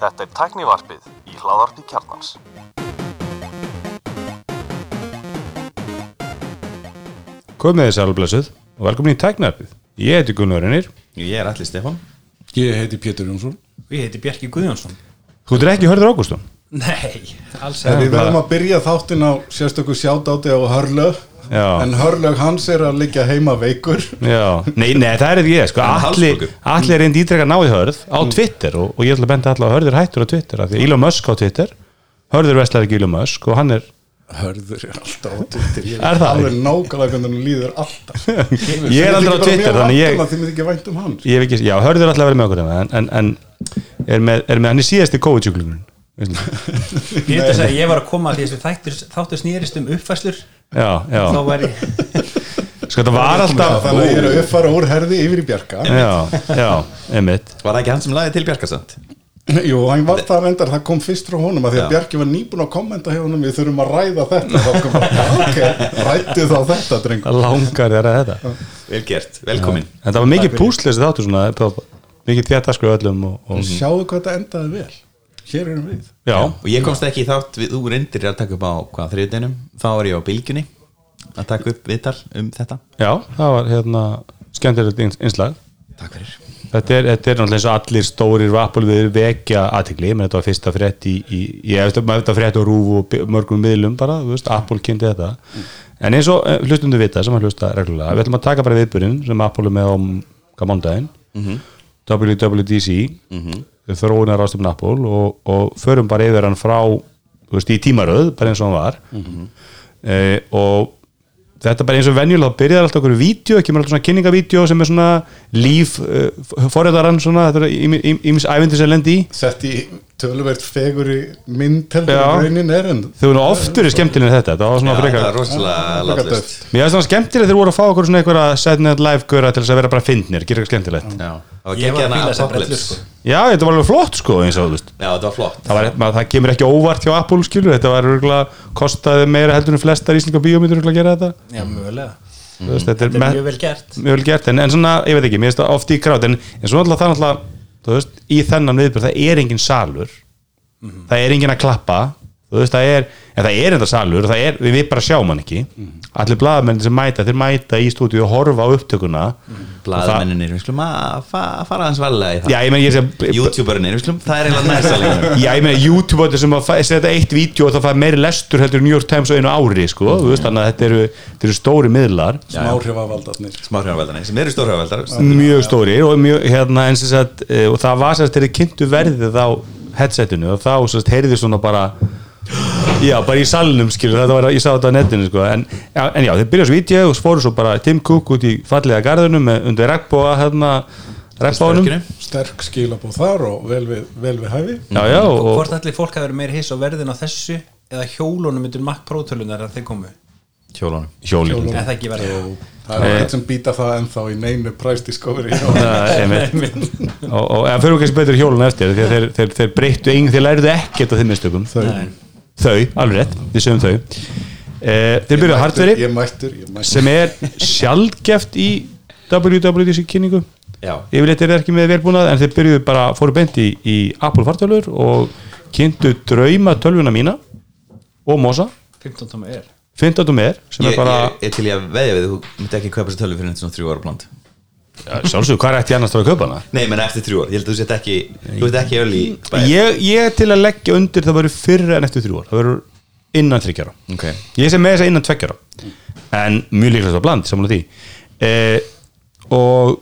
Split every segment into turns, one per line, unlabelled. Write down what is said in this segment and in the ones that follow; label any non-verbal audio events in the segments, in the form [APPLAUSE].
Þetta er tæknivarpið í hláðarpi kjarnans.
Komið þið sælblessuð og velkomin í tæknivarpið. Ég heiti Gunnar Reynir.
Ég er allir Stefán
Ég heiti Pétur Jónsson
Ég heiti Bjarki Guðjónsson
Þú ert ekki hörður Ágústun?
Nei, alls ekki
við verðum að byrja þáttin á sérstöku sjátáti á Hörlög
Já.
En Hörlög hans er að liggja heima veikur.
Nei, nei, það er ekki ég. Sko,
er
allir, allir reyndi ítrekka náði hörð á Twitter og, og ég ætla að benda allar að hörður hættur á Twitter. af Því að Elon Musk á Twitter, hörður veslar ekki Elon Musk og hann er,
Hörður er alltaf á Twitter Ég
Er það?
Alveg nákvæmlega hvernig hann líður alltaf [LAUGHS]
ég er aldrei á Twitter, þannig ég,
um hann
ég hef ekki, já, hörður alltaf verið með okkur en, en, en er, með, er með hann í síðasti COVID-sjúklingurinn.
Ég veit að segja, ég var að koma að því að þáttur snýrist um uppfæslur
Já, já.
þá væri
Sko, þetta var alltaf,
Þannig að ég er að uppfara úr herði yfir í Bjarka
já, já, einmitt.
Var það ekki hann sem laði til Bjarkasand?
Jú, hann var það reyndar, það kom fyrst frá honum að því að. Bjarki var nýbúin að kommenta hjá honum við þurfum að ræða þetta þá kom bara, ok, rættu þá þetta drengur
Það langar þér að þetta.
Vel gert, velkomin
Þetta var mikið púslesi þáttur svona, mikið þéttasku öllum og, og
Sjáðu hvað þetta endaði vel Hér erum við.
Já,
Og ég komst ekki í þátt, við, þú reyndir að taka upp á hvað þriðdeinum, þá er ég á bylgjunni að taka upp viðtal um þetta.
Já, það var hérna skemmtilegt ins- innslag.
Takk fyrir.
Þetta er, þetta er náttúrulega eins og allir stórir Apple við vekja aðtikli, menn þetta var fyrsta frétt í, í ég veist að þetta frétt á rúf og mörgum miðlum bara, þú veist, Apple kynnti þetta. En eins og eh, hlustundu vita sem að hlusta reglulega, við ætlum að taka bara viðbyrjun sem Apple er með á gammándaginn WWDC mm -hmm. Þróunar ástöfn Apple og, og förum bara yfir hann frá þú veist, í tímaröð, bara eins og hann var. Eh, og þetta bara eins og venjulega þá byrjar alltaf okkur vídeo, ekki með alltaf svona kynningavídeó sem er svona líf uh, forræðarann svona, þetta er ímis ævindir sem lendi í.
Sett í töluvert feguri mynd heldur
Já.
en raunin er en
þau voru oft verið skemmtilega en þetta þetta var
Já,
svona
það
frekar
var rosalega látlust
mér finnst það skemmtilega þegar voru að fá okkur svona einhverja setnið live göra til þess að vera bara fyndnir, gera eitthvað skemmtilegt.
Já, það var ekki
að
Apocalypse
brellur, sko.
já, þetta var alveg flott sko eins og þú veist.
Já, þetta var flott.
Það, var, maður, það kemur ekki óvart hjá Apple skilur þetta var örgulega, kostaði meira heldur en flestar íslenska bíómyndur örugglega að gera þetta.
Já, mögulega.
Þú veist, þetta
Þetta er mjög vel gert.
mjög vel gert. En, en svona, ég veit ekki, mér finnst það oft í krát en, en svo alltaf það alltaf þú veist, í þennan viðbjörn, það er engin salur. Það er engin að klappa þú veist, það er, en það er enda salur það er, við, við bara sjáum hann ekki. Allir blaðamenn sem mæta, þeir mæta í stúdíu og horfa á upptökuna.
Blaðmenninir, við skulum að fa- fara hans valega í það.
Já, ég meina, ég sé
Youtuberinir, við skulum, það er eiginlega næsta [LAUGHS]
Já, ég meina YouTube sem setja eitt vídeo og það fær meiri lestur heldur New York Times á einu ári, sko, þú veist, þannig að þetta eru, þetta eru stóri miðlar.
Smáhrifavaldarnir
Smáhrjávaldarnir, sem eru stórhrjávaldar
mjög stóri og mjög, hérna, eins og eh, og það var sérst þegar þið kynntu verðið á headsetinu og þá sérst heyrði svona bara já, bara í salnum skilur, þetta var, ég sá þetta á netinu sko, en, en já, þið byrjaðu svo vídeo og fóru svo bara Tim Cook út í fallega garðunum með, undir regnbóa, hérna regnbóanum,
Spörkinu.
sterk skilabóð þar og vel við, vel við hæfi.
Já, já,
Og
og,
hvort allir fólk hafi verið meira hiss á verðin á þessu eða hjólunum myndir Mac Pro tölunar að þeir komu?
Hjólunum.
Hjóli
En það ekki verið
það er ekkert sem býta það ennþá í neinu price discovery. [LAUGHS]
Það, einmitt. og, og en fyrir kannski betur hjólun eftir þeir, þeir, þeir breyttu eng, þeir læriðu ekkert á þeim mistökum. Þau, þau. Alveg rétt, við sögum þau. E, þeir byrjuðu hardveri
ég mættur, ég mættur.
sem er sjálfgeft í WWDC kynningu.
Já,
yfirleitt er þeir ekki með velbúnað en þeir byrjuðu bara, fóru beint í, í Apple fartölur og kynntu drauma tölvuna mína og Mosa.
15 tóma er.
15 og með sem
ég,
er bara,
ég er til ég að veðja við þú myndi ekki kaupa þessu tölvu fyrir svona þrjú ára bland
sjálfsög, hvað er eftir annars að kaupa hana?
Nei, menn eftir þrjú ár, ég held að þú sett ekki Þú sett ekki öll í
Ég, ég er til að leggja undir það verður fyrr en eftir þrjú ár, það verður innan þryggjara
Ok,
ég sem með þess að innan tveggjara en mjög líklega það bland samanlega því. Eh, og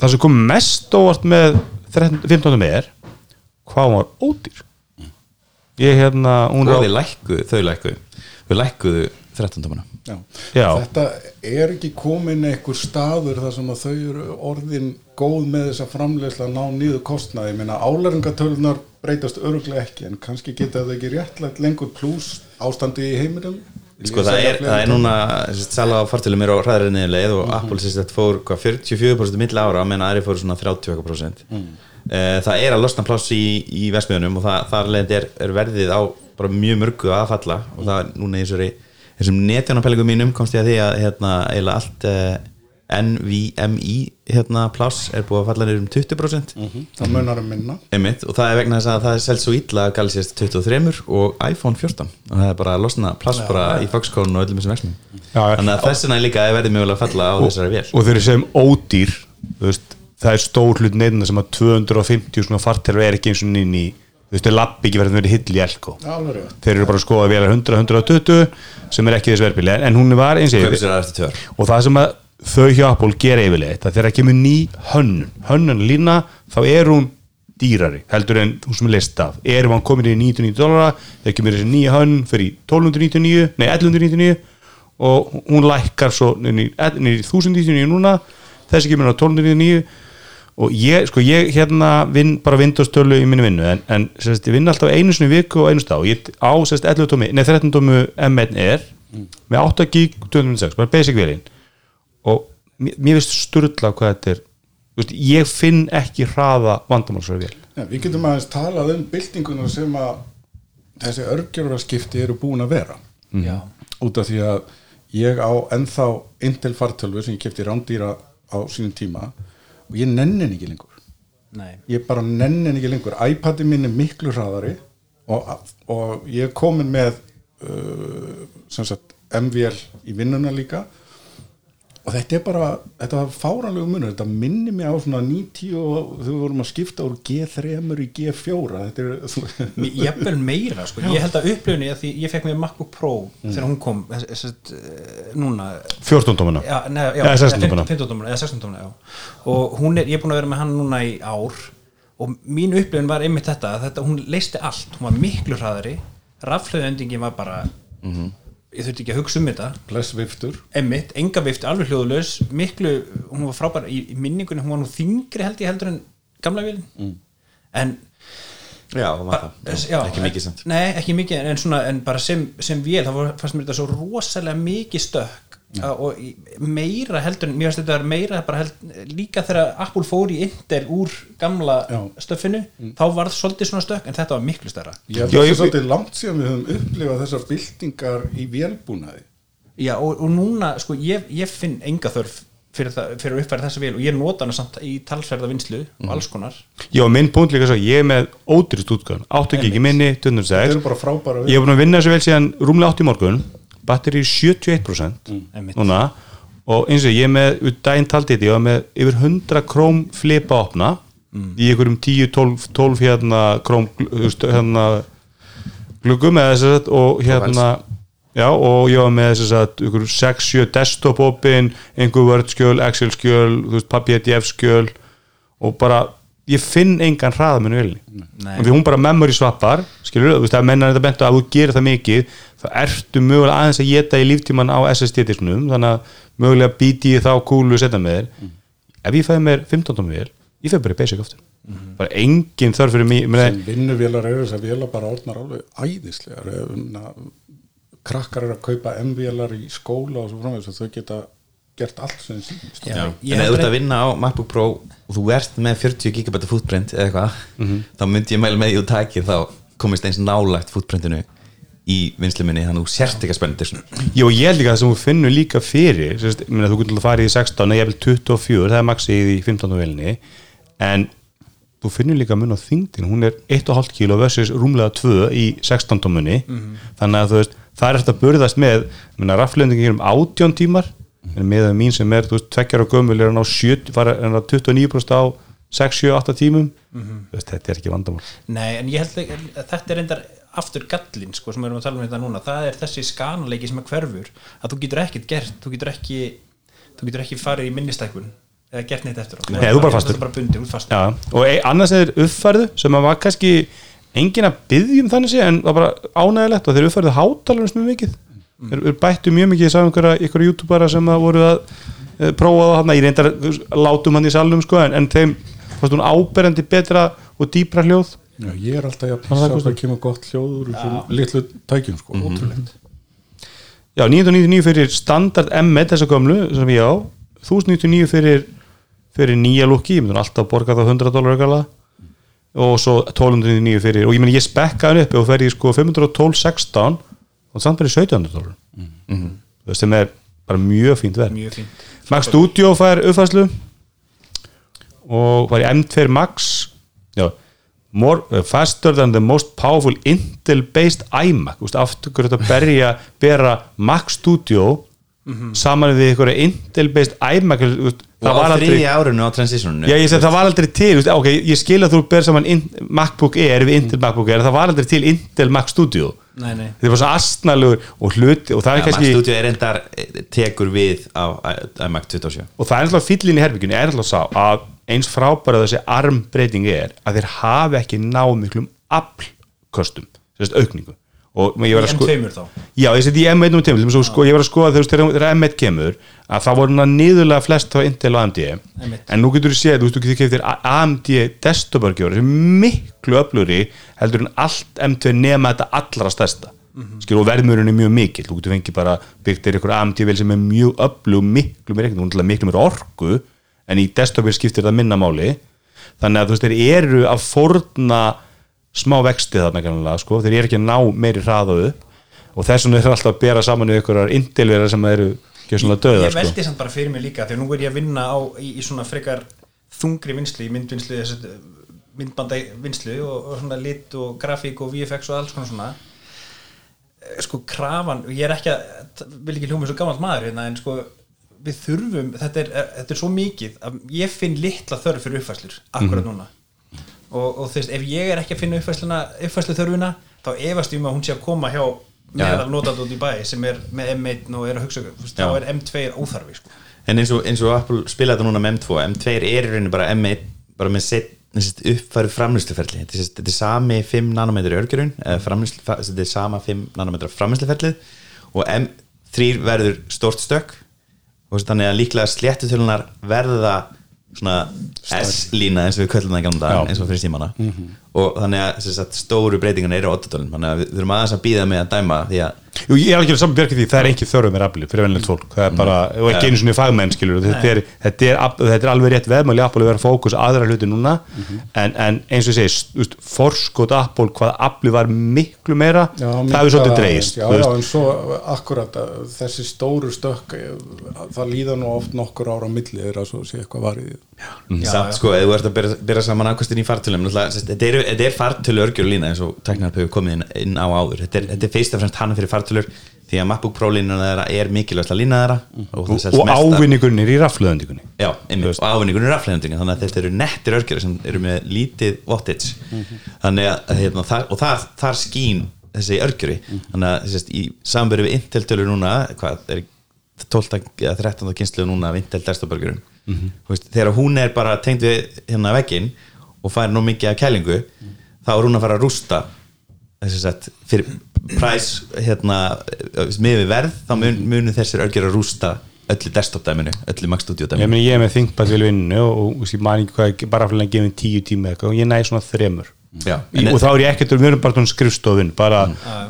það sem kom mest óvart með 13 15. með er hvað var ódýr. Ég hérna hún
og
er á,
lækkuðu, þau lækkuðu. Þau lækkuðu 13 tómana
Já.
Já.
Þetta er ekki komin einhver staður þar sem að þau eru orðin góð með þessa framleiðsla að ná nýðu kostnaði. Ég meina álæringatölunar breytast öruglega ekki en kannski geta það ekki réttlægt lengur pluss ástandi í heiminum.
Sko það er, það er núna sala á fartölum er á hræðri niðurleið og Apple sérst, fór hvað, 44% milli ára meðan aðri fór svona 30% mm. það er að losna pláss í, í vesmiðunum og það, þar leðandi er, er verðið á bara mjög mörgu að falla og það er núna í þessari þessum netjónapælingum mínum komst ég að því að hérna, eiginlega allt uh, NVMI hérna pláss er búið að falla niður um 20%
það munar um minna.
Einmitt, og það er vegna þess að það er selst svo illa að Galaxy S23 og iPhone 14 og það er bara að losna pláss bara í Foxconn og öllum þessum
Já,
þannig að þess vegna líka er verið mögulega að falla á þessari vél.
og þeir eru sem ódýr veist, það er stór hlut neyðina sem að 250 svona fartelur er ekki eins og í þú veist, þeir lappi ekki verið að vera hill í elko
Já, alveg rétt.
þeir eru bara að skoða vélar 100-120 sem er ekki þess verbili en hún var eins og
ár.
og það sem að þau hjá Apple gera yfirleitt að þegar það kemur ný hönnun hönnun lína þá er hún dýrari heldur en þú sem er list af erum hann komin í 990 dólara þegar kemur þessi nýja hönnun fyrir í 1299 nei 1199 og hún lækkar svo niður í 1099 núna þessi kemur á 1299 og ég, sko, ég hérna vinn bara vindastölu í minni vinnu en, en sérst, ég vinn alltaf einu sinni í viku og einu stá ég á sérst 11 tómi, nei 13 tómi M1R með 8 gig 206, bara basic vélinn og mér, mér finnst sturla hvað þetta er Þú veist, ég finn ekki hraða vandamálsverð vél
Já, við getum aðeins talað um byltinguna sem að þessi örgjörðarskipti eru búin að vera.
Já,
út af því að ég á ennþá Intel fartölvu sem ég kefti rándýra á sínum tíma og ég nenni henni ekki lengur.
Nei.
Ég bara nenni henni ekki lengur. iPadi minn er miklu hraðari og, og ég er komin með uh, sem sagt MVL í vinnuna líka og þetta er bara, þetta var fáranlegu munur. Þetta minnir mig á svona 90 og þau vorum að skipta úr G3 í G4 þetta er
jafnvel meira sko. ég held að upplifni að því ég fekk mér MacBook Pro þegar hún kom þess, þess, þess, núna.
14 tómina
já, neða, já,
Eða 16 tómana.
15 tómana, eða 16 tómana, já. og hún er, ég er búin að vera með hann núna í ár. Og mín upplifin var einmitt þetta, að þetta hún leisti allt, hún var miklu hraðari. Rafhlöðendingin var bara ég þurfti ekki að hugsa um þetta.
Bless viftur.
Einmitt, enga vifti, alveg hljóðulegs miklu, hún var frábær í, í minningunni, hún var nú þingri held ég heldur en gamla vélin. Mm. en
Já, var það.
já,
ekki mikið samt.
nei, ekki mikið, en, svona, en bara sem, sem vél, var, fannst mér þetta svo rosalega mikið stökk og meira heldur mér finnst þetta meira bara held, líka þegar Apple fór í Intel úr gamla
Já.
stöffinu þá var það svolítið svona stökk, en þetta var miklu stærra.
Já,
að það
ég-
er svolítið langt síðan við höfum upplifað þessar byltingar í vélbúnaði.
Já, og, og núna, sko, ég, ég finn enga þörf fyrir, það, fyrir að uppfæra þessa vél og ég nota hana samt í talsverða vinslu og alls konar.
Já, minn punkt líka svo, ég er með ódýrst útgáðan 8 gig í minni,
þetta
206
eru bara frábæra
Ég hef búin að vinna þessu vel síðan rúmlega 8 í morgun batteri 71%
Einmitt.
núna. Og eins og ég er með, út daginn taldi þetta, ég var með yfir 100 króm flipa opna í einhverjum 10-12 12 hérna króm hérna gluggum eða þess að og hérna já og ég var með þess að ykkur 6-7 desktop opin einhver Word skjöl, Excel skjöl veist, PDF skjöl og bara, ég finn engan hraðamennu vilni
Nei.
og því hún bara memory swappar skilur, þú veist, að menna þetta bentu að þú gerir það mikið þá ertu mögulega aðeins að geta í líftíman á SSD-disknum þannig að mögulega býti ég þá kúlu setja með þér. Ef ég fæði mér 15 tómi vél ég fæði bara í basic aftur bara engin þörf fyrir mig
sem vinnuvélar eru þess að vélar bara orðnar alveg æðislegar. Krakkar eru að kaupa M-vélar í skóla og svo framvegis og þau geta gert allt sem þeim
Já,
En ef þú ert að
að
vinna á MacBook Pro og þú ert með 40 GB footprint eða eitthvað þá myndi ég mæla með því að þú takir þá komist eins nálægt footprintinu í vinslu minni þannig að þú sért ekki að spenna þetta
Jó, ég held líka það sem þú finnur líka fyrir sérst, meni, þú getur að fara í 16 eða 24, það er maxið í 15 velni en þú finnur líka mun á þingdin, hún er 1,5 kg versus rúmlega 2 í 16 tómunni. Þannig að þú veist, það er eftir að burðast með raflendingi um 18 tímar. En með það mín sem er, þú veist, tvekkjar og gömul er hann á 7, fara hann á 29% á 6, 7, 8 tímum. Þú veist, þetta er ekki vandamál.
Nei, en ég held að þetta er reyndar aftur gallin, sko, sem við erum að tala um þetta núna það er þessi skanaleiki sem er hverfur að þú getur ekkert gert, þú getur ekki þú getur ekki farið í minnistækun eða gert neitt eftir á.
Nei, þú er bara fastur.
Er
Já, og e annars er uppfærðu sem að var kannski engin að byggja um þannig sé en það var bara ánægilegt og þeir uppfærðu hátalarins mjög mikið. Þeir, þeir bættu mjög mikið, ég sá einhverja, einhverja youtubera sem að voru að e, prófa það hann, ég reyndar látum hann í salnum sko en, en þeim fannst hún áberandi betra og dýpra hljóð
Já, ég er alltaf að
Hvað
pissa
það
kemur gott hljóð úr þessum litlu tækjum sko, ótrúlegt.
Já, 999 fyrir standard M1 þessa gömlu sem ég á. 1099 fyrir, fyrir nýja lukki, ég myndi alltaf borga það 100 dólar aukala og svo 1299 fyrir, og ég meni ég spekka hann upp og fer í sko 512.16 og samt bara í 1700 dólar mm -hmm. sem er bara mjög fínt verð.
Mjög fínt.
Max Studio fær uppfæslu og var í M2 Max. Já, more, uh, faster than the most powerful Intel based iMac aftur hverju þetta berja bera Mac Studio saman við ykkur Intel based iMac
og
það
á
var aldrei
þriðja árinu á transitioninu.
Já, ég segi það var aldrei til, veist, ok, ég skil að þú ber saman in, MacBook Air við Intel MacBook Air, það var aldrei til Intel Mac Studio.
Nei, nei.
þetta var svo astnalegur og hluti og það er
ja, Mac
kannski,
Studio er endar tekur við á iMac 27
og það er alltaf fyllin í herbyggjunni er alltaf sá að eins frábæra þessi armbreyting er að þeir hafi ekki náð miklum aflkostum, aukningu og ég var að sko
M2 þá?
Já, ég seti í M1 og tíma, sko, ég var að skoða þegar þegar- þegar M1 kemur að það voru niðurlega flest á Intel og AMD
Einmitt.
en nú getur þú séð, þú veist, þú getur keftir AMD desktop-örgjóri sem er miklu öfluri heldur en allt M2 nema þetta allra stærsta. Mm -hmm. og verðmurinn er mjög mikill, þú getur fengið bara byggt er ykkur AMD vel sem er mjög öflug miklu mér ekkert, hún er miklu mér orku en í desktopir skiptir það minna máli. Þannig að þú veist, þeir eru að forna smá vexti þarna kannilega, sko, þeir eru ekki að ná meiri hraða upp og þess vegna er alltaf að bera saman við ykkur intilvera sem eru ekki svona döða,
ég
sko.
veldi samt bara fyrir mig líka að nú er ég að vinna á, í, í svona frekar þungri vinslu, í myndvinslu þessi, myndbanda vinslu og, og svona lit og grafík og VFX og alls konar svona. Eh, sko krafan, ég er ekki að vil ekki hljóma svo gammalt maður hérna en sko við þurfum, þetta er, þetta er svo mikið að ég finn litla þörf fyrir uppfæslur akkurat núna og, og þú veist, ef ég er ekki að finna uppfæslu þörfuna, þá efast ég um að hún sé að koma hjá meðal notandi út í bæ sem er með M1 og er að hugsa þá er M2 óþarfi sko.
en eins og, eins og Apple spila þetta núna með M2 M2 er í rauninni bara M1 bara með set, uppfæru framlýsluferli þetta er, sami 5 nanometri örgjörun þetta er sama 5 nanometra framlýsluferlið og M3 verður stórt stök og þannig að líklega sléttutölunar verða svona S-lína eins og við köllum það í gamla eins og fyrir símana og þannig að, sem sagt, stóru breytingan eru á 8 þannig að við þurfum aðeins að býða með að dæma því að
Jú, ég er alveg saman björkið því, það er ekki þörfum með afli fyrir venilegt fólk, það er bara, og ekki einu svona fagmenn skilur, þetta er, þetta, er, þetta er alveg rétt veðmæli að vera fókus aðra hluti núna. En, en eins og ég segi, forskot Apple hvað afli var miklu meira
Já,
það hefur svolítið dreist
Já, já, en svo akkurat að þessi stóru stökk eh, það líða nú oft nokkur ára á milli þeirra svo sé eitthvað var í því.
Samt sko, ef þú ert að byrja, byrja saman afkvæmstin í sérst, þetta er, þetta er fartölu örgjur lína eins og teknar hefur komið inn, inn á áður. Þetta er, þetta er fyrst og fremst hana fyrir fartölur því að MacBook Pro lína þeirra er mikilvægt að lína þeirra. Og,
og ávinningurnir í rafluðendingunni
Já, einmitt, og ávinningunum er rafleðendinga þannig að þetta eru nettir örgjur sem eru með lítið wattage. Þannig að hérna, þar, og þar, þar skín þessi örgjuri þannig að sérst, í samverju við Intel tölur núna hvað er 12 eða 13 kynslu núna af Intel desktop örgjurum veist, þegar hún er bara tengd við hérna veggin og fær nú mikið af kælingu þá er hún að fara að rústa þess að fyrir præs hérna, með við verð þá mun, munu þessir örgjur að rústa öllu desktop dæminu, öllu Mac Studio
ég, ég er með ThinkPad vel vinnu og, og, og man ekki hvað, bara fyrir að gefa tíu tíma og ég næði svona þremur.
Já,
Í,
en-
og þá er ég ekkert, við erum bara skrifstofun bara,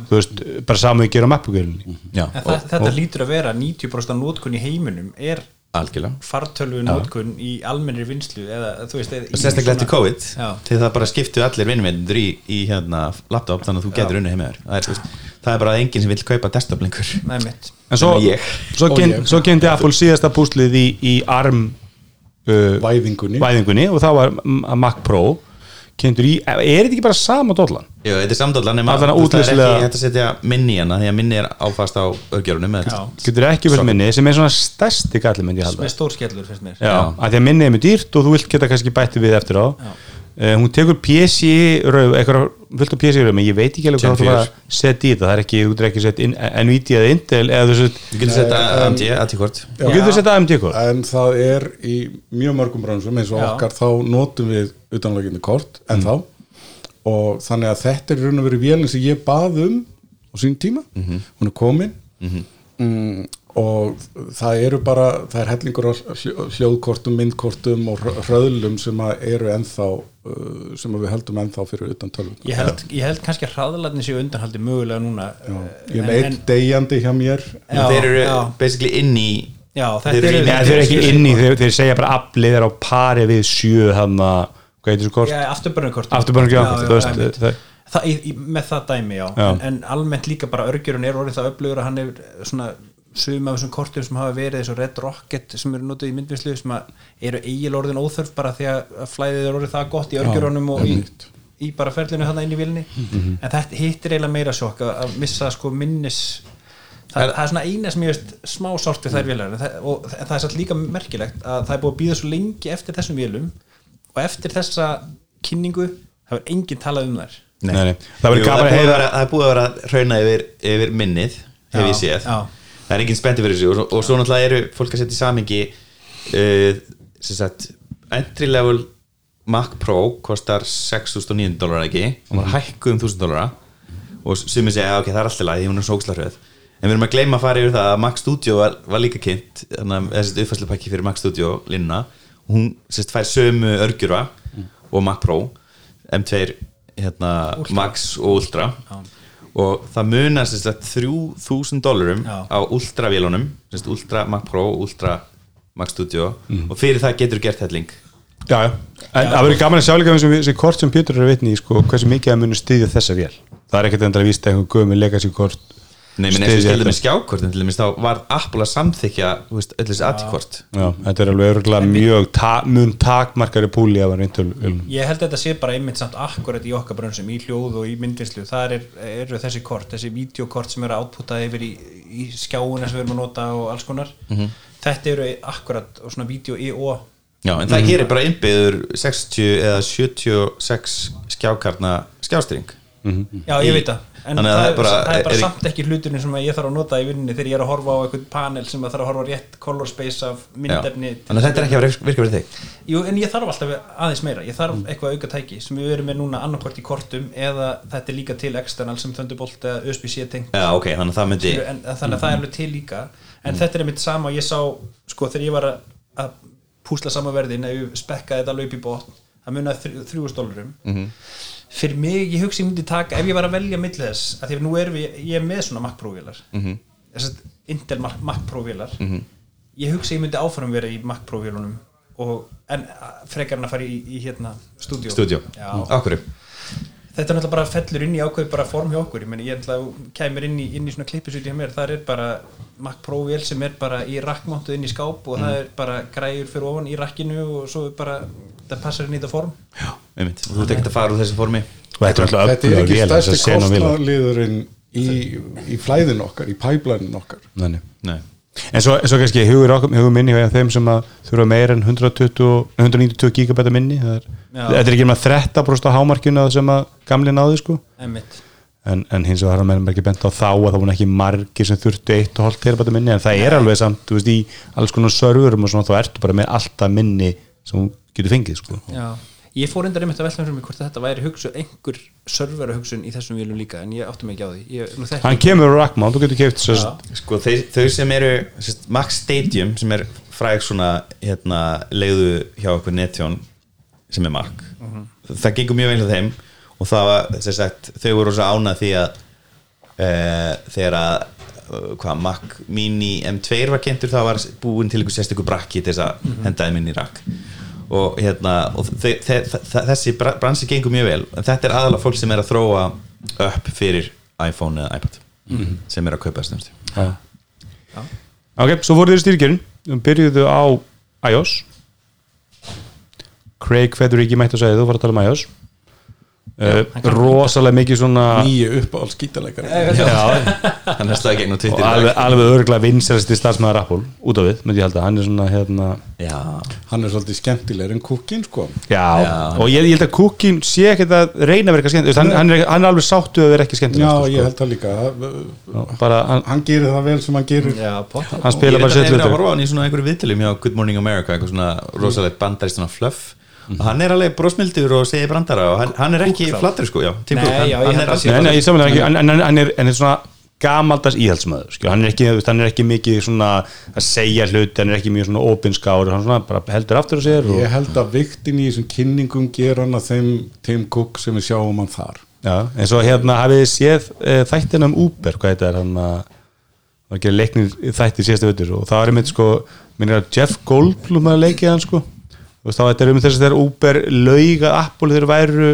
þú veist, bara saman við gerum appugölunni
Já,
en
og,
það, þetta lítur að vera 90% af nótkun í heiminum er
algjörlega.
Fartölvu nótkun í almennri vinslu eða þú veist
og sérstaklega eftir COVID
Já.
til það bara skiptu allir vinnumvendur í, í hérna, laptop þannig að þú getur unni heimur það er, það er bara enginn sem vil kaupa desktop lengur
en svo, svo,
ég.
svo kynnti Apple síðasta púslið í, í ARM uh,
væðingunni.
væðingunni og það var Mac Pro kynntur í, er þetta ekki bara sama dollan?
Jú, þetta er
að
þú veist, það er ekki hægt að setja minni í hana því að minni er áfast á örgjörunum
getur ekki vel minni sem er svona stærsti galli myndi ég halda.
Með stór skellur finnst mér.
Já, að því að minni er mjög dýrt og þú vilt geta kannski bætti við eftir á. Uh, hún tekur PCI rauð, eitthvað fullt af PCI rauð menn ég veit ekki alveg hvað þú var
4.
að setja í þetta það er ekki, þú getur ekki sett Nvidia eða Intel eða þú sett,
getur setja AMD, AT-kort
þú getur sett AMD kort.
En það er í mjög mörgum bransum eins og
Já.
okkar þá notum við utanlægjandi kort en þá. Og þannig að þetta er í raun og verið vélinn sem ég bað um á sín tíma. Hún er komin. Mm, og það eru bara það er hellingur á hljó- hljóðkortum myndkortum og hröðlum sem að eru ennþá uh, sem að við heldum ennþá fyrir utan tölvun
ég held, ég held kannski að hraðlarni séu undanhaldi mögulega núna
ég er með einn degjandi hjá mér.
Já,
þeir eru
já.
basically inn í
Já, þetta
Þeir eru
eru
þeir eru ekki inn í, þeir, þeir segja bara aflið er á pari við sjö hann að, hvað heitir þessu kort?
Í, í, með það dæmi, já,
Já.
En, en almennt líka bara örgjörun er orðið það upplögur að hann er svona sum af þessum kortum sem hafa verið og Red Rocket sem eru notið í myndvinnslu sem eru eigil orðin óþörf bara því að flæðið er orðið það gott í örgjörunum og í, í bara ferlinu þarna inn í vilni en þetta hittir eiginlega meira sjokk að, missa sko minnis það, það er svona eina sem ég veist smá sárt við þær vélar. En það, og það, það er satt líka merkilegt að það er búið að býða svo lengi eftir þessum vélum og eftir þessa kynningu það er enginn talað um þær.
Nei, nei. það verður
Jú,
gaman að
er vera- það er búið að vera að hrauna yfir, yfir minnið hef ég séð.
já.
það er enginn spendi fyrir þessu. Og, og svo náttúrulega eru fólk að setja í samingi uh, sem sagt entry level Mac Pro kostar 6.900 dólar ekki? Og maður hækkuð um 1.000 dólara og sumir segja, "Já, ok, það er alltaf lægi, hún er svo ógslarhröð en við erum að gleyma að fara yfir það að Mac Studio var, var líka kynnt þannig að þessi uppfæslupakki fyrir Mac Studio linna, hún sérst fær sömu örgjura og Mac Pro M2 hérna, Max og Ultra. Og það munar sérst að 3000 dólarum
Já.
á Ultra vélunum sérst Ultra Mac Pro og Ultra Mac Studio. Og fyrir það getur gert helling.
Já, já, en það verður gaman að sjá líka þessi, þessi kort sem Pétur er að vitni í sko, hversu mikið það munur styðja þessa vél. Það er ekkert endur að vísta einhver gömur legacy kort
Nei, minn eins og
styðja
stilðum með
þetta.
skjákort en til dæmis þá var Apple að samþykja öll þessi aðtíkort
Já, þetta er alveg örgulega mjög ta mun takmarkari púli að reyndu
Ég held að þetta sé bara einmitt samt akkurat í okkar brönsum, í hljóð og í myndvinslu það er, eru þessi kort, þessi videokort sem eru átputað yfir í, í skjáuna sem við erum að nota og alls konar. Þetta eru akkurat og svona video í og
Já, en það gerir bara innbyður 60 eða 76 skjákarna skjástring
Já, ég veit það. En það,
það
er
bara-
það er bara
er
samt ekki hluturinn sem ég þarf að nota í vinninni þegar ég er að horfa á eitthvað panel sem þarf að horfa rétt color space af myndefni
Þannig að þetta er ekki að virka fyrir þig?
Jú, en ég þarf alltaf aðeins meira. Ég þarf eitthvað auka tæki sem við erum með núna annarkvort í kortum eða þetta er líka til external sem Thunderbolt eða USB-C tengt.
Já, ok, þannig að það myndi
en, þannig að það er alveg til líka. En þetta er einmitt sama og ég sá sko þegar ég var að, púsla sama verðin ef ég spekkaði þetta upp í bótt það munaði þrjúust dólarum fyrir mig, ég hugsi ég myndi taka ef ég var að velja milli þess, að því að nú erum við ég er með svona vélar. Mm -hmm. Intel Mac, Mac Pro vélar. Ég hugsi ég myndi áfram vera í og, en að- frekar en að fara í, í hérna Stúdíó, Já,
okkur
þetta er náttúrulega bara fellur inn í ákveð bara form hjá okkur, ég meni ég náttúrulega kæmur inn í, inn í svona klippisvíti hjá mér, það er bara Mac Pro vél sem er bara í rakkmántu inn í skáp og það er bara græjur fyrir ofan í rakkinu og svo er bara það passar inn í þetta form.
Einmitt. og þú ert ekkert að fara úr þessu formi?
Þetta er
Þetta er ekki stærsti kostnarliðurinn í, í flæðin okkar, í pipeline okkar.
Nei, nei.
Nei.
En svo, svo kannski hugur, hugur minni hjá þeim sem að þurfa meira en 120, 192 gigabæta minni er, þetta er ekki með 13% á hámarkinu sem að gamli náði sko
Einmitt.
en, en hins vegar har meðan ekki bent á þá að það voru ekki margir sem þurftu 1,5 terabæta minni en það er alveg samt, þú veist, í alls konar serverum og svona, þá ertu bara með alltaf minni sem getur fengið sko
Já. Ég fór endar einmitt að velta fyrir mig hvort þetta væri hugsun, einhver servera hugsun í þessum vélum líka en ég átti mig ekki á því. Ég, nú þekki
hann kemur á Rackmount, þú getur keift
sko, þeir, þau sem eru sérst, Max Stadium sem er fræg svona hérna, leiðu hjá okkur netjón sem er Mac það gengur mjög vel hjá þeim og það var, sem sagt, þau voru svo ánað því að e, þegar að uh, hvað, Mac Mini M2 var kynntur það var búin til einhver sérstöku brakki til þess að hendaði minni rak og hérna og þe þe þe þessi bra- bransi gengur mjög vel. En þetta er aðalega fólk sem er að þróa upp fyrir iPhone eða iPad sem er að kaupa þess nefnstu
ok, svo fóruð þér styrkjörn við byrjuðu á iOS. Craig ekki mætti að segja þú fara að tala um iOS uh, rosalega mikið svona
nýju
já,
gegn á
og alveg, alveg örgulega vinsælasti starfsmæður Apple út á við, myndi ég halda, hann er svona hérna,
já,
hann er svolítið skemmtilegur en kúkin sko.
Já, og ég, ég held að Cookin sé ekkert að reyna að vera eitthvað skemmt hann, hann, er, hann er alveg sáttu að vera ekki skemmt
já
sko.
ég held það líka.
Bara, hann,
hann gerir það vel sem hann gerir.
Já,
hann
ég
spila bara
þetta
sitt
nefnir að
hlutur
horfa á hann í svona einhverju viðtölum hjá Good Morning America, eitthvað svona rosalegt bandarist svona fluff og hann er alveg brósmildur og segir brandara og hann, hann er ekki flattur sko, já,
Nei,
hann,
já,
hann er
ekki, hann, hann, hann, er, hann er svona gamaldags íhaldsmaður, skil, hann er ekki er ekki mikið svona að segja hluti hann er ekki mjög svona opinskáður hann svona bara heldur aftur á sér og,
ég held að viktin í þessum kynningum ger hann að þeim Tim Cook sem við sjáum hann þar.
Já, eins og hérna hafið þið séð e, þættin um Uber, hvað þetta er hann að leiknir þætti síðasta veitur og það var einmitt sko minnir að Jeff Goldblum að leikið hann sko og þá þetta er um þess að þegar Uber lauga Apple þeir væru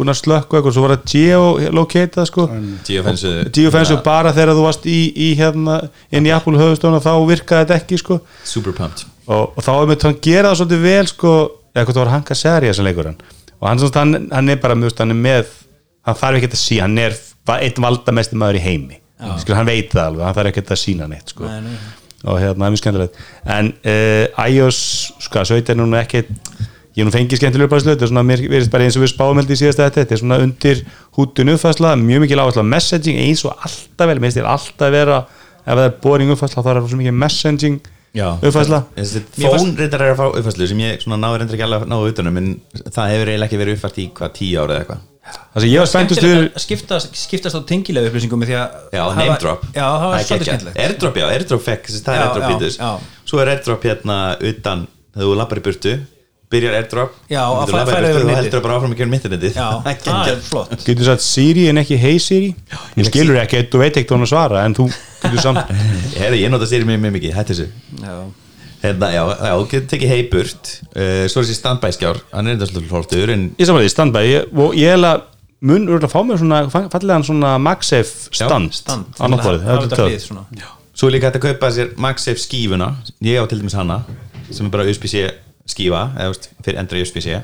búin að slökka eitthvað, svo var það geolocata sko.
Geofensu
geofensu bara þegar þú varst í, í hérna, inn í Apple höfustónu þá virkaði þetta ekki sko.
Super pumped.
Og, og þá er með hann gera það svolítið vel sko, eða hvað það var Hanka Seri sem leikur hann. Og hann, hann, hann er bara mjög, hann er með hann þarf ekki að sína, hann er einn valdamesti maður í heimi. Skil, hann veit það alveg, hann þarf ekki að sína neitt sko.
Nei, nei.
Og hérna, það er mjög skemmtilegt. En uh, iOS, sko, 17 er núna ekki ég er nú fengið skemmtilega bara slutt, þetta er svona, mér verðist bara eins og við spáum held í síðasta þetta, þetta er svona undir hútun uppfæsla, mjög mikil áhersla á messaging eins og alltaf vel, mér finnst þér alltaf vera ef það er boring uppfæsla, þá er það svo mikið messaging
fannst-
fón reyndar er að fá uppfæslu sem ég svona náður reyndar ekki alveg að náðu utanum en það hefur eiginlega ekki verið uppfært í hvað tíu ára eða eitthvað
það sem ég var spenntust
að skiptast, skiptast á tengilega upplýsingum með því að
Já, name drop.
Já, það var svolítið
geggjað.
skemmtilegt.
Airdrop, já, airdrop fekk þessi, það er airdrop fítus
já.
Svo er airdrop hérna utan þegar þú lappar í burtu byrjar airdrop.
Já,
þú í þú heldur bara áfram að gera mitternetið
Já, [LAUGHS]
Það er
flott.
Getur sagt Siri en ekki Hey Siri? Hún skilur ekki, þú veit ekki hvað hann að svara en þú getur samt [LAUGHS]
ég nota sér mjög mikið, hætti þessu Hérna, já, já, þú getur tekið heiburt uh, Svo er þessi standby skjár, hann er þetta svolítið flottur en
ég samanlega, standby ég, og ég held að mun úr að fá mér svona fallegan svona MagSafe stand,
stand.
á náttborðið,
Það er
þetta er
hlið svona.
Svo er líka hægt að kaupa sér MagSafe skífuna. Ég á til dæmis hana sem er bara USB-C skífa eða þú veist, fyrir endra USB-C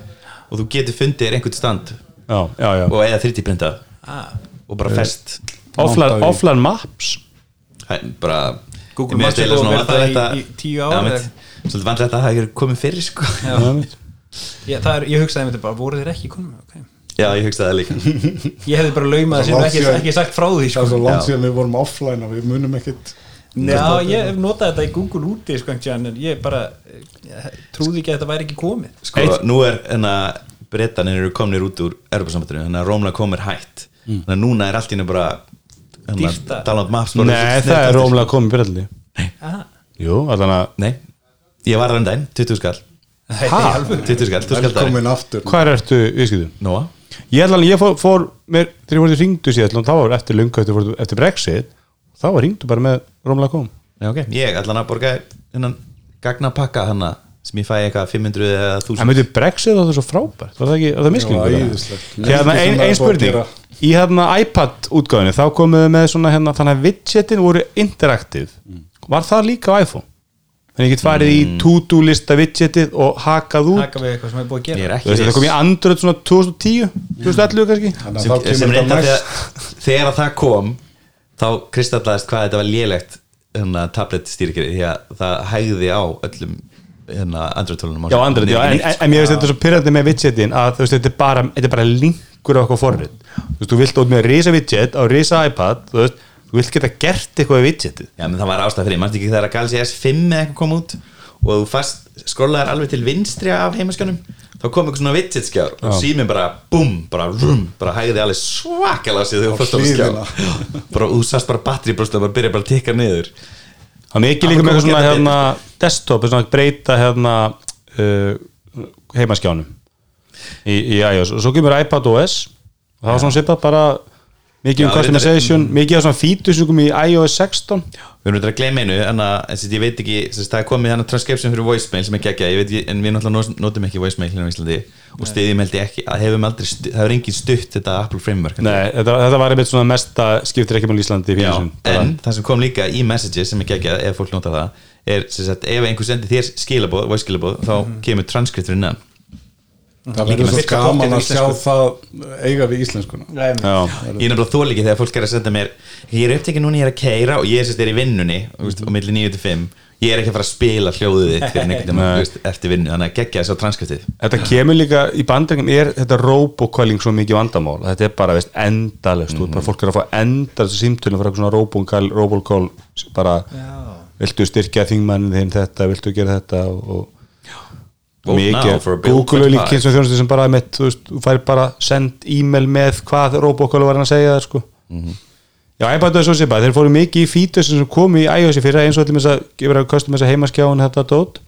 og þú getur fundið þér einhvern stand.
Já, já, já.
og eða 3D printað
ah,
og bara fest.
offline, maps?
Er bara
Google
Mér
Maps er búið að
svona
vera það í- tíu
Já,
ár,
mitt.
eða?
Svolítið vandrætt að það hefur komið fyrir sko
Já. það er, ég hugsaði með þetta bara, voru þeir ekki konum okay.
Já, ég hugsaði það líka [LAUGHS]
Ég hefði bara laumað sem ekki, ekki sagt frá því
það er
sko.
svo langt síðan við vorum offline og við munum ekkit
Já, ég hef notað þetta í Google úti sko, en ég bara eh, trúði ekki að þetta væri ekki komið
Sko, nú er enna brettanir eru komnir út úr Europasambandinu, þannig að Rómla komir hætt þannig að núna er allt í hennu bara
Dýrt að-
Download maps
nei, það er rómlega komið byrjaldi
ah,
jú, allan að
Nei, ég var þann daginn, 20 skall.
Er alveg
20 skall, 20 skall.
Aftur.
Hvað ertu viðskiptum?
Nóa.
Ég held alveg, ég fór, fór mér, þegar ég voru ringdu síðan, þá var eftir lunga eftir, eftir Brexit, þá var ringdu bara með rómlega kom.
Já, ok, ég ætla hann að borga þennan gagnapakka hana sem ég fæ eitthvað 500 eða
en
1000
veitir, Brexit var það svo frábært? Var það ekki, var það
æðislegt.
hérna, ein, ein
það er að
spurning. Í hérna iPad útgáðinu þá komuðu með svona hérna, þannig að widgetin voru interaktiv. Var það líka á iPhone? Þannig að ég get farið í to-do lista widgetið og hakað út.
Taka við eitthvað sem er búið að
Ég
gera
er
veist, þetta kom í Android svona 2010 2011 kannski.
Þannig að
sem,
þá
sem
kemur
reynda
þetta
þegar, þegar að það kom þá kristallaðist hvað þetta var lélegt hérna, tablet stýrikeri því að það hægði á öllum hérna, Android-tólunum
Já, Android, já, en, en, en mér finnst þetta svo pyrrandi með widgetin að þú veist, þetta er bara, þetta er bara linkur á eitthvað forrið þú veist, þú vilt út með risa widget á risa iPad, þú veist þú vilt geta gert eitthvað við widgetið.
Já, menn það var ástæð fyrir, mannst ekki þegar að Galaxy S5 eða eitthvað kom út og þú fast skrollaðir alveg til vinstri af heimaskjánum þá kom eitthvað svona widget skjár og síminn bara, búm, bara, rum, bara hægði alveg svakalega sig þegar þú fórst á skjá
hliðina. [LAUGHS]
bara, þú sast bara batteri brúst og bara byrja bara að tikka niður.
Þannig ekki líka með svona hérna, desktop, svona breyta hérna, uh, heimaskjánum í, í iOS. Og svo kemur iPad OS og það var svona svipað bara mikið um
Já,
customization, mikið af svona features sem kom í iOS 16
við erum þetta að gleyma einu en að ég veit ekki, það er komið hann transcription fyrir voicemail sem ekki ekki, ég veit ekki en við náttúrulega not- notum ekki voicemail hérna á Íslandi. Og stiðjum held ég ekki, að hefum aldrei það hefur engin stutt þetta Apple Framework
Nei, þetta, þetta var einmitt svona mesta skiptir ekki Íslandi í
Já,
fínisum bara-
en það sem kom líka í messages sem ekki ekki, ef fólk nota það er sem sagt, ef einhver sendir þér skilabóð, voice skilabóð þá kemur transkripturinn innan
það verður svo gaman að sjá það eiga við íslenskuna
Já,
ég er nefnilega þól ekki þegar fólk er að senda mér ég er upptekinn núna, ég er að keira og ég er sérst er í vinnunni -hmm. og milli 9 til 5 ég er ekki að fara að spila hljóðið þitt
Nei.
eftir vinnu, þannig að gegja þess á transkriptið.
Þetta kemur líka í bandringum er þetta robokvæling svo mikið vandamál? Þetta er bara veist, endalust mm bara fólk er að fá endalust símtölum frá svona robokall, robokall bara viltu styrkja þingmannin þinn þetta, viltu gera þetta og, og Google er líka
25.
eins og þjónustu sem bara mitt, þú veist, þú fær bara send e-mail með hvað robokall var hann að segja þér sko. Já, iPad svo sér bara, þeir fóru mikið í features sem komu í iOS í fyrra eins og allir með þess að gefa að kostum þess að heimaskjáin þetta dót.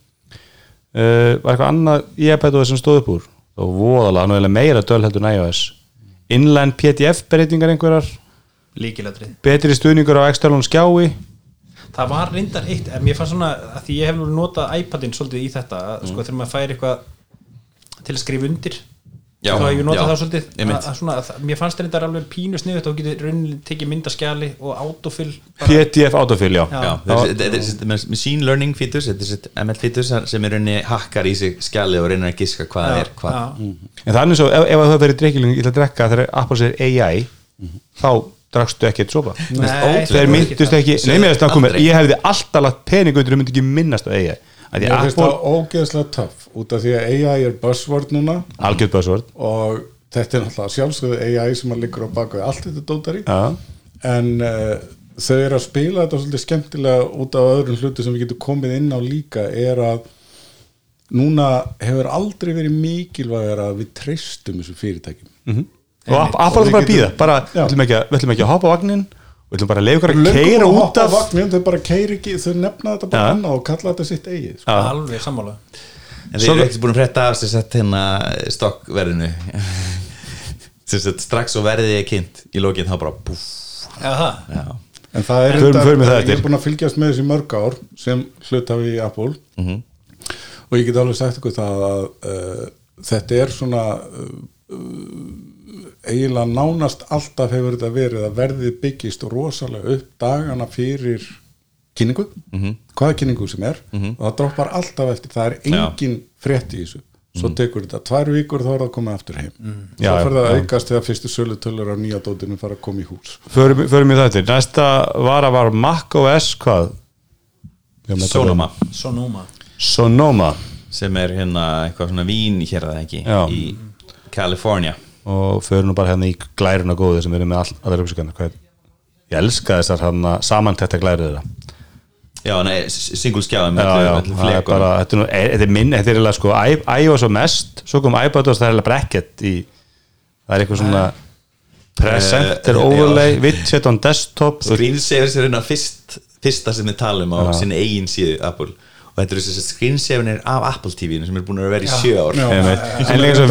Uh, var eitthvað annað í iPad sem stóð upp úr? Og voðalega, nú er meira döl heldur en iOS. Inline PDF breytingar einhverjar.
Líkilatrið
betri stuðningur á external skjái
það var reyndar eitt, en mér fannst svona að því ég hef nú notað iPadin svolítið í þetta að, sko, þegar maður fær eitthvað til að skrifa undir
Já,
þá hef ég notað
já,
það svolítið að, að svona, að, mér fannst þetta alveg pínu sniðut og getur rauninni tekið myndaskjali og autofill
PDF autofill, já,
Já.
Machine learning features þetta er ML features sem er rauninni hakkar í sig skjali og reynir að giska hvað það er hvað.
En það er eins og ef, ef það verið drikkilung ég ætla að drekka þegar Apple segir AI þá drakstu ekki eitt sopa.
Nei,
þeir
það er
myndust
það.
ekki, finnst það komið.
Aldrei.
ég hefði alltaf lagt pening undir og myndi ekki minnast að því
Mér finnst
Apple,
það ógeðslega töff út af því að AI er buzzword núna.
Algjörð buzzword.
Og þetta er náttúrulega sjálfsögðu AI sem að liggur á baku allt þetta dótari.
Já,
en uh, þau eru að spila þetta svolítið skemmtilega út af öðrum hluti sem við getum komið inn á líka er að núna hefur aldrei verið mikilvægur að við treystum þessu fyrirtækjum.
Og App- Apple er bara að býða bara, við ætlum ekki, að- ekki að hoppa á vagnin við ætlum bara að leiða ykkur að keira
að
út af
vagnin, þau bara keiri ekki, þau nefna þetta bara annað og kalla þetta sitt eigið sko.
Alveg sammála.
En við erum ekki búin að frétta af sér sett hérna stokkverðinu. [LAUGHS] Strax og verðið er kynnt í lókin þá bara búf
en það er þetta, ég er búin að fylgjast með þessi mörg ár sem hluthafi í Apple.
Mhm.
og ég get alveg sagt ykkur það að uh, þetta er svona uh, eiginlega nánast alltaf hefur þetta verið að verðið byggist rosalega upp dagana fyrir kynningu,
Mhm.
hvaða kynningu sem er. Og það droppar alltaf eftir, það er engin frétt í þessu, svo tekur þetta tvær vikur þá er það komið aftur heim.
Mhm. Já,
svo fyrir það að aukast þegar fyrstu sölutölur á nýja dótinu fara að koma í hús.
Förum, í það til næsta vara var Mac OS hvað?
Sonoma.
Sonoma.
Sonoma.
Sem er hérna eitthvað svona vín hér að ekki?
Já.
í California
og förum nú bara hérna í glæruna góðu sem eru með all, allar upplýsingarnar hvað ég elska þessar hérna samantætta glæru þeirra.
Já, nei, single flekum.
bara, þetta er, minn, þetta er eiginlega sko iOS og mest, svo kom iPad og það er eiginlega bracket í, það er eitthvað svona presenter
Eh,
overlay, widget on desktop
screensavers er hérna fyrst, fyrsta sem við talum á sinni eigin síðu Apple og þetta eru þess að screensaverin af Apple TV-inu sem er búin að vera í sjö ár.
En líka svo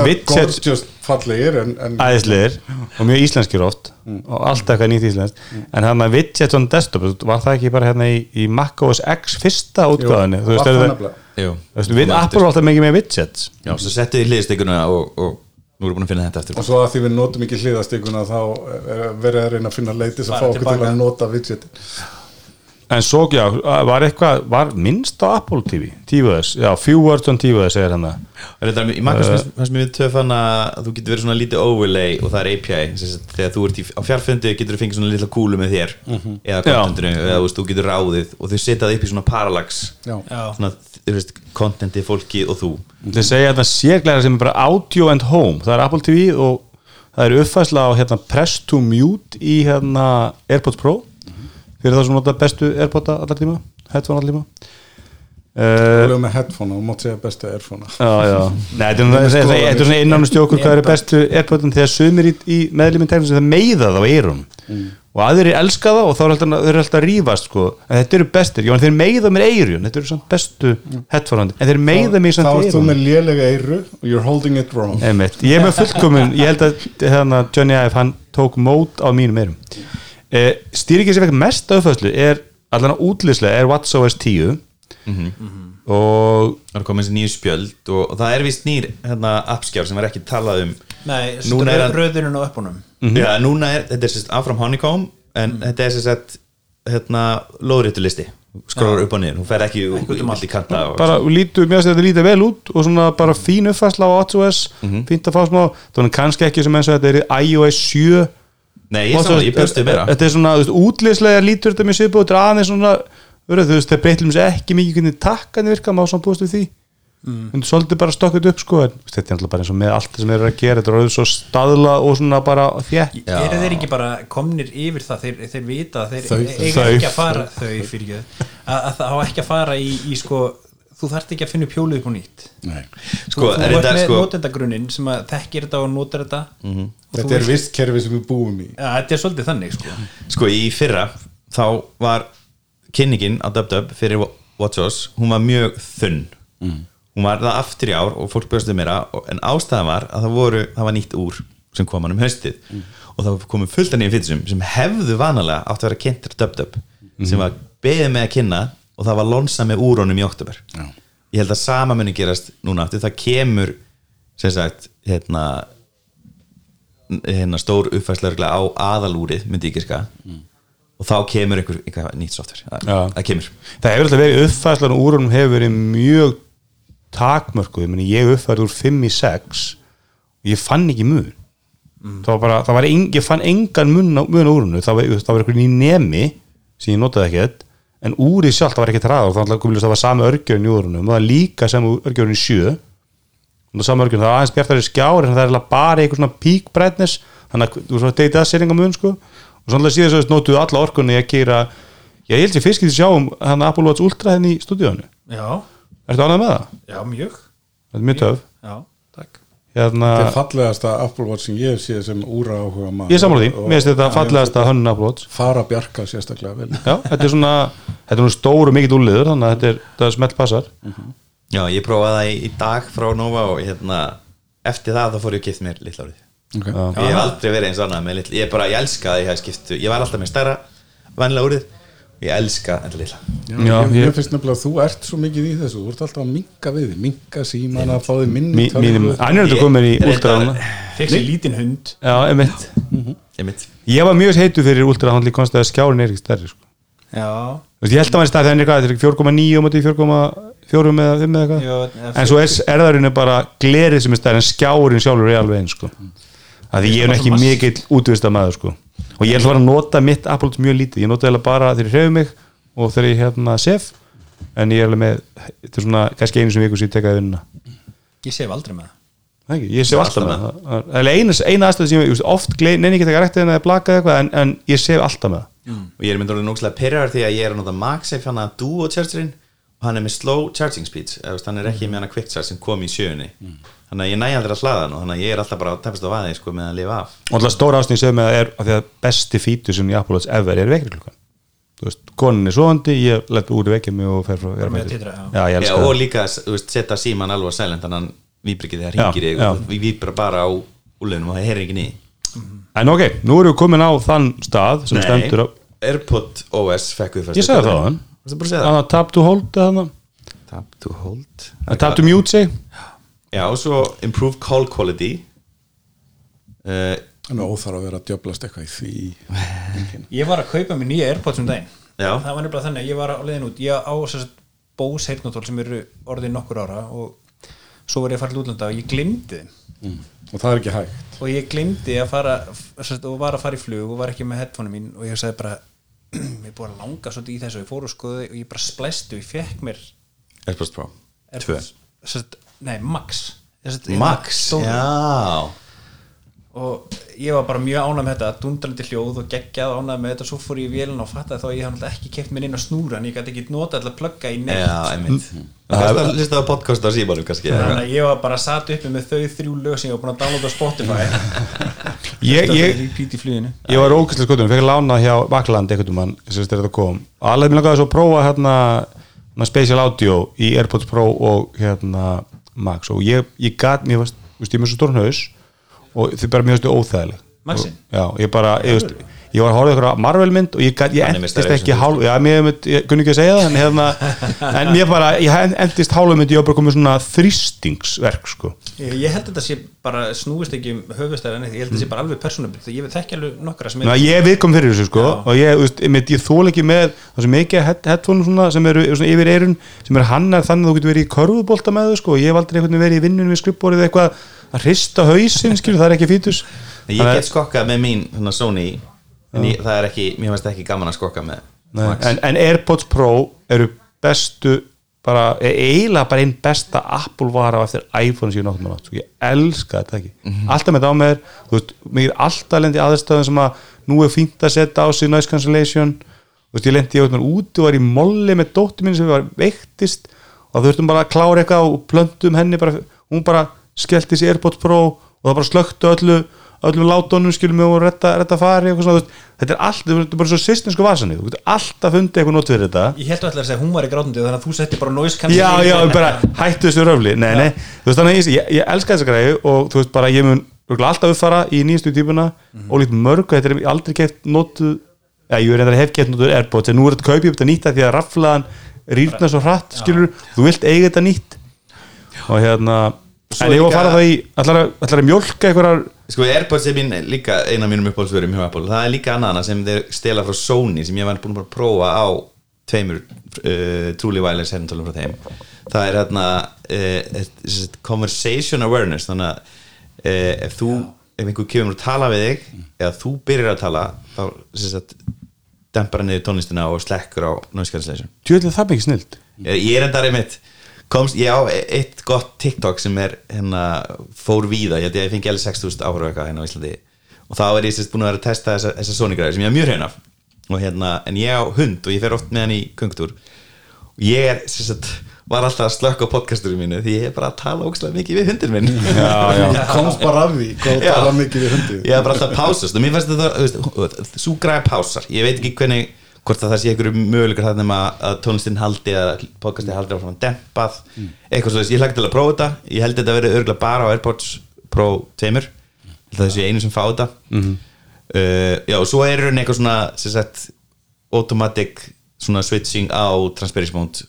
en
æðislegir og mjög íslenskir oft og alltaf eitthvað nýtt íslenskt. En það með widget on desktop, var það ekki bara hérna í, í Mac OS X fyrsta útgáðinni þú veist, er
það
það, við Apple var alltaf mikið með widgets.
Já, svo settu þið hliðstökuna og, og nú erum við búin að finna þetta eftir
og svo að því við notum ekki hliðastíkuna þá er verið að reyna að finna leitis að fá okkur til að nota widgetin
En svo, já, var eitthvað, var minnst á Apple TV, TVS, já, few words on TVS segir hann það.
Þetta, í Magnus uh, fannst mér við töf hann að þú getur verið svona lítið overlay og það er API sem sagt, þegar þú ert í, á fjarfundi getur þú fengið svona litla kúlu með þér eða
Já.
kontentinu eða þú veist, þú getur ráðið og þau setja það upp í svona parallax.
Já.
Svona, þú veist, kontenti, fólki og þú.
Þeir segja þetta sérglæra sem er bara audio and home, það er Apple TV og það er uppfæsla á hérna press to mute í hérna AirPods Pro fyrir það sem nota bestu AirPods allar tíma, headphone allar tíma. Uh,
Lögum með headphone og mátt segja bestu airphone
Já, já, Nei, þetta er svona innan stjókur hvað eru bestu AirPodin þegar sumir í, í meðlíminn tæknum sem það meiða það á eyrun og aðrir elska það og þá er eru alltaf að rífast sko. en þetta eru bestir, já en þeir meiða mér eyrun þetta eru samt bestu headphone en þeir meiða mér
Þá
samt
ert þú
eyrun
með lélega eyru og you're holding it wrong.
Einmitt. ég er með fullkomun, ég held að hérna, Johnny Ive, hann tók mót á mínum eyrum eh, stýringin sem fekk mest auðfæslu er allan að útlýslega er WatchOS 10 og
það er komið þessi nýju spjöld og, og það er vist nýr hérna, appskjár sem er ekki talað um.
Nei,
er
röðurinn á uppunum
Já, núna er, þetta er sérst áfram honeycomb en þetta er sérst hérna, lóðréttu listi skrólar upp og niður, hún fer ekki út
um
í kanta og,
bara lítur, mér finnst þetta lítið vel út og svona bara fín uppfærsla á WatchOS fínt að fá smá, þannig kannski ekki sem eins og þetta er iOS 7
Nei, ég, ég bjóstu meira
þetta er svona, þú veist, útlýslega lítur þetta mjög svipu og þetta er aðeins svona verið, þú veist, það breytlum sér ekki mikið hvernig takkan virka, má svona búast við því mm. en svolítið bara stokkut upp sko en þú þetta er alltaf bara eins og með allt það sem þeir eru að gera þetta er orðið svo staðla og svona bara þétt
Já.
eru þeir ekki bara komnir yfir það þeir, þeir vita að þeir
Þau-
eiga ekki að fara þau fyrir ekki að, að það á ekki að fara í, í sko þú þarft ekki að finna upp hjólið upp á nýtt.
Nei.
Sko,
þú,
er
þú
þetta
með
sko
notendagrunnin sem að þekkir þetta og notar þetta. Og þú
Þetta er
veist-
vist kerfi sem við búum í.
Ja, þetta er svolítið þannig sko.
Sko, í fyrra þá var kynningin á DubDub fyrir WatchOS hún var mjög þunn. Hún var það aftur í ár og fólk bjóðstu meira og- en ástæðan var að það voru það var nýtt úr sem kom hann um haustið. Og það komið fullt af nýjum fytursum sem hefðu vanalega átt að vera kynntir DubDub sem var beðið með að kynna og það var lonsa með úrónum í oktober
Já.
ég held að sama muni gerast núna aftur. Það kemur sem sagt hérna hérna, stór uppfærslega á aðalúrið myndi ég giska. Og þá kemur einhver, einhver nýtt software. Það, það kemur.
Það hefur alltaf verið uppfæslan úr honum hefur verið mjög takmörkuð, ég, úr 5 í 6 og ég fann ekki mun. Það var bara, það var en, ég fann engan mun, á- úrunu, það var, var eitthvað í nemi sem ég notaði ekkert en úrið sjálft, það var ekkert það var, alltaf, það var sami örgjörn í úrunum og það var líka sem örgjörn í 7 og það sami örgjörn, það var aðeins bjartari skjár en það er bara eitthvað svona peak brightness þannig að þú svo deytið að seringa mun sko. Og svona síðan svo notuðu alla orkunni að gera ég held ég fyrst getið sjáum hann Apple Watch Ultra henni í stúdíónu
Já,
Ertu ánægð með það?
já, mjög.
Þetta er mjög töf
Já,
hérna,
Þetta er fallegasta Apple Watch sem ég sé sem úra áhuga maður
Ég er sammála því, mér finnst þetta fallegasta hönnun Apple Watch.
Fara bjarka sérstaklega vel.
Já, þetta er svona þetta er nú stór og mikill úrliður þannig að þetta er, þetta er smelt passar.
Já, ég prófaði það í, í dag frá Nova og hérna, eftir það þá fór ég að gift mér litla árið
okay.
Ég hef aldrei verið eins annað með litla Ég bara, ég elska að ég hef skiptu Ég var alltaf með stærra, vanlega úrið Ég elska enda litla.
Já,
Já,
ég,
ég-
finnst nefnilega að þú ert svo mikið í þessu. Þú ert alltaf að minka við þig, minka símana fá þig minni
er þetta komin í núna.
Fekk sér lítinn hund.
Já,
Ég mitt
Ég var mjög heitu fyrir Ultra hann líka konstaði að skjárin er ekki stærri sko. Þú Ég held að hann er stærri þannig er ekki 4,9 og móti 4,4 eða 5 eða
Já,
eitthvað En svo er erðarinn bara glerið sem er stærri en skjárin sjálfur er alveg eins sko. Að ég er ekki mikill útvista maður sko. og ég ætla að fara að nota mitt Apple mjög lítið, ég nota bara þegar ég hreyfi mig og þegar ég hérna sef. En ég er alveg með þetta er svona kannski einu sem viku sem ég tekaði vinnuna
ég sef aldrei með það.
Ég sef alltaf með það. Eina, eina aðstöð sem ég oft gley- nenni ekki að rættið en að blaka eitthvað en, en ég sef alltaf með það.
Og ég er myndur orðið nógslega pyrrar því að ég er að nota MagSafe hann að duo chargerinn og hann er með slow charging veist, hann er ekki með hann að quick charge sem kom í sjöunni þannig að ég næ aldrei að hlaða hann og þannig að ég er alltaf bara að tefnast á vaði sko, með að lifa af.
Og alltaf stóra ástöð sem ég er að því að besti fítur sem í Apple Watch ever er vekri klukkan þú veist, konin er svoandi, ég let úr vekja mig og fer frá fer á
með að já.
já, ég
Já,
elska
og líka þú veist, setja síman alveg á silent þannig að hann víbr ekki þegar
Já,
hringir
já.
og við víbra bara á úlunum og það heyrir ekki ný
en ok, nú erum við komin á þann stað sem stendur á,
Airpod OS fekk við
ég sagði það á hann
Varstu Já, og svo improve call quality. Uh,
en óþar að vera að djöblast eitthvað í því
Ég var að kaupa mér nýja Airpods um daginn.
Já.
Það var nefnilega þannig að ég var á leiðin út. Ég á að Bose heyrnatól sem eru orðið nokkur ára og svo var ég að fara til útlanda og ég glimti þeim.
Og það er ekki hægt.
Og ég glimti að fara sérst, og var að fara í flug og var ekki með headphone mín og ég sagði bara [CLEARS THROAT] ég er búin að langa svolítið í þessu og ég fór og skoði og ég bara splæsti og ég fekk mér
AirPods Pro.
Airpods, sérst, nei, Max.
Max, já.
Og ég var bara mjög ánægð með þetta dundrandi hljóð og geggjað ánægð með þetta. Svo fór ég í vélina og fattaði þá að ég hafði náttúrulega ekki keft mér inn á snúra en ég gæti ekki nota alltaf að plugga í neitt.
Já, einmitt. Það er listað á podcast á símanum kannski eða
þannig að ég var bara satt uppi með þau þrjú lög sem ég var búin að downloada á Spotify. [LAUGHS]
Ég, ég, ég var ógæslega skotum, fekk lánað hjá Vakland einhvern mann, sem þetta kom. Og alveg mér langaði svo að prófa hérna, hérna Spatial Audio í AirPods Pro og hérna Max og ég, ég mér varst, veist, ég er með svo stórn haus og þið bara mjög óþægileg
Maxinn?
Og- já, ég bara, ég veist ég var að horfa ykkur á Marvel mynd og ég, ég endist ekki hálf, já, mér, kunni ekki að segja það en, hérna, [LAUGHS] en mér bara, ég endist hálf mynd, ég var bara komið svona þrýstingsverk, sko.
Ég, ég held að þetta sé bara snúist ekki um höfustæri en ég held að þetta sé bara alveg persónubild ég þekki alveg nokkra sem
Ná, ég er viðkom fyrir þessu sko
Já.
og ég, ég, ég þól ekki með það sem mikið head, headphone svona, sem eru svona yfir eirun sem er hannar þannig að þú getur verið í körfubolta með þau sko og ég hef aldrei verið í vinnunum við skrippborið eitthvað að hrista hausinn skilur það er ekki fítus.
Ég get skokkað með mín svona Sony en ég, það er ekki, mér finnst ekki gaman að skokka með
Nei, en, en Airpods Pro eru bestu bara, eiginlega bara einn besta Apple vara eftir iPhone síðan nokkuð mann átt ég elska þetta ekki.
Mhm.
alltaf með þetta á mér, þú veist, mér er alltaf lendi aðstöðum sem að nú er fínt að setja á sig noise cancellation. Þú veist, ég lendi ég veit mér úti og var í molli með dóttir mín sem var veiktist og þurftum bara að klára eitthvað og plöntum henni bara, hún bara skellti sér Airpods Pro og það bara slöktu öllu öllum látónum skilum við og retta, retta fari og svona, þetta er allt, þetta er bara svo sýstinsku vasanni, þú getur alltaf fundið eitthvað nót fyrir þetta.
Ég held alltaf að segja hún var í grátandi þannig að þú setti bara noise
já, já,
cancellation.
bara hættu þessu röfli nei, nei, þú veist þannig að ég, ég, elska þessa græði og þú veist bara, ég mun alltaf uppfara í nýjastu típuna
Mhm.
og líkt mörg, og þetta er aldrei keft notu já, ég er reyndar að hef keft notu Airpods en nú er þetta kaupið þetta nýtt
Sko Airpods er mín líka eina af mínum uppáhaldsvörum hjá Apple. Það er líka annað sem þeir stela frá Sony sem ég var búin að prófa á tveimur uh, Truly Wireless herntölum frá þeim. Það er hérna uh, conversation awareness þannig að uh, ef þú ef einhver kemur að tala við þig eða þú byrjar að tala þá sem sagt, dempar hann niður tónlistina og slekkur á noise cancellation.
Tjóðlega það mikið snild
ég, ég er enda einmitt komst, ég á eitt gott TikTok sem er hérna fór víða, ég, ég fengi alveg 6000 áhverju eitthvað hérna á Íslandi. Og þá er ég sérst búin að vera að testa þessa, þessa Sony-græði sem ég er mjög hrein af. Og hérna, en ég á hund og ég fer oft með hann í kungtúr og ég er sérst var alltaf að slökka á podcasturum mínu því ég er bara að tala ógslag mikið við hundin minn.
Já, já. [LAUGHS]
Komst bara af því, hvað
Já.
tala mikið við hundið
ég er bara alltaf að pásast og mér fannst þetta, þú veist, svo græða pásar. Ég veit ekki hvernig, hvort að það sé einhverju möguleikar þarna með að tónlistin haldi eða podcasti haldi áfram dempað. Eitthvað svo þess, ég hlakka til að prófa þetta. Ég held þetta að vera örgulega bara á Airpods Pro 2 ég held að það sé einu sem fá þetta. Uh, já, og svo er raun eitthvað svona sagt, automatic svona switching á transparency mode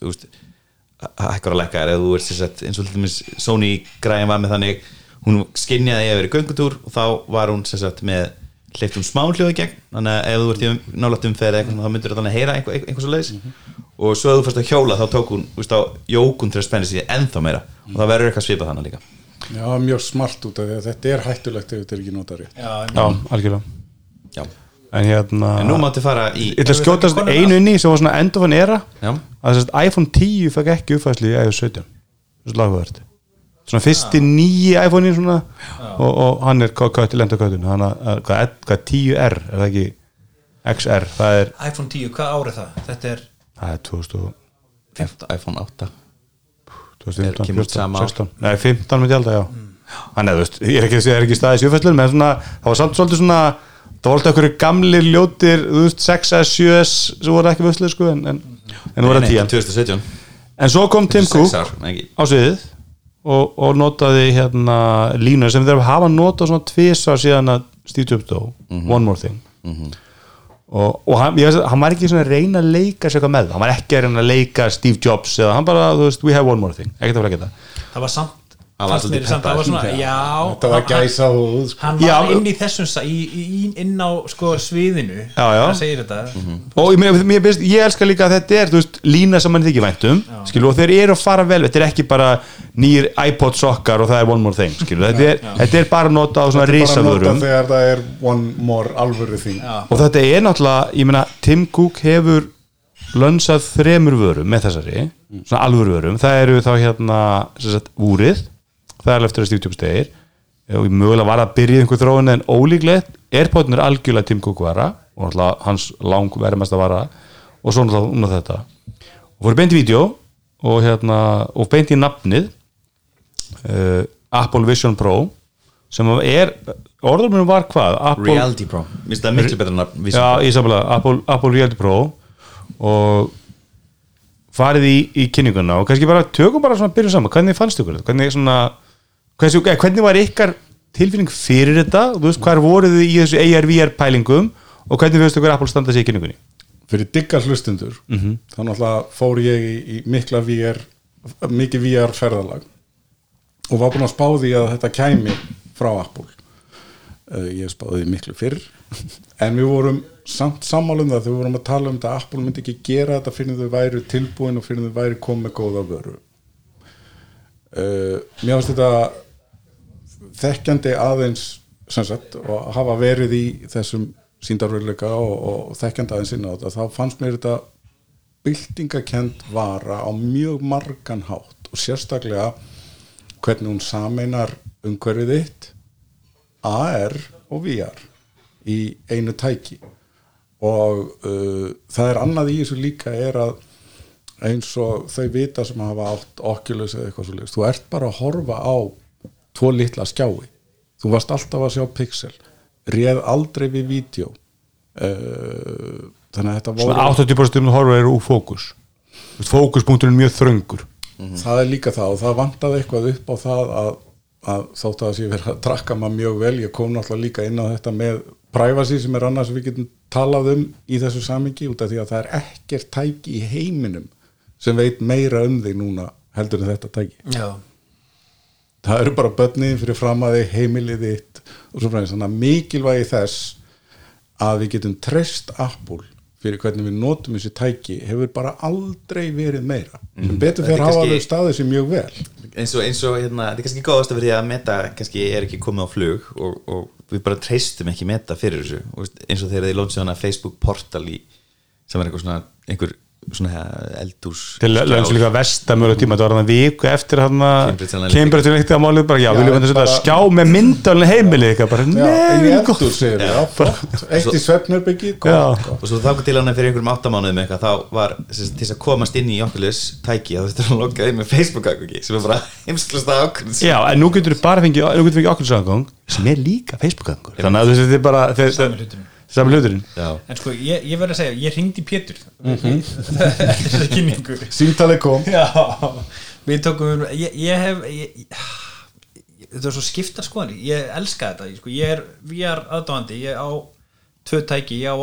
hækkar að lekka eða þú sem sagt, eins og Sony græðin var með þannig hún skinjaði að vera í göngutúr og þá var hún sagt með hleypt um smá hljóði gegn þannig að ef þú ert í nálægt umferð eitthvað, þá myndur þannig að heyra einhver, einhver svo leiðis og svo ef þú fyrst að hjóla þá tók hún þú veist, á jókun til að spenna sig ennþá meira. Og það verður eitthvað svipað þannig líka.
Já, mjög smart út af því að þetta er hættulegt ef þetta er ekki notað rétt.
Já,
Já, algjörlega.
Já.
En hérna
en nú máttu fara í
Ég ætla að skjótast einu inni sem var svona end of an era.
Já,
að þess að iPhone 10 fekk ekki uppfæslu í iOS 17 Þessu lagverð Svona fyrsti nýji iPhone-in svona. Og, og hann er hvað til enda köttun hann er hvað, hvað 10R er það ekki? XR, það er
iPhone 10, hvað árið það? Þetta er
það er 2000
iPhone 8
2015,
kemur út
14,
sama ár.
16 Nei, 15 með hjálta, já. Þannig að þú veist, ég er ekki, ég er ekki staðið sjöfæslun menn svona, það var samt svolítið svona það var alltaf einhverju gamlir ljótir þú veist, 6S, 7S sem voru ekki vösluð sko, en, en, en það voru að 10
2017
En svo kom Tim Cook
ekki.
á sviðið og, og notaði hérna línu sem þeir hafa notað svona tvisar síðan að Steve Jobs dó. One More Thing. Og, og hann, ég hann var ekki svona að reyna að leika sér eitthvað með það, hann var ekki að reyna að leika Steve Jobs eða hann bara, þú veist, we have one more thing. Ekkert að fara að geta
það.
Það var
samt, það var svona,
peppaður.
já
Þetta var gæsa húð sko.
hann var
Já,
inn í þessum í, í, inn á sko sviðinu
Já, já.
það segir þetta.
Og ég, mér, mér, ég elska líka að þetta er veist, lína sem mann þykir væntum skilu, og þeir eru að fara vel, þetta er ekki bara nýr iPod sokkar og það er one more thing skilu, þetta, er, þetta er bara nota á svona
Bara nota
risavörum.
þegar það er one more alvöru þing.
Og þetta er náttúrulega, ég meina Tim Cook hefur lönsað þremur vörum með þessari, svona alvöru vörum það eru þá hérna sem sagt, úrið, það er eftir að Steve Jobs degir og mögulega var að byrja einhver þróun en ólíklegt, Airpodin er algjörlega Tim Cook vara og hans lang verðmest að vara. Og svo um þetta. Og fóru beint í vídeo og hérna, og beint í nafnið uh, Apple Vision Pro sem er, orðurmennum var hvað? Apple,
Reality Pro. Mér
Já, ég samfélag, Apple, Apple Reality Pro. Og farið í, í kynninguna og kannski bara tökum bara svona byrja saman, hvernig fannst ykkur þetta? Hvernig svona hvernig, eh, hvernig var ykkar tilfinning fyrir þetta? Og þú veist, hvað voruð þið í þessu AR-VR pælingum og hvernig fyrstu ykkur Apple standa sig í kynningunni?
fyrir diggar hlustundur þá náttúrulega fór ég í, í mikla VR mikið VR ferðalag og var búin að spá því að þetta kæmi frá Apple. Uh, ég spáði miklu fyrr [LAUGHS] en við vorum samt sammálum það þegar við vorum að tala um þetta að Apple myndi ekki gera þetta fyrir þau væri tilbúin og fyrir þau væri komið góða vöru. Uh, mér finnst þetta þekkjandi aðeins sagt og hafa verið í þessum síndarveruleika og, og þekkjandi aðeins inn á þetta þá fannst mér þetta byltingakend vara á mjög margan hátt og sérstaklega hvernig hún sameinar umhverfið þitt AR og VR í einu tæki. Og uh, það er annað í þessu líka er að eins og þau vita sem hafa átt Oculus eða eitthvað svo þú ert bara að horfa á tvo litla skjái. Þú varst alltaf að sjá pixel. Réð aldrei við vídeo. Uh, þannig að þetta voru
Svona 80% um horfa eru úr fókus. Fókuspunkturinn er mjög þröngur.
Það er líka það og það vantaði eitthvað upp á það að, að þótt að það sé verið að trakka maður mjög vel ég kom náttúrulega líka inn á þetta með privacy sem er annars við getum talað um í þessu samingi út af því að það er ekkert tæki í heiminum sem veit meira um þig núna heldur en þetta tæki.
Já,
það eru bara börnið fyrir fram að þig heimilið þitt og svo fræðis, þannig að mikilvægi þess að við getum treyst Apple fyrir hvernig við notum þessi tæki hefur bara aldrei verið meira. Sem betur
Þetta er
fyrir hafa
kannski-
alveg staðið sér mjög vel.
Eins og, eins og hérna, þetta er kannski góðast að verði að meta kannski er ekki komið á flug og, og við bara treystum ekki meta fyrir þessu. Og eins og þegar þið lónsið hana Facebook portal í, sem er eitthvað svona einhver eldús
til lönns líka vestamölu tíma þetta var hann viku eftir hann
Cambridge Analytica.
Cambridge Analytica málið bara, já,
Já,
viljum við þetta skjá með myndalinn heimilið eitthvað bara,
flott. Eitt í gott
og svo þá til hana fyrir einhverjum áttamánuðum eitthvað þá var til þess að komast inn í Oculus tæki að þetta er að logga inn með Facebook akkugi sem er bara heimsklasta ákvörðin
Já, en nú getur við bara fengið, samgang sem er líka Facebook-gangur þannig að þetta er bara
Sami hluturinn. en sko ég, ég verð að segja, ég ringdi Pétur.
Mhm. [LAUGHS]
eftir þessa kynningu.
Sýntalið kom.
Já, við tókum ég, ég hef ég, þetta er svo skipta skoðan ég elska þetta, sko, ég er VR aðdáandi, ég á tvö tæki, ég á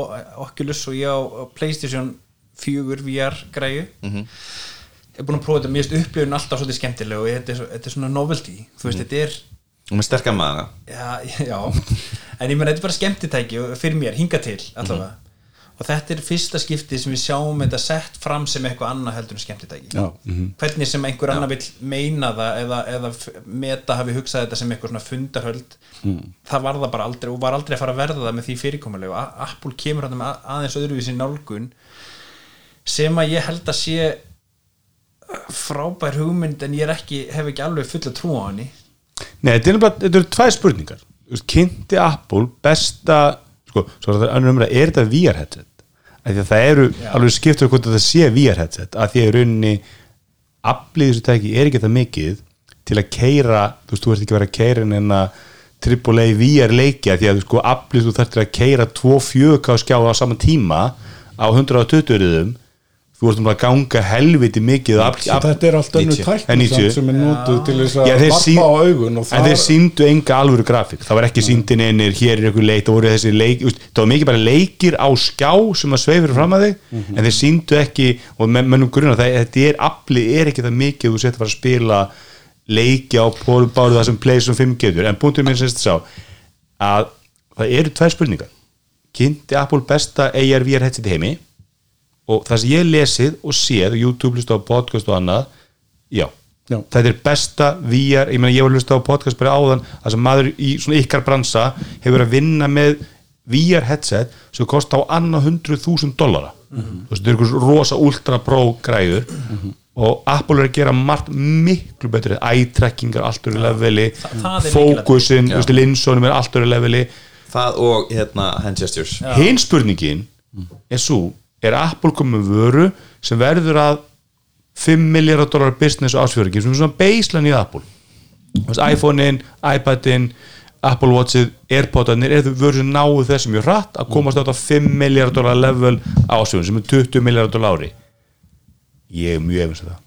Oculus og ég á Playstation 4 VR græju. Ég er búin að prófa þetta, mér finnst upplifun alltaf svolítið skemmtileg og þetta er, svo- þetta er svona novelty. Þú veist, þetta er
og með sterkar maður
já, [LAUGHS] já, en ég meina þetta er bara skemmtitæki fyrir mér, hinga til allavega. Og þetta er fyrsta skipti sem við sjáum þetta sett fram sem eitthvað annað heldur en skemmtitæki.
Já.
hvernig sem einhver annar vill meina það eða, eða meta hafi hugsað þetta sem eitthvað svona fundarhöld það var það bara aldrei og var aldrei að fara að verða það með því fyrirkomulega og Apple kemur hann með aðeins öðruvísi nálgun sem að ég held að sé frábær hugmynd en ég ekki, hef ekki alveg fulla trú á henni
Nei, þetta er eru tvær spurningar. Kynnti Apple besta sko, svo er þetta er VR headset? Það eru alveg skiptur hvort þetta sé VR headset að því að í rauninni aflið þessu tæki er ekki það mikið til að keira, þú veist, þú ert ekki að vera að keira en að AAA VR leiki af því að sko aflið þú þarftir að keira 2.4K skjá á sama tíma á 120 riðum þú ert um að ganga helviti mikið
þetta er allt önnur
90.
tækni
En 90.
samt sem er notuð til þess að varpa á augun
en þeir síndu enga alvöru grafík það var ekki síndin einir, hér er einhver leik það voru þessi leik, það var mikið bara leikir á skjá sem að sveifir fram að þig
Mhm.
en þeir síndu ekki og menn- mönnum grunna það þetta er afli, er ekki það mikið þú setja að fara að spila leiki á báðu það sem Playstation 5 getur en punktum minn semst sá að það eru tvær spurningar kynnti Apple besta AR VR headset heimi og það sem ég lesið og séð YouTube, hlusta á podcast og annað já,
Já.
þetta er besta VR, ég meina ég var að hlusta á podcast bara áðan, það sem maður í svona ykkar bransa hefur verið að vinna með VR headset sem kosta á annað hundruð þúsund dollara. Þú veist, þetta er einhvers rosa ultra pro græður. Og Apple er að gera margt miklu betur eye-trackingar allt öru leveli.
Það er
fókusin, linsónum er allt öru leveli.
Það og hérna hand gestures
hinn spurningin er svo, er Apple komið vöru sem verður að 5 miljardar dólar business ásfjörðingin sem er svona baseline í Apple. iPhone-in, iPad-in Apple Watch-ið, Airpod-anir er þau vöru sem náu þessu mjög hratt að komast átt á 5 miljardar dólar level ásfjörðin sem er 20 miljardar dólar ári. Ég er mjög efins um það.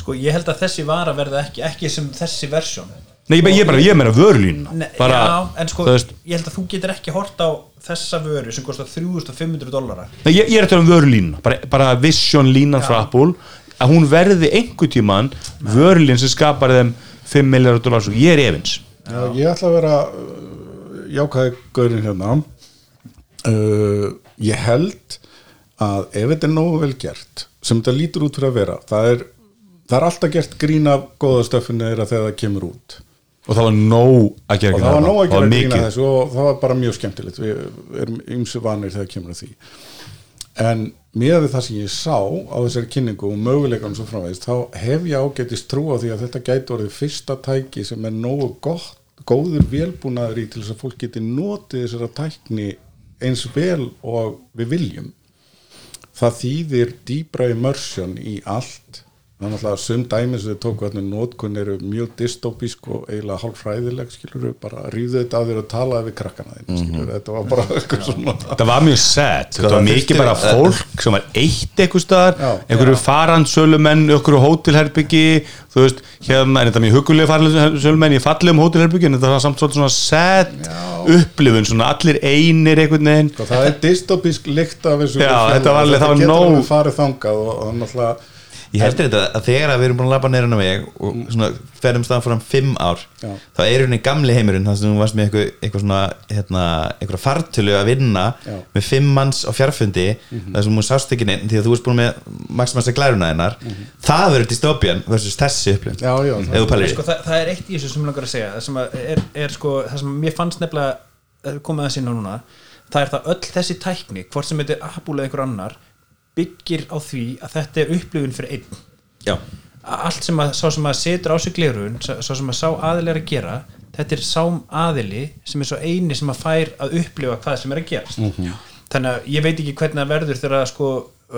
Sko ég held að þessi vara verða ekki, ekki sem þessi versjón
Nei, ég, ég, bara, ég meina vörulínuna.
Nei,
bara,
já, en sko
veist,
ég held að þú getur ekki hort á þessa vöru sem kostar 3500 dólarar
Nei, ég, ég er eftir um vörulínu bara, bara vision línan frá Apple að hún verði einhver tíman vörulín sem skapar þeim 5 miljardar dólar svo ég er efins.
Já, ég ætla að vera uh, jákvæði gaurin hérna. Uh, ég held að ef þetta er nógu vel gert sem þetta lítur út fyrir að vera það er, það er alltaf gert grín af góða stöffinu þeirra þegar það kemur út
og það var nóg að gera
og það var nóg að gera grín af
mikið.
þessu og það var bara mjög skemmtilegt. Við erum ymsu vanir þegar kemur að því. En með það sem ég sá á þessari kynningu og möguleikanum svo framvegist þá hef ég ágætist trú á því að þetta gæti orðið fyrsta tæki sem er nógu gott, góður velbúnaður í til þess að fólk geti notið þessara tækni eins vel og við viljum. Það þýðir dýbra immersion í allt þannig að sum dæmi sem þau tóku hvernig nótkun eru mjög dystopísk og eiginlega hálfræðileg skilur bara ríðu þetta að þér að tala við krakkana þín skilur þetta var bara eitthvað svona
það var mjög sad, þetta var mikið bara fólk sem var eitt eitthvað staðar einhverju farandsölumenn, einhverju hótelherbyggi þú veist, hérna er þetta mjög hugulega farandsölumenn í fallegum hótelherbyggi en þetta var samt svona sad upplifun, svona allir einir einhvern veginn.
Og það er dystopísk
ég heldur þetta að þegar að við erum búin að labba neyrinn á veg og svona ferðum stað fram fimm ár
Já.
þá er henni gamli heimurinn þannig að þú varst með eitthvað, eitthvað svona hérna, eitthvað fartölu að vinna
Já.
með fimm manns á fjarfundi þar sem hún sást ekki neitt því að þú varst búin með maximasta glæruna hennar. Það verður dystopían versus þessi í
sko, það, það er eitt í þessu sem ég langar að segja. Það sem að er, er sko, það sem mér fannst nefnilega er komið að sinna núna það er það öll þessi tækni, hvort sem þetta er eða einhver annar byggir á því að þetta er upplifun fyrir einn.
Já,
allt sem að sá sem að setur á sig glerun sá sem að sá aðili er að gera þetta er sá aðili sem er svo eini sem að fær að upplifa hvað sem er að gerast. Þannig að ég veit ekki hvernig það verður þegar að sko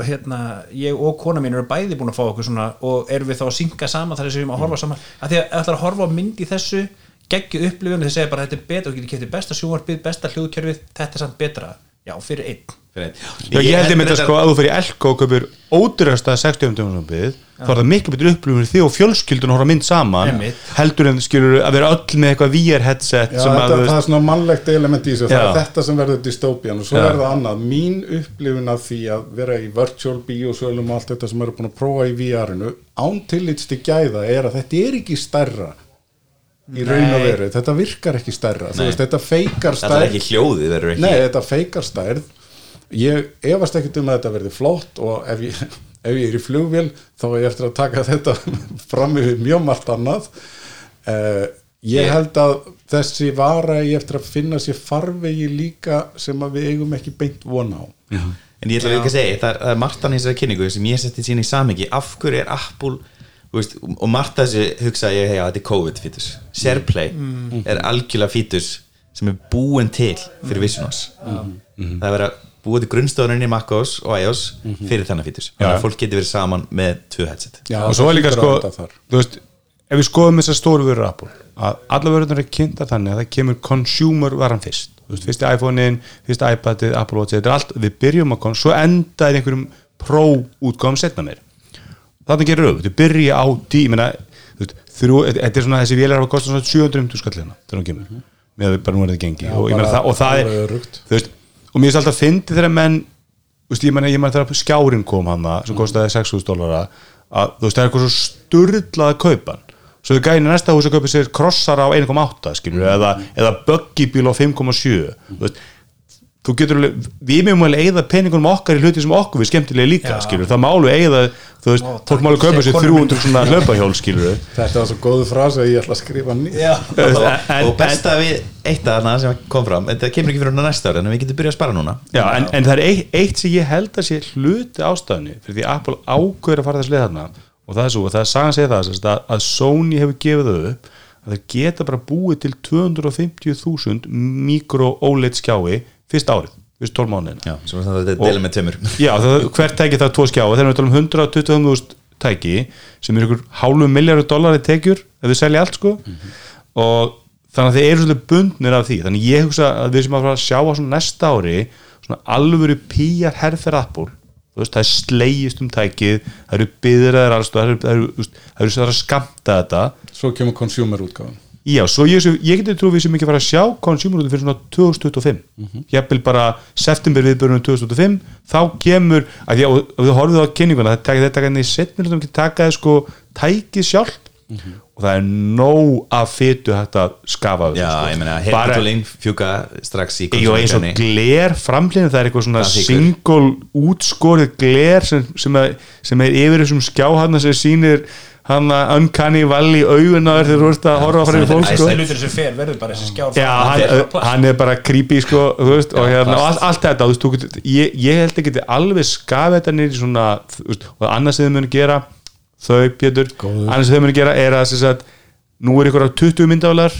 hérna, ég og kona mín eru bæði búin að fá okkur svona og erum við þá að synga saman þar sem við erum að horfa saman. Að því að ætlar að horfa á mynd í þessu geggju upplifun þeir segja bara þetta er betra og getur kæftið besta sjónvarpið, besta hljóðkerfið þetta er samt betra, já fyrir einn.
Já, ég held ég myndi að sko að þú fyrir Elko og kaupir ódurasta 60 um bið þá er það miklu betur upplifun fyrir því og fjölskyldun horfa mynd saman
Einmitt.
heldur en skilur að vera öll með eitthvað VR headset
Já,
sem
þetta,
að
það er svona mannlegt element í þessu það
Já.
er þetta sem verður dystopían og svo
Já.
er það annað, mín upplifun af því að vera í virtual biosölum og allt þetta sem eru búin að prófa í VR-inu án tillits til gæða er að þetta er ekki stærra í raun og
Nei.
veru, þetta virkar ekki stærra þú veist, þetta feikar
það er
stærð
ekki hljóðið verður ekki
Nei, þetta feikar stærð ég efast ekkert um að þetta verði flott og ef ég, [LAUGHS] ef ég er í flugvél þá er ég eftir að taka [LAUGHS] þetta fram yfir mjög margt annað. Uh, ég held að þessi vara ég eftir að finna sér farvegi líka sem að við eigum ekki beint von á.
En ég ætla líka að segja, það er, er Martan í þessari kynningu sem ég setti sín í samingi af hverju er Apple veist, og Marta þessi hugsa ég, hei, þetta er COVID-fítus Shareplay er algjörlega fítus sem er búin til fyrir Visionos það er verið að búa til grunnstofunni í MacOS og iOS fyrir þennan fítus þannig að fólk geti verið saman með tvö headset.
Já,
og svo er líka sko
að
þú veist, ef við skoðum þessar stóru vörur Apple að alla vörunar er kynnta þannig að það kemur consumer varan fyrst. Þú veist, fyrst iPhone-in, fyrst iPad-ið, Apple Watch þetta er allt, við byrjum að koma svo enda er einhverjum pro útgáðum setna meir. Þannig gerir auðvitað, þú byrja á tí, ég meina, þú veist, þrjú, þetta er svona þessi vélar hafa kostað svona 750 skallina þegar hún kemur, með að við bara nú er þetta gengi
Já,
og, ég meina,
bara
það, og það
alveg
er,
öruggt.
Og mér finnst alltaf fyndi þegar menn veist, ég meina þegar skjárin kom hann sem kostaði 6.000 dólara að þú veist, það er eitthvað svo sturlað að kaupa hann. Svo þau gæði næsta hús að kaupa sér krossar á 1.8 skilur, eða, eða buggybíl á 5.7 þú veist þú getur alveg, við meðum alveg eigða peningunum okkar í hluti sem okkur við skemmtilega líka
Já.
skilur, það má alveg eigða þú veist,
Ó,
fólk má alveg kaupa sér
konur
300 svona hlaupahjól skilur
þetta var svo góðu frasa að ég ætla að skrifa nýtt. [LAUGHS]
Og, besta við eitt af þarna sem kom fram þetta kemur ekki fyrir hana næsta ári en við getum byrjað að spara núna.
Já, en, en það er eitt, eitt sem ég held að sé hluti ástæðinu fyrir því Apple ákveður að fara þess leið þarna og það er svo, og það er sagan segja það sem sagt, að, að Sony hefur gefið þau upp að það geta bara búið til 250.000 mikro OLED skjái fyrst árið, fyrst 12 mánuðin
já, sem er þetta að dela með tveimur. [LAUGHS]
Já, það, hvert tæki það tvo skjá. Og þegar við talum 125.000 tæki sem er ykkur hálfu miljardur dollari tekjur ef við selja allt sko. Og þannig að þeir eru svolítið bundnir af því. Þannig ég hugsa að við sem að fara að sjá á svona næsta ári svona alvöru pýjar veist, það er slegist um tækið það eru byðraðar alls það eru, það eru, það eru, það eru að skamta þetta.
Svo kemur consumer útgáðan
Já, svo ég, ég geti trú við sem ekki fara að sjá consumer út fyrir svona 2025 mm -hmm. jafnvel bara september viðbörunum 2025 þá kemur, að að og við horfum á kynninguna, það taka þetta setnir sem ekki taka þið sko tækið sjálf og það er nóg fytu að skafa af þessu,
já,
sko.
ég
bara
heyrnatólinn fjúka strax í
Jú, eins og gler framlýðin það er eitthvað svona
Það þykir.
single útskorið gler sem, sem, er, sem er yfir þessum skjáhanna sem sýnir hann að uncanny valley augunar þegar þú ert að horfa frá fólk sko. Já, hann,
plast.
hann er bara creepy sko, veist, og, hérna,
plast.
allt, þetta veist, getur, ég, ég held ekki að alveg skafa þetta í svona veist, og annars sem þau munu gera þau, Pétur, annars sem þau munu gera er að sagt, nú er ykkur á 20 myndavælar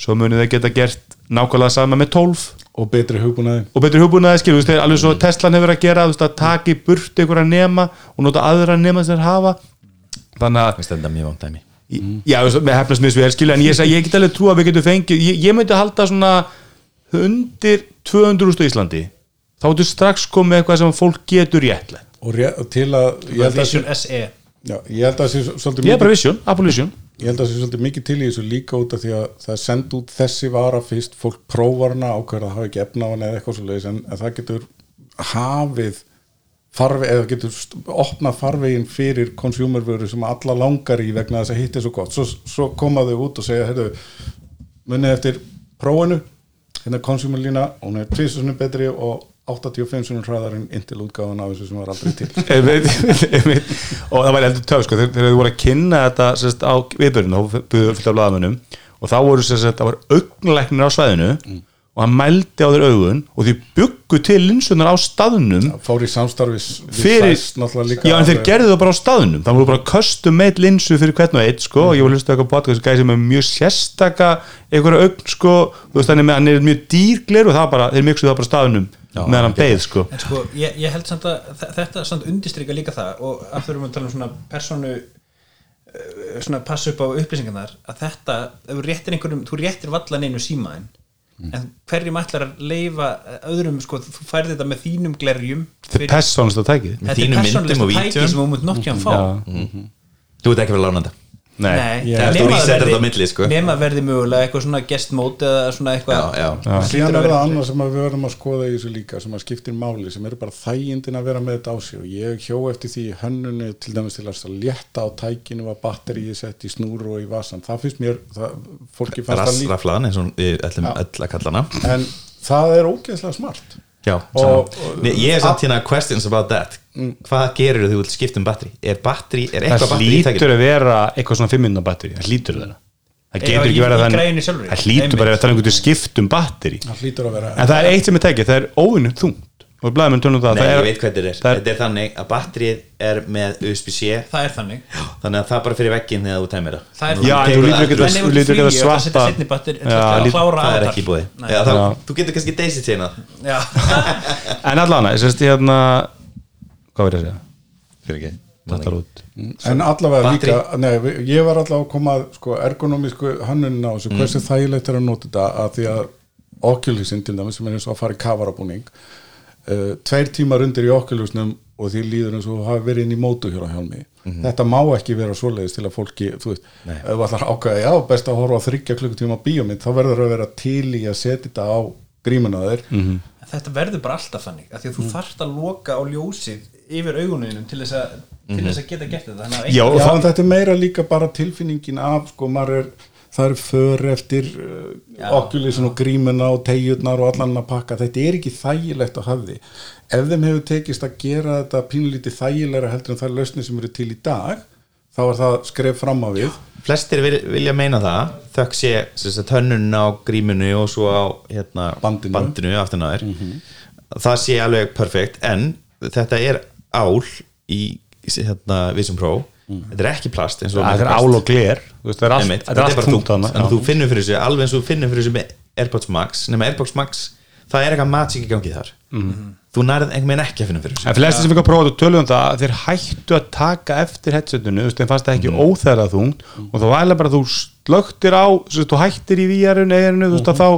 svo munu þau geta gert nákvæmlega sama með 12
og betri hugbúnaði
og betri hugbúnaði skil, þú veist, þeir- alveg svo Teslan hefur að gera, veist, að taka í burt einhverja nema og nota aðra nema sem þeir hafa þannig að Já, með hefnast misvel skilja, en ég, seg- ég get alveg trú að við getum fengið ég, ég myndi halda svona undir 200 úrstu Íslandi. Þá ertu strax komið eitthvað sem fólk getur réttlega
og ré, til að ég held að,
Vision
sé,
SE
já, ég held að sé svolítið mikið,
Vision, Vision.
Ég held að sé svolítið mikið til í þessu líka út af því að það er send út þessi vara fyrst, fólk prófar hana ákveður að hafa ekki efna á hana eða eitthvað svo leiðis en, en það getur hafið farveg, eða getur opnað farvegin fyrir konsjúmervöru sem alla langar í vegna þess að hitt er svo gott. Svo, svo koma þau út og segja heyrðu, munið eftir prófinu. Hérna er konsjúmerlína, hún er tvisunni betri og 85 sunum hraðar en intil útgáðan af þessu sem var aldrei til. [LAUGHS]
Og það var heldur töf sko, þegar þau voru að kynna þetta sérst, á viðbörinu, þá buður fullt af blaðamönnum. Og þá voru sérst, það var augnlæknir á svæðinu og hann mældi á þeir augun og því byggu til linsunar á staðnum
fór í samstarfis
fyrir, já en þeir gerðu það bara á staðnum. Það voru bara custom made linsu fyrir hvern og eitt sko, og ég var hlustu eitthvað podcast gæði sem er mjög sérstaka einhverja augn sko, þú veist þannig með hann er mjög dýrglir og það bara, þeir miksu það bara á staðnum meðan hann beið sko.
En sko, ég, ég held samt að þe- þetta samt undistrika líka það og aftur erum við að tala um svona personu eh, svona passa upp á upplýsingarnar að þetta, þú réttir réttir vallan einu símaðin en hverjum ætlar að leifa öðrum, sko, þú færði þetta með þínum glerjum
þetta er persónast að tækið.
Þetta er
þínum myndum
persónulegsta
og
tæki sem þú mútt nokkja að fá.
Já.
Þú ert ekki verið lánanda
Nei.
Nei,
þú
verði-
þetta á milli, sko.
nema verði mögulega eitthvað svona guest mode eða svona eitthvað.
Já, já.
síðan er það annað sem við verðum að skoða í þessu líka sem að skiptir máli sem eru bara þægindin að vera með þetta á sig. Og ég hjó eftir því hönnunni til dæmis til að létta á tækinu að batteríi sett í snúru og í vasan það finnst mér, það, fólki fannst það líka
Rassraflaðan eins og við ætlum öll að kalla hana.
En það er ógeðslega smart
Já,
Og-
og, Nei, ég er samt hérna questions about that. Hvað gerir þú vilt skipta um batteri? Er batteri, er eitthvað
það
batteri í
hlýtur
tækinu?
að vera eitthvað svona 5 minna batteri það hlýtur það það getur ekki verið að það hlýtur bara að það er einhvern veginn skipt um batteri
það hlýtur að vera
en það er eitt sem er tekið, það er óvinnu þungt og blæðum um tölum það
Nei,
það
ég
er,
veit hvað þetta er.
það er-
Þetta er þannig að batterið er með USB-C
það er þannig
Þannig að það bara fyrir vegginn þegar þú tæmir það
það er
Já, en þú lítur
það-
ekki að lítur ekki að
það
svarta
það er
Það er ekki búið. Þú getur kannski daisy
Já. [LAUGHS]
en allan, ég ég hérna hvað verður ég að segja?
Fyrir ekki
út
en allavega
Batteri.
líka, nei, ég var allavega að koma að, sko, ergonomísku hönnunina á þessu, hversu þægilegt er að nota þetta að því að Oculusinn til dæmis sem er eins og að fara í kafarabúning uh, tveir tímar undir í Oculusnum og því líður eins og hafi verið inn í mótuhjóra hjálmi. Þetta má ekki vera svoleiðis til að fólki þú veist, ef þú ætlar að ákveða já, best að horfa á þryggja klukkutíma bíómynd þá verður að vera til í að setja þetta á grímuna þér.
Mhm.
þetta verður bara alltaf þannig að því að þú þarft að loka á ljósið yfir augunum til þess að, til þess að geta gert þetta. Þannig að
Já, það-
en þetta er meira líka bara tilfinningin af, sko, maður er það er för eftir uh, okkulisin og grímuna og tegjurnar og allan að pakka, þetta er ekki þægilegt að hafi ef þeim hefur tekist að gera þetta pínlítið þægilega heldur en það er lausni sem eru til í dag þá er það skref fram á við.
Flestir vil, vilja meina það. Þökk sé hönnun á grímunu og svo á hérna,
Bandinu.
bandinu aftan á þér Það sé alveg perfekt en þetta er ál í hérna, Visum Pro Þetta er ekki plast eins og
það er ál og er
Einmitt,
þetta er allt þarna,
en
já.
þú finnur fyrir þessu, alveg eins og þú finnur fyrir þessu með Airpods Max, nema Airpods Max það er eitthvað magic í gangi þar. Þú nærið einhvern veginn ekki að finna fyrir þessu.
En flestir sem ekki að prófa þetta tölum það að þeir hættu að taka eftir headsetinu, þeim fannst það ekki mm. óþæra þungt og þá væla bara að þú slögtir á, þú hættir í þú veist, að þá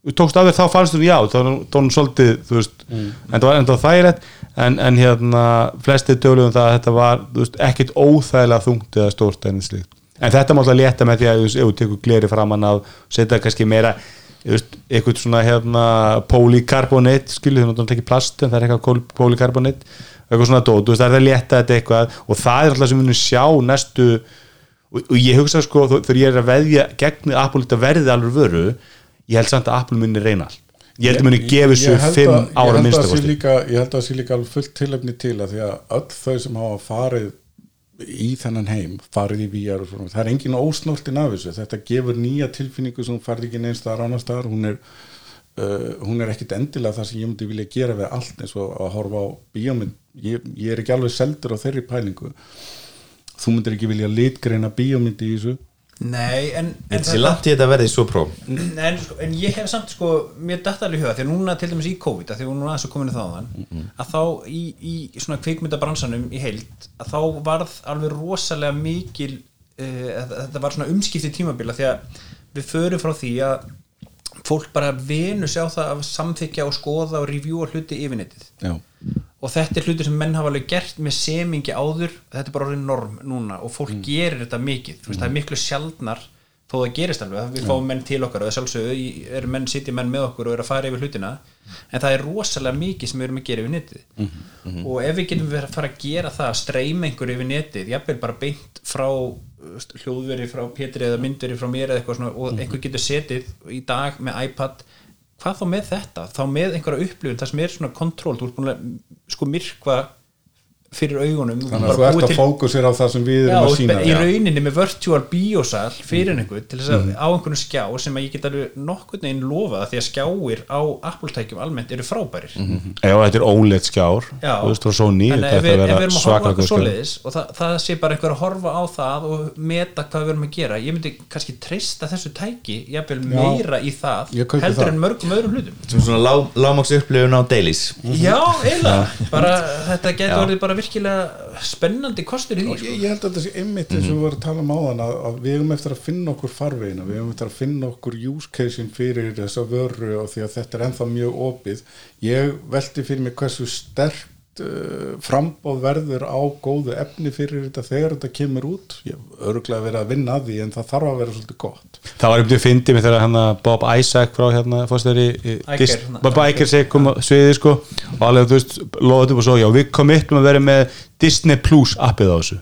þú tókst af þér þá fannst þú, já, þá var hún svolítið, þú veist, en það var enda þægilegt, en, en hérna flestir tölum það að þetta var, veist, ekkit óþægilega þungt eða stórt en þetta má alltaf létta með því að ef þú tekur gleri framan að setja kannski meira eitthvað svona hérna polykarbonate, skilju, þú náttúrulega ekki plast en það er eitthvað polykarbonate eitthvað svona dót, þú veist, það er að létta þetta eitthvað og það er alltaf sem við munum sjá næstu og, og ég hugsa sko þegar ég er að veðja gegn Apple þetta verði alveg vöru ég held samt að Apple muni reyna allt ég held að muni þessu
held
fimm ára
held að
minnsta
sé líka- ég held að það sé líka alveg fullt tilefni til að því að öll þau sem hafa farið í þennan heim, farið í VR og svona, það er engin ósnortin af þessu. Þetta gefur nýja tilfinningu sem farið ekki neins staðar annar staðar, hún er uh, hún er ekkit endilega það sem ég myndi vilja gera við allt eins og að horfa á bíómynd, ég, ég er ekki alveg seldur á þeirri pælingu. Þú myndir ekki vilja litgreina bíómynd í þessu
nei, en, en
Þetta sé langt í þetta verði svo pró.
En, sko, en ég hef samt sko mér datt alveg huga, því að núna til dæmis í COVID að því að núna aðeins að kominu þáðan að þá í, í svona kvikmyndabransanum í heild, að þá varð alveg rosalega mikil uh, þetta var svona umskipti tímabila því að við förum frá því að fólk bara venu sjá það að samþykja og skoða og reviewa hluti yfir netið
Já.
Og þetta er hluti sem menn hafa alveg gert með semingi áður, þetta er bara orðið norm núna og fólk gerir þetta mikið, veist, það er miklu sjaldnar þó það gerist alveg, við fáum menn til okkar og sjálfsögðu, í- eru menn, sitja menn með okkur og eru að fara yfir hlutina. En það er rosalega mikið sem við erum að gera yfir netið. Og ef við getum verið að fara að gera það að streyma einhver yfir netið, jafnvel bara beint frá hljóðveri frá Pétri eða myndveri frá mér eða eitthvað svona og einhver getur setið í dag með iPad hvað þá með þetta, þá með einhverja upplifun það sem er svona kontról, þú ert búin að sko myrkva fyrir augunum
þannig að þú ert að fókusir á það sem við
Já,
erum að
og
sína
í rauninni með virtual biosal fyrir einhvern til þess að á einhvern skjá sem að ég get alveg nokkurn veginn lofa því að skjáir á Apple-tækjum almennt eru frábærir.
Já, þetta er OLED skjár
Já.
þú veist, og Sony
Þannig
þetta
ef við,
að
erum að horfa okkur svoleiðis og það, það sé bara einhver að horfa á það og meta hvað við erum að gera ég myndi kannski treysta þessu tæki jafnvel meira í það heldur
það.
en mörgum öðrum hlutum.
Sem svona lá, lágmáks upplifun á
virkilega spennandi kostur í því sko.
ég, ég held að þetta sé einmitt eins og við varum að tala um áðan að, að við hefum eftir að finna okkur farvegina, við hefum eftir að finna okkur use case-in fyrir þessa vöru og því að þetta er ennþá mjög opið ég velti fyrir mig hversu sterkt uh, frambóð verður á góðu efni fyrir þetta þegar þetta kemur út. Ég hef öruglega verið að vinna að því en það þarf að vera svolítið gott.
Það var einhvern veginn fyndið mig þegar hann Bob Isaac frá hérna fórstæri
Iger, hérna.
Bob Iger segi kom á sviði sko. Og alveg þú veist loðið upp og svo já við komum að vera með Disney Plus appið á þessu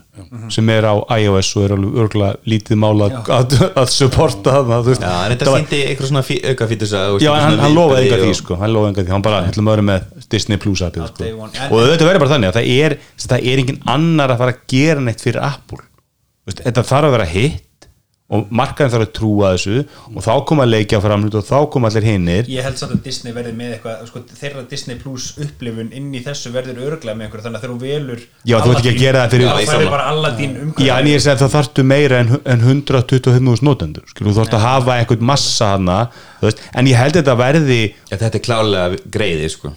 sem er á iOS og er alveg örgulega lítið mála að, að supporta það þú veist.
Já, en þetta sýndi eitthvað svona auka fítus
Já, en hann, hann lofaði enga því sko, hann lofaði enga því, hann bara ætlum að vera með Disney Plus appið sko. og þetta verður bara þannig að það er það er engin annar að fara að gera neitt fyrir Apple. Þetta þarf að vera hitt og markaðin þarf að trúa þessu og þá koma að leikja framlut og þá koma allir hinnir
Ég held samt að Disney verði með eitthvað sko, þeirra Disney Plus upplifun inn í þessu verður örglega með einhverju þannig að þú velur
Já, þú ert ekki að gera það fyrir-
Já,
Já,
það er
Já, en ég segi að það þarftu meira en, en 125.000 notendur, þú þarfst að hafa einhvern massa hana, en ég held að þetta verði
Þetta er klálega greiði sko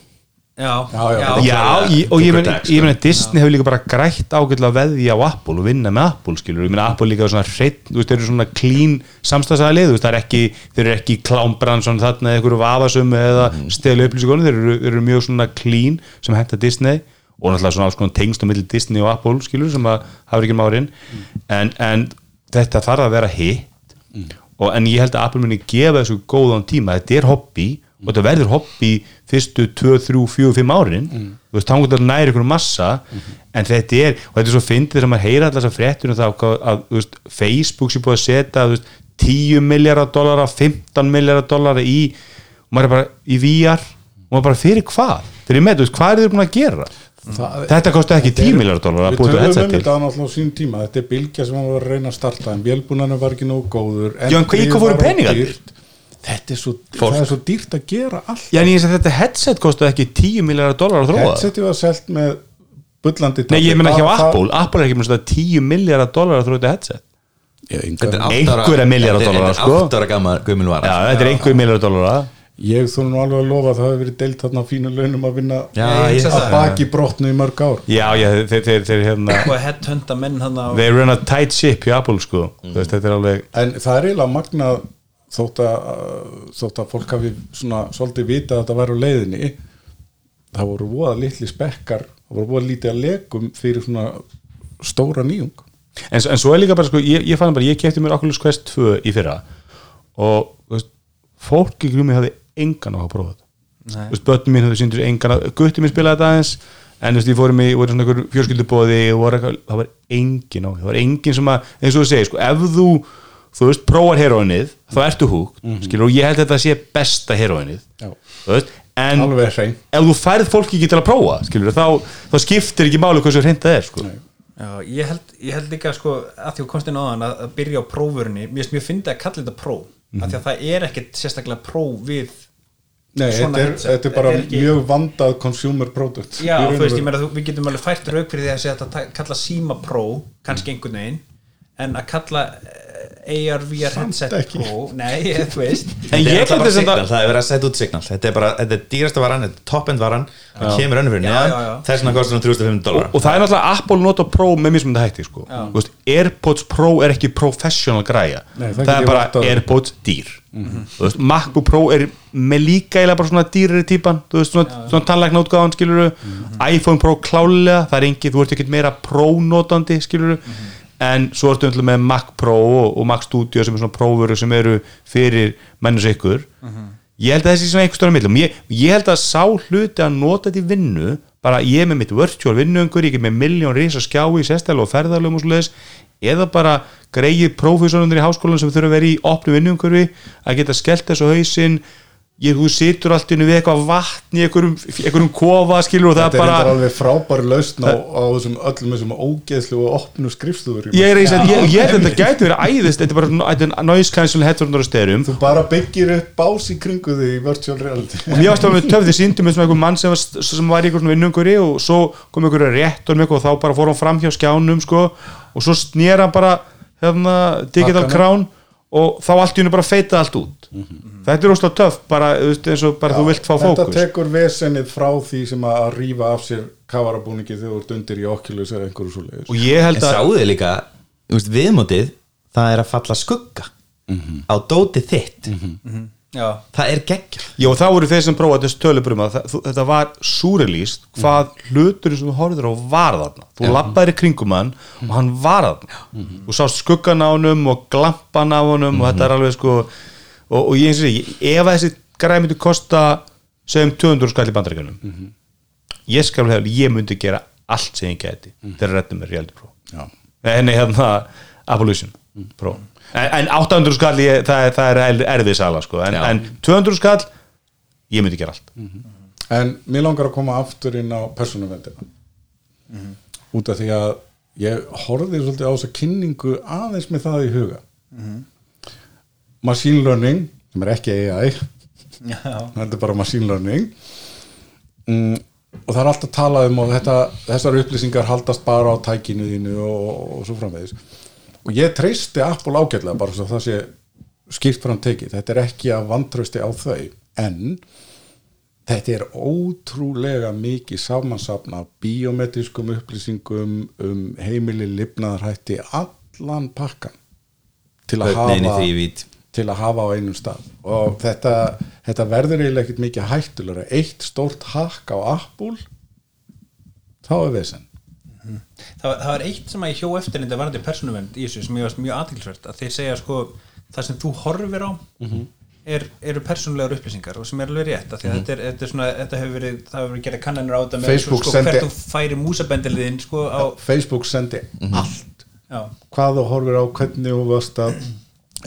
Já,
Já, já.
já,
ég, og ég meina
sko.
Disney hefur líka bara grætt ágætlega að veðja á Apple og vinna með Apple skilur, ég meina Apple líka er svona hreitt, þú veist, þeir eru svona clean samstæðsæðalið, þú veist, það er ekki þeir eru ekki klámbrann svona þarna eða einhverju vafasum eða
Mm.
stelu upplýsingunum þeir eru, eru mjög svona clean sem henta Disney og náttúrulega svona alls konar tengst á milli Disney og Apple skilur sem að hafa ekki márin. En, en þetta þarf að vera hitt. Og en ég held að Apple muni gefa þessu góðan tíma, þetta er hobby og þetta verður hobby fyrstu 2, 3, 4, 5 árin. Þú veist, þá hún þetta næri ykkur massa. En þetta er, og þetta er svo fyndið þegar maður heyra allar þessar fréttur um það að veist, Facebook sé búið að setja veist, 10 miljardar dollara 15 miljardar dollara í og maður er bara í VR og maður bara fyrir hvað, fyrir með, þú veist, hvað er þið búin að gera?
Það-
þetta kosti ekki 10 miljardar dollara að
Við tölum um þetta á sín tíma. Þetta er bylgja sem hann var að reyna að starta en vélbúnanum var ekki nógu góður
Já, en hvað- í
var. Þetta er svo, það er svo dýrt að gera allt.
Já, en ég segi að þetta headset kosti ekki 10 miljardar dollara að þróa það.
Headsetið var selt með bullandi
Nei, ég meina ekki á Apple. Apple er ekki með svona 10 miljardar dollara að þróa þetta headset.
Er
Einhverja
er-
dollara,
Þetta
sko.
er 8 ára gammal gömul vara
Já, þetta er einhver miljardar dollara.
Ég þú nú alveg að lofa að það hefur verið deilt þarna á fínu launum að vinna
Já,
Ég
að baki brotnu í mörg ár.
Já, já, þeir, þeir, þeir hérna They run a tight ship hjá Apple, sko. Þú veist, þetta er alveg
en það er eiginlega magna þótt að, þótt að fólk hafi svona svolítið vita að þetta væri á leiðinni það voru voða litli spekkar það voru voða lítið að legum fyrir svona stóra nýjung
en, en svo er líka bara, sko, ég, ég fann bara Ég kefti mér Oculus Quest 2 í fyrra Og, veist, fólk í grumi hafði engan á að prófa þetta börnum mín hafði síndur engan að Gutti mín spilaði þetta aðeins En þú veist, ég fórum í, voru svona einhver fjörskildubóði og eitthvað, það var engin á. Það var engin sem að, eins og þú segir, sko, ef þú þú veist, prófar heroinnið þá ertu húk, skilur, og ég held að þetta sé besta heroinnið,
Já.
þú veist en ef þú færð fólki ekki til að prófa, skilur, þá, þá skiptir ekki máli hversu hreint það er, sko.
Já, ég held, ég held líka sko að því að konstin áðan að, að byrja á prófurni mér finnst mjög fyndið að kalla þetta próf af því að það er ekkert sérstaklega próf við
Nei, þetta er, þetta er bara
er ekki-
mjög vandað consumer product
Já, þú veist, ég meina þú- við getum alveg fært rauk fyrir því að segja að þetta kalla síma Pro kannski einhvern veginn en að kalla eh, AR VR headset. Pro. Nei, þú veist.
En [LAUGHS]
Þetta
ég
er
held
bara
þess
signal,
að
það er verið að setja út signal. Þetta er bara, þetta er dýrasta varan, þetta er topp-end varan Það kemur önnur fyrir neðan. Þess vegna kostar hann 3500 dólar
og það er náttúrulega Apple nota Pro með mismunandi hætti sko. Airpods Pro er ekki professional græja.
Nei, það
það, er bara. Airpods dýr. Þú veist, MacBook Pro er með líka eiginlega bara svona dýrari típan. Þú veist, svona, svona tannlækna útgáðan skilur iPhone Pro klálega, það er engi þú ert ekkert meira Pro notandi skilur en svo ertu umtlað með Mac Pro og, og Mac Studio sem er svona prófuru sem eru fyrir mennus ykkur. Ég held að þessi svona einhver stóra millum ég, ég held að sá hluti að nota þetta í vinnu bara ég er með mitt virtual vinnuungur ég er með miljón risa skjái, sérstælu og ferðalum og svoleiðis, eða bara greið prófessorundir í háskólan sem þurfa að vera í opnu vinnuungurvi, að geta skellt þessu hausinn ég, þú situr allt innu við eitthvað vatn í einhverjum, einhverjum kofa skilur og það
Þetta er
bara
bara alveg frábæri lausn á, á þessum öllum þessum ógeðslu og opnu skrifstúður
ég er eins og ég, ég þetta gæti verið æðist þetta er bara þetta er noise cancel headphones og styrum
Þú bara byggir upp bás í kringu þig í virtual reality.
Og mér varst alveg töf því síndum eins og einhver mann sem var, sem var í einhver svona vinnunguri og svo kom einhver rétt og og þá bara fór hann fram hjá skjánum sko, og svo snýr hann bara hérna, digital crown og þá allt í hennu bara feita allt út. Þetta er óslega töff bara, þú veist, eins og bara þú vilt fá
Þetta
fókus.
tekur vesennið frá því sem að rífa af sér kavarabúningi þegar þú ert undir í Oculus eða einhverju svo leiðis
og ég
En
held að
sáðu þið líka, þú veist, viðmótið það er að falla skugga á dótið þitt
já,
það er geggjur
Já, og þá voru þeir sem prófaði þessu tölubrum að það- þú- þetta var súrelýst hvað hluturinn sem þú horfður á var þarna. Þú lappaðir í kringum hann og hann var þarna. Þú sást skuggan á honum og glampan á honum og þetta er alveg sko og, og ég eins og segi, ef að þessi græði myndi kosta segjum 200 skall í bandarækjunum ég skal hefur, ég myndi gera allt sem ég geti þegar rettum er reality pro
Já.
Nei, hérna Evolution Pro en, en 800 skall, ég, það, er- það er erfið sala sko. en, en 200 skall ég myndi gera allt.
En mér langar að koma aftur inn á persónuvendina út af því að ég horfði svolítið á þessa kynningu aðeins með það í huga. Machine Learning sem er ekki AI
já,
þetta er bara Machine Learning. Mm, og það er alltaf talað um og þetta, þessar upplýsingar haldast bara á tækinu þínu og, og svo framvegis og ég treysti Apple ágætlega bara svo það sé skipt fram tekið, þetta er ekki að vantrausti á þau en þetta er ótrúlega mikið samansapna biometriskum upplýsingum um heimili lifnaðarhætti allan pakkan til að hafa til að hafa á einum stað. Og þetta, þetta verður eiginlega ekkert mikið hættulega eitt stórt hakk á Apple þá er vesen
það, var- það var eitt sem að ég hjó eftir þetta varandi persónuvend í þessu sem ég varst mjög aðtilsvert að þeir segja sko það sem þú horfir á er, eru persónulegar upplýsingar og sem er alveg rétt því að þetta, er, þetta, er svona, þetta hefur verið það hefur verið gerða kannanir á þetta með
Facebook
sko,
sendi-
hvert þú færi músabendiliðin sko á
Facebook sendi allt.
Já,
hvað þú horfir á, hvernig þú varst að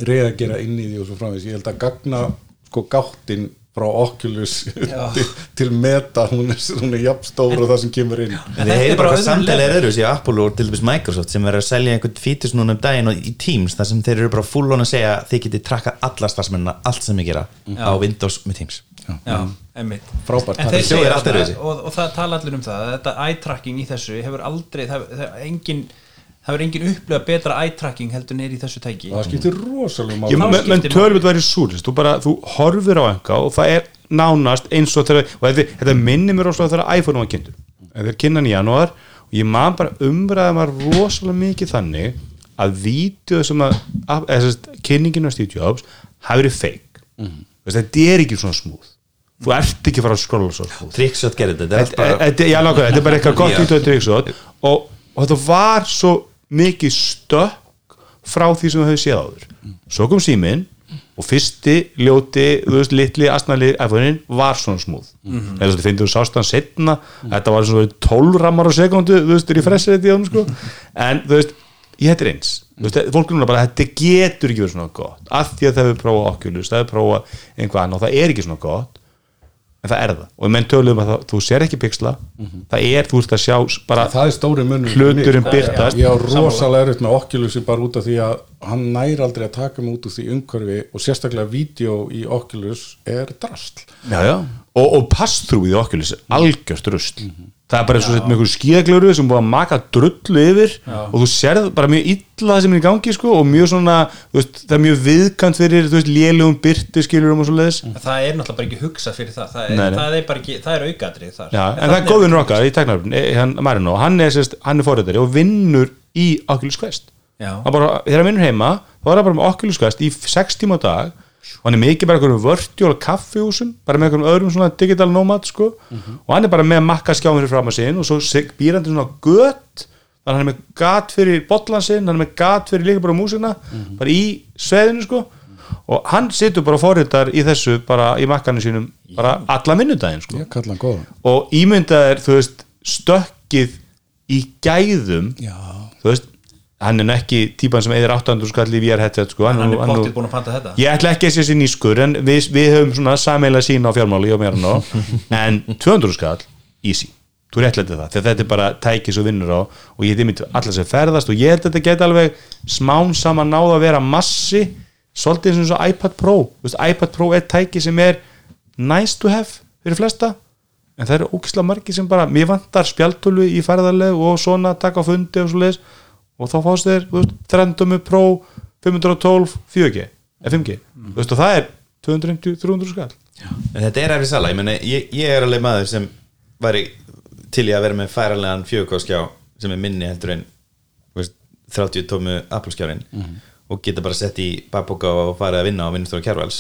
reagera inn í því og svo framvegis. Ég held að gagna sko gáttin frá Oculus [LAUGHS] til, til meta, hún er, hún er jafn stór og það sem kemur inn.
En
Þið
þetta er
heyrðu
bara
bara hvað
öðrum
samtali
level.
er öðru í Apple og til dæmis Microsoft sem verður að selja einhvern fítus núna um daginn og í Teams þar sem þeir eru bara full on að segja þið getið trakkað alla starfsmennina allt sem ég gera á Windows með Teams.
Já,
Frábært.
Þeir
allt öðruvísi.
það og, og það tala allir um það að þetta eye-tracking í þessu hefur aldrei það, það, engin, það hefur engin upplöða betra eye-tracking heldur neyri í þessu tæki.
Það skiptir rosalega
Ég,
máli
menn men tölvöld væri súrlist þú bara, þú horfir á enga og það er nánast eins og þegar og þetta, þetta minnir mér rosalega þegar iPhone var kynntur. Þetta er kynnan í janúar og ég man bara umræða maður rosalega mikið þannig að vídeo sem að, að eða, sérst, kynningin á Steve Jobs hafi verið fake. Mm. þetta er ekki svona smúð þú ert ekki að fara að skrolla svo smúð
Trickshot gerði þetta, þetta er bara
er eitthvað gott og þetta var svo mikið stökk frá því sem höfum séð áður. Svo kom síminn og fyrsti ljóti, þú veist, litli asnali iPhone-in var svona smúð mm -hmm. eða þú finnir þú sást hann setna þetta var svona 12 rammar á sekundu þú veist, er í fressið í honum sko. En þú veist, ég þetta er eins. Þú veist, fólk núna bara, þetta getur ekki verið svona gott. Af því að það hefur prófað Oculus það hefur prófað einhvað annað það er ekki svona gott en það er það. Og menn töluðum að það, þú sér ekki pixla það er, þú ert að sjá bara Hluturinn birtast.
ég á rosalega erut með Oculus bara út af því að hann nær aldrei að taka mig út úr því umhverfi og sérstaklega vídeo í Oculus er drastl
já, já. og, og pass-through í Oculus er algjörst rusl það er bara eins og sett með einhver skíðaglöru sem búið að maka drullu yfir og þú sérð bara mjög illa það sem er í gangi sko, og mjög svona, veist, það er mjög viðkant fyrir, þú veist, lélugum byrtu skilurum og svo leiðis
það er náttúrulega bara ekki hugsað fyrir það. Það er,
Nei, nei.
það er bara ekki, það er aukaðrið þar.
Já, en það er góðin okkar í teknarfinn, hann Marino, hann er, sérst, hann er forrættari og vinnur í Oculus Quest.
Já.
hann bara, þegar hann vinnur heima þá er hann bara með Oculus Quest í 6 tíma á dag og hann er mikið bara einhverjum vörtjóla kaffihúsum, bara með einhverjum öðrum svona digital nomad sko, og hann er bara með makka skjáum fyrir fram að sin og svo býr hann til svona gött þannig að hann er með gat fyrir botlansinn, hann er með gat fyrir líka bara músina, bara í sveðinu sko. Og hann situr bara forritar í þessu bara í makkanum sínum bara alla minnudaginn sko.
Góðan.
Og ímyndað er, þú veist, stökkið í gæðum
já,
þú veist, hann er ekki típan sem eðir 800 skall í VR headset sko,
hann er
nú- nú-
pottið búin að panta þetta.
Ég ætla ekki að sé sér nýskur en við, við höfum svona sameiginlega sín á fjármáli og [LAUGHS] hann en 200 skall easy, þú réttlætti það þegar þetta er bara tæki svo vinnur á og ég heiti mitt allar sem ferðast og ég held að þetta geti alveg smán saman náða að vera massi svolítið eins og iPad Pro. Þú veist, iPad Pro er tæki sem er nice to have fyrir flesta en það eru ógislega margir sem bara mér vantar spjaltölu í ferðarleg og svona taka fundi og svo leis og þá fást þeir, þú veist, 30 Pro 512, 4G eða 5G, þú veist, og það er 250, 300 skall.
En þetta er efri sala, ég, meni, ég, ég er alveg maður sem væri til í að vera með færanlegan fjögurkáskjá sem er minni heldur en veist, 30 tómu Apple-skjárin og geta bara sett í bakboka og farið að vinna á vinnustóra kjærvals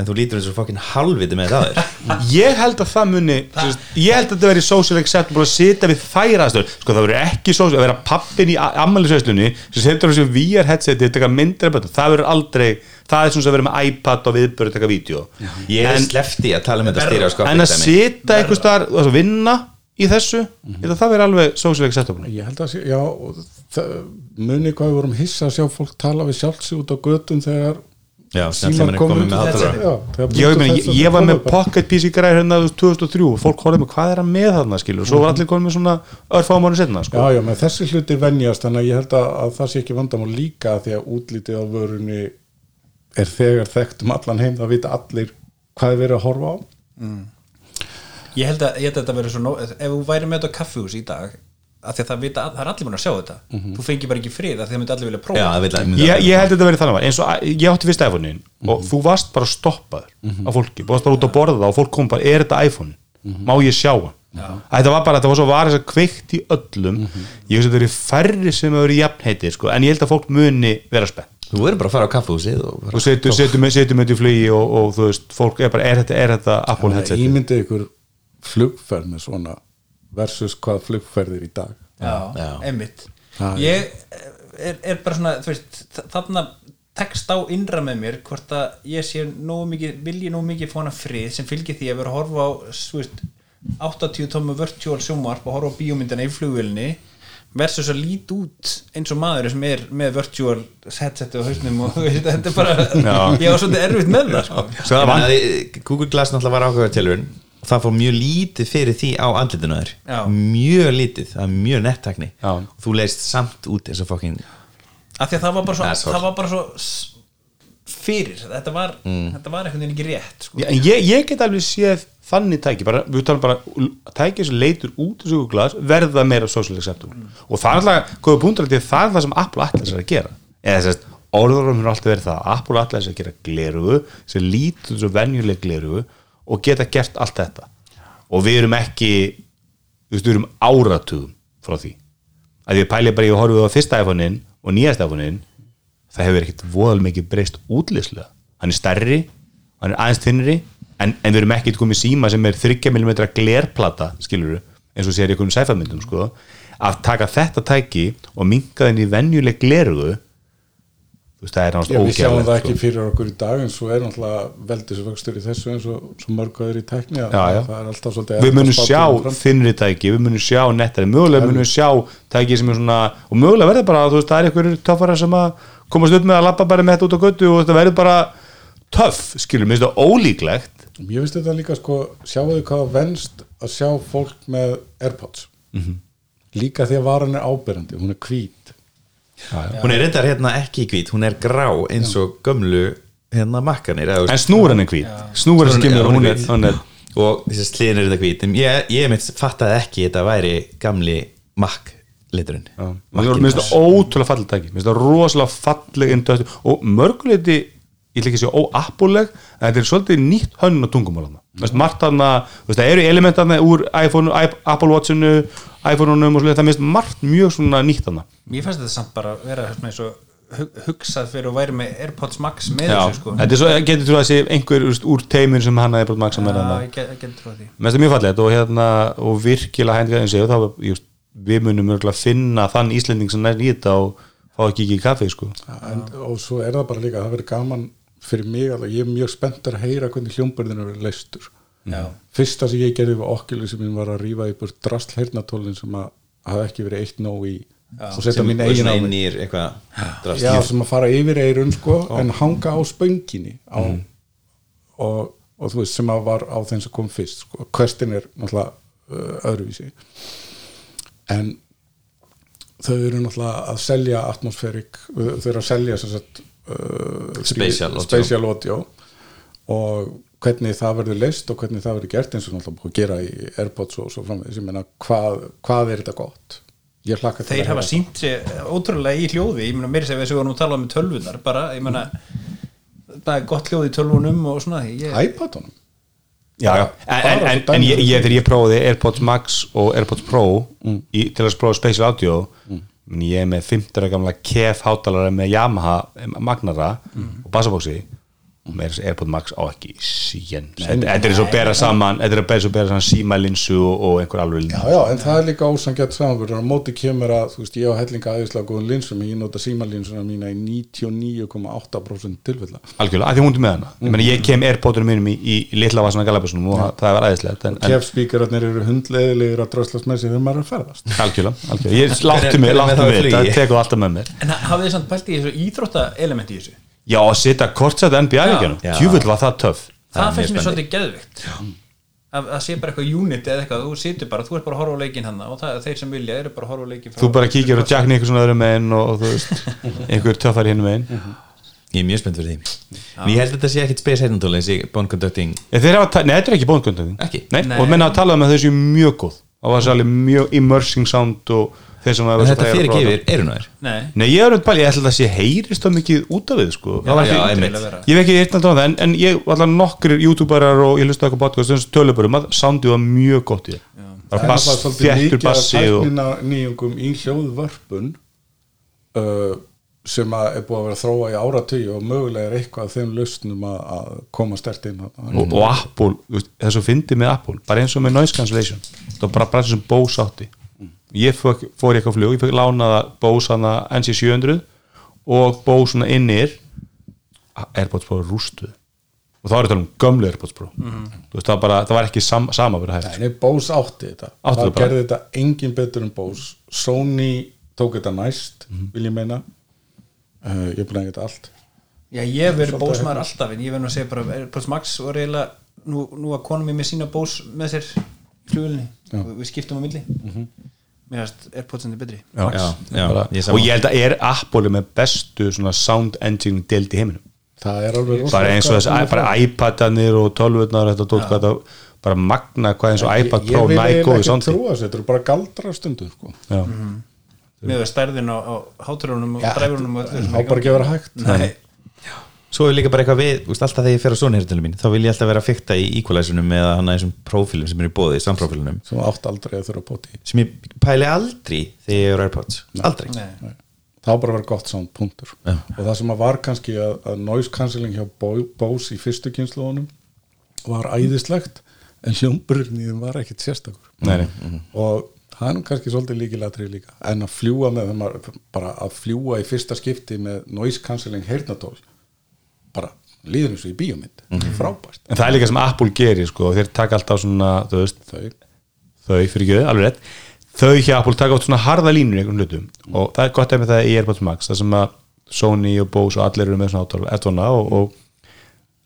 en þú lítur eins og fokkin halvviti með það þér [LAUGHS]
ég held að það muni ég held að þetta veri social acceptable að sitja við þær aðstöður sko það verður ekki social, að vera pappin í ammælisveislunni sem setur þessu VR headseti taka myndir það verður aldrei það er svona að vera með iPad og viðbörð taka vídeo.
Ég er slefti að tala um þetta stýra sko,
en að sita einhvers og að vinna í þessu, held að það verður alveg social acceptable
ég held að já það, muni hvað við vorum hissa að sjá fólk tala við sjálfsi út á göttum þegar
Já,
komu
komið með
þegar
ég, ég, var með pocket PC græður hérna þú veist, 2003 og fólk horfði með hvað er hann með þarna skilur? Og svo var allir konið með svona örfáum árum setna sko.
Já, já, með þessi hlutir venjast þannig að ég held að, að það sé ekki vandamál líka því að útlítið á vörunni er þegar þekkt um allan heim það vita allir hvað er verið að horfa á.
Ég held að, ég held að þetta verður svo nó, ef þú væri með þetta á kaffihús í dag af því að það, vita, það er allir búin að sjá þetta. Þú fengir bara ekki frið af því að það myndi allir vilja prófa.
Já, það vil að
ég, ég held að þetta verið þannig að eins og að- ég átti fyrst iPhone-in og þú varst bara stoppaður af fólki, þú varst bara út að borða það og fólk kom bara, er þetta iPhone? Má ég sjá hann? Þetta var bara, þetta var svo var þess að kveikt í öllum. Ég veist að þetta eru færri sem hefur verið jafnheitir sko, en ég held að fólk muni vera spennt.
Þú verður bara að fara á kaffehúsið og
og með, setur með þetta í flugi og, og þú veist, fólk er bara, er þetta, er þetta
Versus hvað flugferðir í dag
já,
Já.
einmitt
Já,
ég er, er bara svona þú veist, þa- þarna tekst á innra með mér hvort að ég sé nógu mikið, vilji nógu mikið fóna frið sem fylgir því að vera að horfa á þú veist, 80 tómu virtual sjónvarp og horfa á bíómyndina í flugvélni versus að líti út eins og maður sem er með virtual headsetu á hausnum og [LAUGHS] þetta er bara ég var svolítið erfitt með það sko.
Svo það var-
Google Glass náttúrulega var og það fór mjög lítið fyrir því á andlitinu þér.
Já.
mjög lítið, það er mjög nettakni og þú leist samt út eins og fokkin
af því að það var bara svo, var bara svo fyrir, þetta var þetta var veginn ekki rétt sko.
Já, en ég, ég get alveg séð þannig tæki bara, við talum bara tæki sem leitur út úr glas verða meira social acceptable. Og það er alltaf, góða punktur að það er það sem Apple ætlar sér að gera. Eða þess að orðurum hefur alltaf verið það að Apple ætlar sér að gera glerugu sem lítur svo venjuleg glerugu og geta gert allt þetta. Og við erum ekki þú veist, við erum áratugum frá því. Að ég pæli bara að horfa á fyrsta iPhone-in og nýjasta iPhone-in það hefur ekkert voðal mikið breyst útlýslega hann er stærri, hann er aðeins þinnri en, en við erum ekkert komið síma sem er 30 mm glerplata skilur eins og sér í einhvern sæfamyndum sko, að taka þetta tæki og minka þenni venjuleg glerugu veist það er náttúrulega
við sjáum það ekki
sko.
fyrir okkur í dag en svo er náttúrulega veldisvöxtur í þessu eins og svo mörg öður í tækni að
Já, já.
það er alltaf svolítið
við munum
að
sjá þinnri tæki, við munum sjá nettari mögulega munum sjá tæki sem er svona og mögulega verður bara, þú veist, það er einhverjur töffara sem að komast upp með að lappa bara með þetta út á göttu og þetta verður bara töff, skilur, mér finnst það ólíklegt
Ég veist þetta líka sko, sjáu þið hvað venst að sjá fólk með Airpods
Mhm.
líka því að varan er áberandi, hún er
reyndar hérna ekki hvít, hún er grá eins og gömlu hérna makkanir
en snúran er hvít, snúran skimur hún
er
hún er
og þessi slinir er þetta hvít. Ég, ég mitt fattaði ekki þetta væri gamli makk liturinn.
Mér finnst það ótrúlega falleg tæki. Mér finnst það rosalega falleg indöð og mörguleiti, ég ætla ekki að segja óappuleg, en þetta er svolítið nýtt hönnun á tungumálana, mm. margt þarna það eru elementarna úr iPhone, iP- Apple Watchinu, iPhone-unum og svolítið, það minnst margt mjög svona nýtt þarna.
Mér fannst þetta samt bara vera svona eins og hug- hugsað fyrir að væri með Airpods Max með
Já,
þessu sko.
Þetta er svo, getur þú að sé einhver úst, úr teimur sem hann aðeins maksa með
Já,
þarna?
ég get- ég get trúið því.
Mér finnst það mjög fallegt og hérna og virkilega hændið eins og just, við munum örgulega finna þann Íslending sem nær í þetta og fá ekki ekki í kaffi sko.
en, og svo er það bara líka það verður gaman fyrir mig alveg, ég er mjög spenntur að heyra hvernig hljómburðin er leistur
Já.
fyrsta sem ég gerði sem ég var að í burt drasl heyrnatólin sem að hafa ekki verið eitt nóg í og setja mín eigin á já, sem að fara yfir eirun sko en hanga á spönginni á, og, og þú veist sem að var á þeim sem kom fyrst sko. questin er náttúrulega öðruvísi. En þau eru náttúrulega að selja atmosfærik, þau eru að selja sem sagt, uh,
Spatial audio.
og hvernig það verður leist og hvernig það verður gert eins og náttúrulega búið að gera í Airpods og svo framvegis, ég meina hvað, hvað er þetta gott ég hlakka til
þeir hafa sínt sér ótrúlega í hljóði ég meina meiri sem við vorum að tala um tölvunar bara, ég meina það er gott hljóð í tölvunum og svona ég,
það. iPadunum
já, já. En, en, en, ég, ég, þegar ég prófaði Airpods Max og Airpods Pro í, til að prófa Spatial Audio mm. Ég er með 15 ára gamla KEF hátalara með Yamaha magnara og bassabóksi og með þessi Airpods Max á ekki síðan þetta er eins og bera saman þetta er eins og bera saman símalinsu og, og einhver alveg
Já, já, en það er líka ósangjart samanbyrður á móti kemur að, þú veist, ég á hellinga aðeinslega góðum linsum, ég nota símalinsuna mína í 99,8% tilfella.
Algjörlega, af því hún er með hana. Ég, meni, ég kem Airpodunum mínum í, í, í litla vasana galabessunum og það, það var en
Kefspíkararnir eru hundleðilegir að dröslast með sig þegar maður er að ferðast.
Algjörlega, algjörlega [LAUGHS] Já, að setja kortsætt NBA-leikjanum. Tjúfull var það töff.
Það,
mjög
mér svolítið geðvikt að það sé bara eitthvað unit eða eitthvað þú situr bara, þú ert bara að horfa á leikin hann og það, þeir sem vilja eru bara að horfa á leikin frá-
Þú bara kíkir og Jack Nicholson öðrum meginn og, og þú veist, [LAUGHS] einhver töffar hinn meginn
ég er mjög spennt fyrir því. En ég held að þetta sé ekkit space heyrnatól eins í bone conducting.
Ég, þeir hafa, ta- Nei, þetta er ekki Nei. og menna að tala um að þau séu mjög góð. Og það sé alveg mjög immersing sound og
þetta fyrir ekki yfir erunar
nei,
Nei, ég er auðvitað pæli, ég ætla að það sé heyrist þá mikið út af við, sko. Það var
já,
að vera.
Ég hef ekki heyrt náttúrulega það, en, en ég, allar nokkur youtuberar og ég hlusta eitthvað podcast, þessu töluburum að soundið var mjög gott í það Bara bass,
það er svolítið mikið að
bassi og
tæknina nýjungum í hljóðvörpun uh, sem að er búið að vera að þróa í áratöyu og mögulega er eitthvað þeim lausnum að, að koma stert inn
og, og Apple, þú veist, það er svo fyndið með Apple bara eins og með noise cancellation. Það var bara bara sem Bose átti ég fór, fór í eitthvað flug, ég fekk lánaða Bose hana NC700 og Bose svona innir Airpods Pro rústuð og þá er þetta um gömlu Airpods Pro. Þú veist, það, bara, það var ekki sam, sama verið hægt.
Nei, Bose átti þetta.
Átti
það gerði þetta engin betur en Bose. Sony tók þetta næst vil ég meina. Uh, ég er búin að geta allt.
Já ég verið
Svolítið
bósmaður alltaf en ég verð nú að segja bara, Airpods Max var eiginlega nú, nú að konum mér með sína bós með sér í flugulni, og við skiptum á milli mér finnst Airpods endur betri.
Já,
Já, ég
og ég held að er Apple með bestu svona sound engine deild í heiminum.
Það er alveg
bara eins og
komið
bara iPadanir og 12-urnar og þetta tótt hvað þetta bara magna hvað eins og iPad
ég,
Pro
ég vil
næg góði
þessu, þetta eru bara galdra stundu sko.
Já.
með stærðin á, á háturunum og dræfurunum
á
er
bara ekki að vera hægt.
Nei,
svo er líka bara eitthvað við, úst, alltaf þegar ég fer á heyrnatólum mín þá vil ég alltaf vera að fykta í equalizunum eða hann að þessum prófílum sem er í bóði, samprofílunum.
Sem átt aldrei að þurfa að bóti
sem ég pæli aldrei þegar ég er Airpods. Aldrei.
Nei.
það var bara að vera gott sound punktur.
Já.
og það sem að var kannski að, að noise cancelling hjá Bo- Bose í fyrstu kynsluðunum var æðislegt en hljómburinn í þeim var ekkit sérstakur.
Nei, nei.
og það er nú kannski svolítið líkilatri líka en að fljúa með bara að fljúa í fyrsta skipti með noise cancelling heyrnatól bara líður eins og í bíómynd. Frábært.
En það er líka sem Apple gerir sko, þeir taka alltaf svona veist,
þau.
þau fyrir ekki, alveg rétt. Þau hjá Apple taka átt svona harða línur hlutum. Og það er gott ef það í AirPods Max það sem að Sony og Bose og allir eru með svona átál ettvona og, og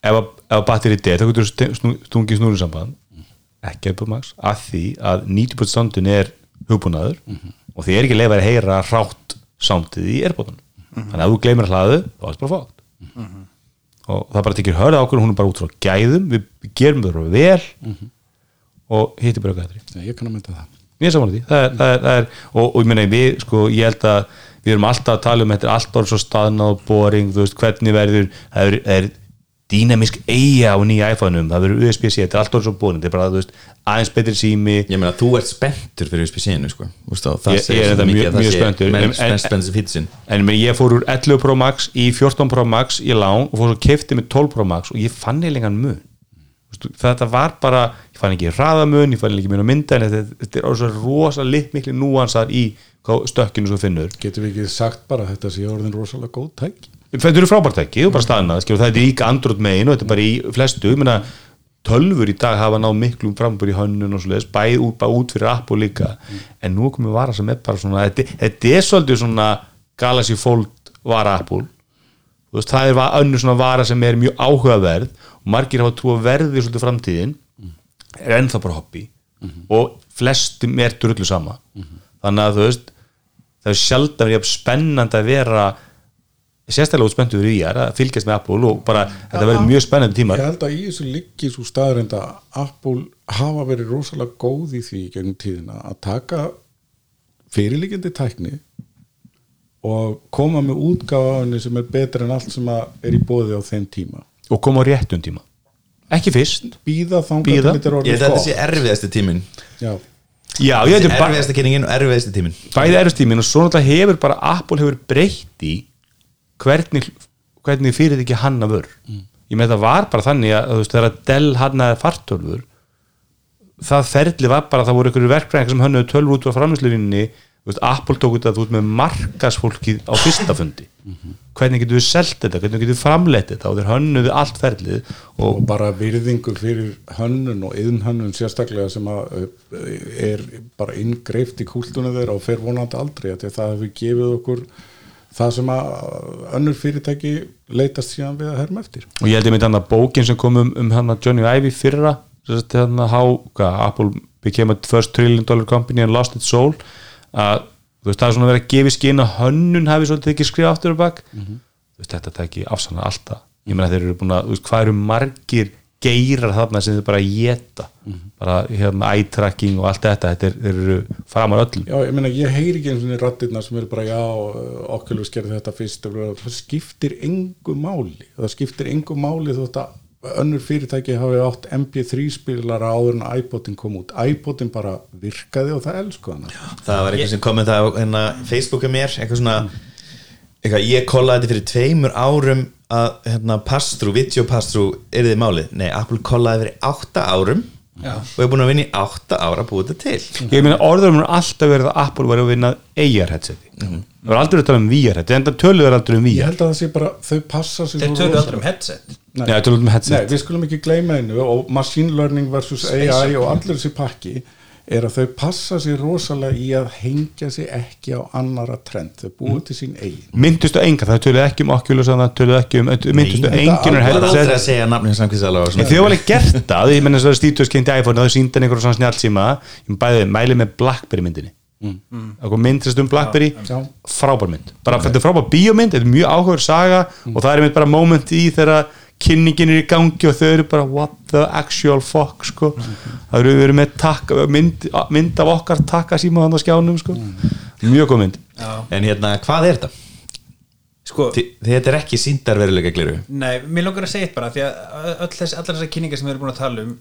ef að, ef að batteri er þá getur þú snú- stungið snúrinsamband ekki AirPods Max af því að 90% soundin er hugbúnaður og því er ekki leifað að heyra rátt soundið í AirPodunum þannig að þú gleymir að hlaðu þá er þetta bara fátt og það bara tekir hörða ákvörðun hún er bara út frá gæðum. Við gerum það vel og hittir bara gæðri
Nei, ég kann að mynda það.
Því. Það er, það er, það er, og, og ég meina við sko, ég held að við erum alltaf að tala um þetta er allt bara svo staðna og boring þú veist hvernig verður það er, það er dýnamisk eiga á nýja iPhone-um. Það verður USB-C, þetta er allt bara svo boring þetta er bara veist, aðeins betri sími.
Ég meina þú ert spenntur fyrir USB-C-inu sko. Það
Ég- ég er þetta mjög- mjög spenntur.
menn
En- en-
spennt fyrir fítsinn.
en ég, fór úr 11 Pro Max í 14 Pro Max í lán og fór svo kefti með 12 Pro Max og ég fann eiginlega mun. Þetta var bara ég fann ekki hraðamun, ég fann ekki mjög mynda en þetta, þetta er orðið svo rosa lit miklu núansar í hvað stökkinu sem finnur.
Getum við ekki sagt bara þetta sé orðin rosalega góð tæk
þetta eru frábært ekki, þú bara staðnað það er líka andrótt megin og þetta er bara í flestu ég meina, tölfur í dag hafa náð miklum frambur í hönnun og svo leiðis bæði út, bara út fyrir Apple líka. En nú er komið vara sem er bara svona þetta, þetta er svolítið svona Galaxy Fold vara Þú veist, það er önnur svona vara sem er mjög áhugaverð og margir hafa trú að verði svolítið framtíðin. Er ennþá bara hobby og flestum er drullu sama. Þannig að þú veist það er jafn spennandi að vera sérstaklega út spenntu fyrir VR að fylgjast með Apple og bara þetta verður mjög spennandi tímar.
Ég held að í þessu liggi svo staðarind að Apple hafa verið rosalega góð í því í gegnum tíðina að taka fyrirliggjandi tækni og koma með henni sem er betur en allt sem er í bóði á þeim tíma.
Og koma á réttum tíma. Ekki fyrst.
Býða þangað
Bíða.
til þetta er
Ég
orðið
held að þetta sé erfiðasti tíminn.
Já.
já, ég veit bara
Erfiðasta kynningin og erfiðasti tíminn.
Bæði erfstímin og svo náttúrulega hefur bara Apple hefur breytt í hvernig, hvernig fyrir ekki hanna vör ég með það var bara þannig að veist, þegar Dell hannaði fartölfur það ferli var bara að það voru ykkur verkfræðingar sem hönnuðu tölvu út á framlýsluvinni Apple tók út að þú ert með markasfólkið á fyrsta [COUGHS] fundi. Hvernig getur við selt þetta, hvernig getur við framleitt þetta? Og þeir hönnuðu allt ferlið og
og bara virðingu fyrir hönnun og yðn hönnun sérstaklega sem að eh, er bara inngreift í kúltunum þeirra og fer vonandi aldrei að það hefur gefið okkur það sem að önnur fyrirtæki leitast síðan við að herma eftir.
Og ég held ég með þannig að bókin sem kom um, um hann að Johnny Ive í fyrra þannig að how, hvað, Apple became a first trillion dollar company and lost its soul að þú veist það er svona verið að gefa skinn að hönnun hafi svolítið ekki skrifa aftur og bak. Þú veist þetta tæki afsannar alltaf. Ég meina þeir eru búin að, þú veist hvað eru margir geirar þarna sem þeir bara geta bara hérna eye-tracking og allt þetta, þetta er, þeir eru framar öllum.
Já, ég meina, ég heyri ekki eins og rattirna sem eru bara, já, okkur skerði þetta fyrst og það skiptir engu máli. Það skiptir engu máli þótt að önnur fyrirtæki hafi átt MP3 spilara áður en iPodin kom út. iPodin bara virkaði og það elsku hana.
Það var eitthvað sem kom með það á hérna, Facebooka mér, eitthvað svona eitthvað, ég kollaði þetta fyrir tveimur árum að hérna, pass-through, video pass-through er þið málið, nei, Apple kollaði fyrir átta árum
Já.
og er búin að vinna í átta ára að búið þetta til.
Ég meina orðurum er alltaf verið að Apple var að vinna AR headseti það var aldrei að tala um VR headset. En það töluður aldrei um
Ég
VR
held að það sé bara, þau passa sig
þeir
svo
tölu
rosalega.
aldrei um headset.
Nei.
Já, um
Nei,
headset
við skulum ekki gleyma einu og machine learning versus AI og allir þessi pakki er að þau passa sig rosalega í að hengja sig ekki á annara trend, þau búið til sín eigin.
Myndustu enga, það töluðu ekki um Oculus það töluðu ekki um, myndustu engin er
Það er aldrei að segja
En
svona.
Þau hafa alveg gert það, ég menn að Steve Jobs kynnti iPhone og þau síndan einhverjum svona snjálfsíma ég bæði mæli með Blackberry myndinni. Mm. okkur mynd sem um Blackberry
Já.
frábær mynd, bara þetta er frábær bíómynd þetta er mjög áhugaður saga og það er mynd bara moment í þegar kynningin er í gangi og þau eru bara what the actual fuck sko. það eru verið með takk, mynd, mynd af okkar takka síma þannig að skjánum sko. mjög góð mynd
En hérna, hvað er þetta?
sko,
Þi- Þetta er ekki síndarveruleika gliru
nei, mér langar að segja eitt bara því að öll þess, allar þessar kynningar sem við erum búin að tala um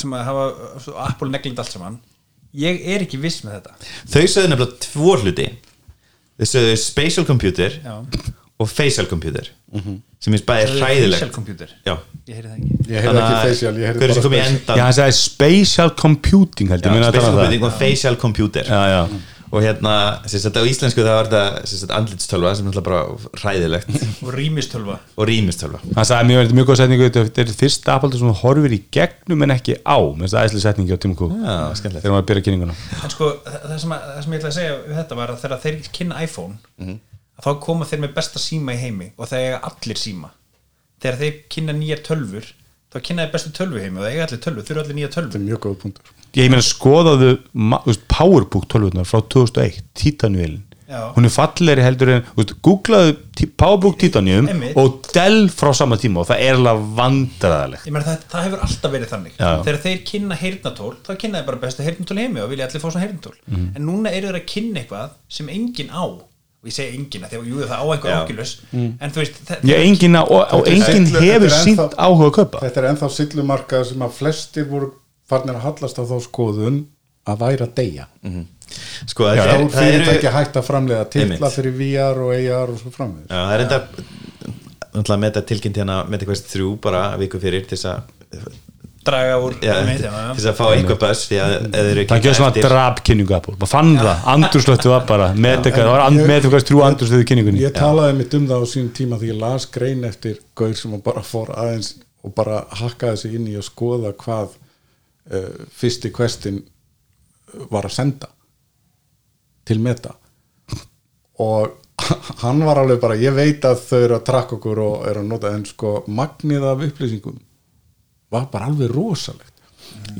sem að hafa svo Apple neglind allt saman ég er ekki viss með þetta
Þau sögðu nefnilega tvo hluti Þau sögðu spatial computer
Já.
Og facial computer sem er bæði
Facial
hræðilegt.
computer?
Já
ég heyri það ekki
Ég heyrði ekki facial, ég heyrði bara
endan
Já, hann sagði spatial computing
Já, spatial computing og facial computer.
Já, já,
og hérna, sem sagt á íslensku það var þetta andlitstölva sem er bara hræðilegt. [LAUGHS]
Og rýmistölva.
Og rýmistölva.
Hann sagði mjög mjög góð setningu þetta er fyrsta Apple sem horfir í gegnum en ekki á, finnst það æsli setningi á Tim Cook.
Já, skemmtilegt.
Þegar maður byrja kynninguna.
En sko, það sem, að, það sem ég ætla að segja við þetta var að þegar þeir kynna iPhone að þá koma þeir með besta síma í heimi og það eiga allir síma. Þegar þeir kynna nýjar tölfur þá kynna þeir bestu tölvu heimi og það eiga allir tölvu þau eru allir nýja
Þetta
tölvu
er mjög góð punktur.
Ég meina skoðaðu PowerBook 12 frá 2001 Titanium
Já.
hún er fallegri heldur en veist, googlaðu PowerBook Titanium
Einmitt.
og Dell frá sama tíma og það er alveg
meina það, það hefur alltaf verið þannig.
Já.
þegar þeir kynna heyrnatól þá kynna þeir bara bestu heyrnatól í heimi og vilja allir fá svona heyrnatól en núna eru þeir að kynna eitthvað sem enginn á og ég segi enginn að því að jú, það á einhver
Já.
ákilus en þú veist það,
ég, engin, á- og,
er
enginn hefur
er
sínt áhuga að kaupa.
Þetta er ennþá sillumarkað sem að flestir voru farnir að hallast á þá skoðun að væri að deyja.
Sko,
Já,
það, er,
og
það eru
fyrirtæki hægt að framlega titla
Einmitt.
fyrir VR og AR og svo framvegis.
Já, það er enda náttúrulega með þetta tilkynnt hérna með eitthvað þrjú bara viku fyrir til þess að
draga úr.
Þess að fá að þeir eru
það gjör svona drap kynningu Apple. Maður fann það, bara. Medica, það var and-
ég-
Medica trú andurslöftu kynningunni.
ég talaði mitt um það á sín tíma því ég las grein eftir gaur sem að bara fór aðeins og bara hakkaði sig inn í að skoða hvað uh, fyrsti questin var að senda til meta. Og [LAUGHS] hann var alveg bara ég veit að þau eru að trakka okkur og eru að nota en sko magnið af upplýsingum var bara alveg rosalegt.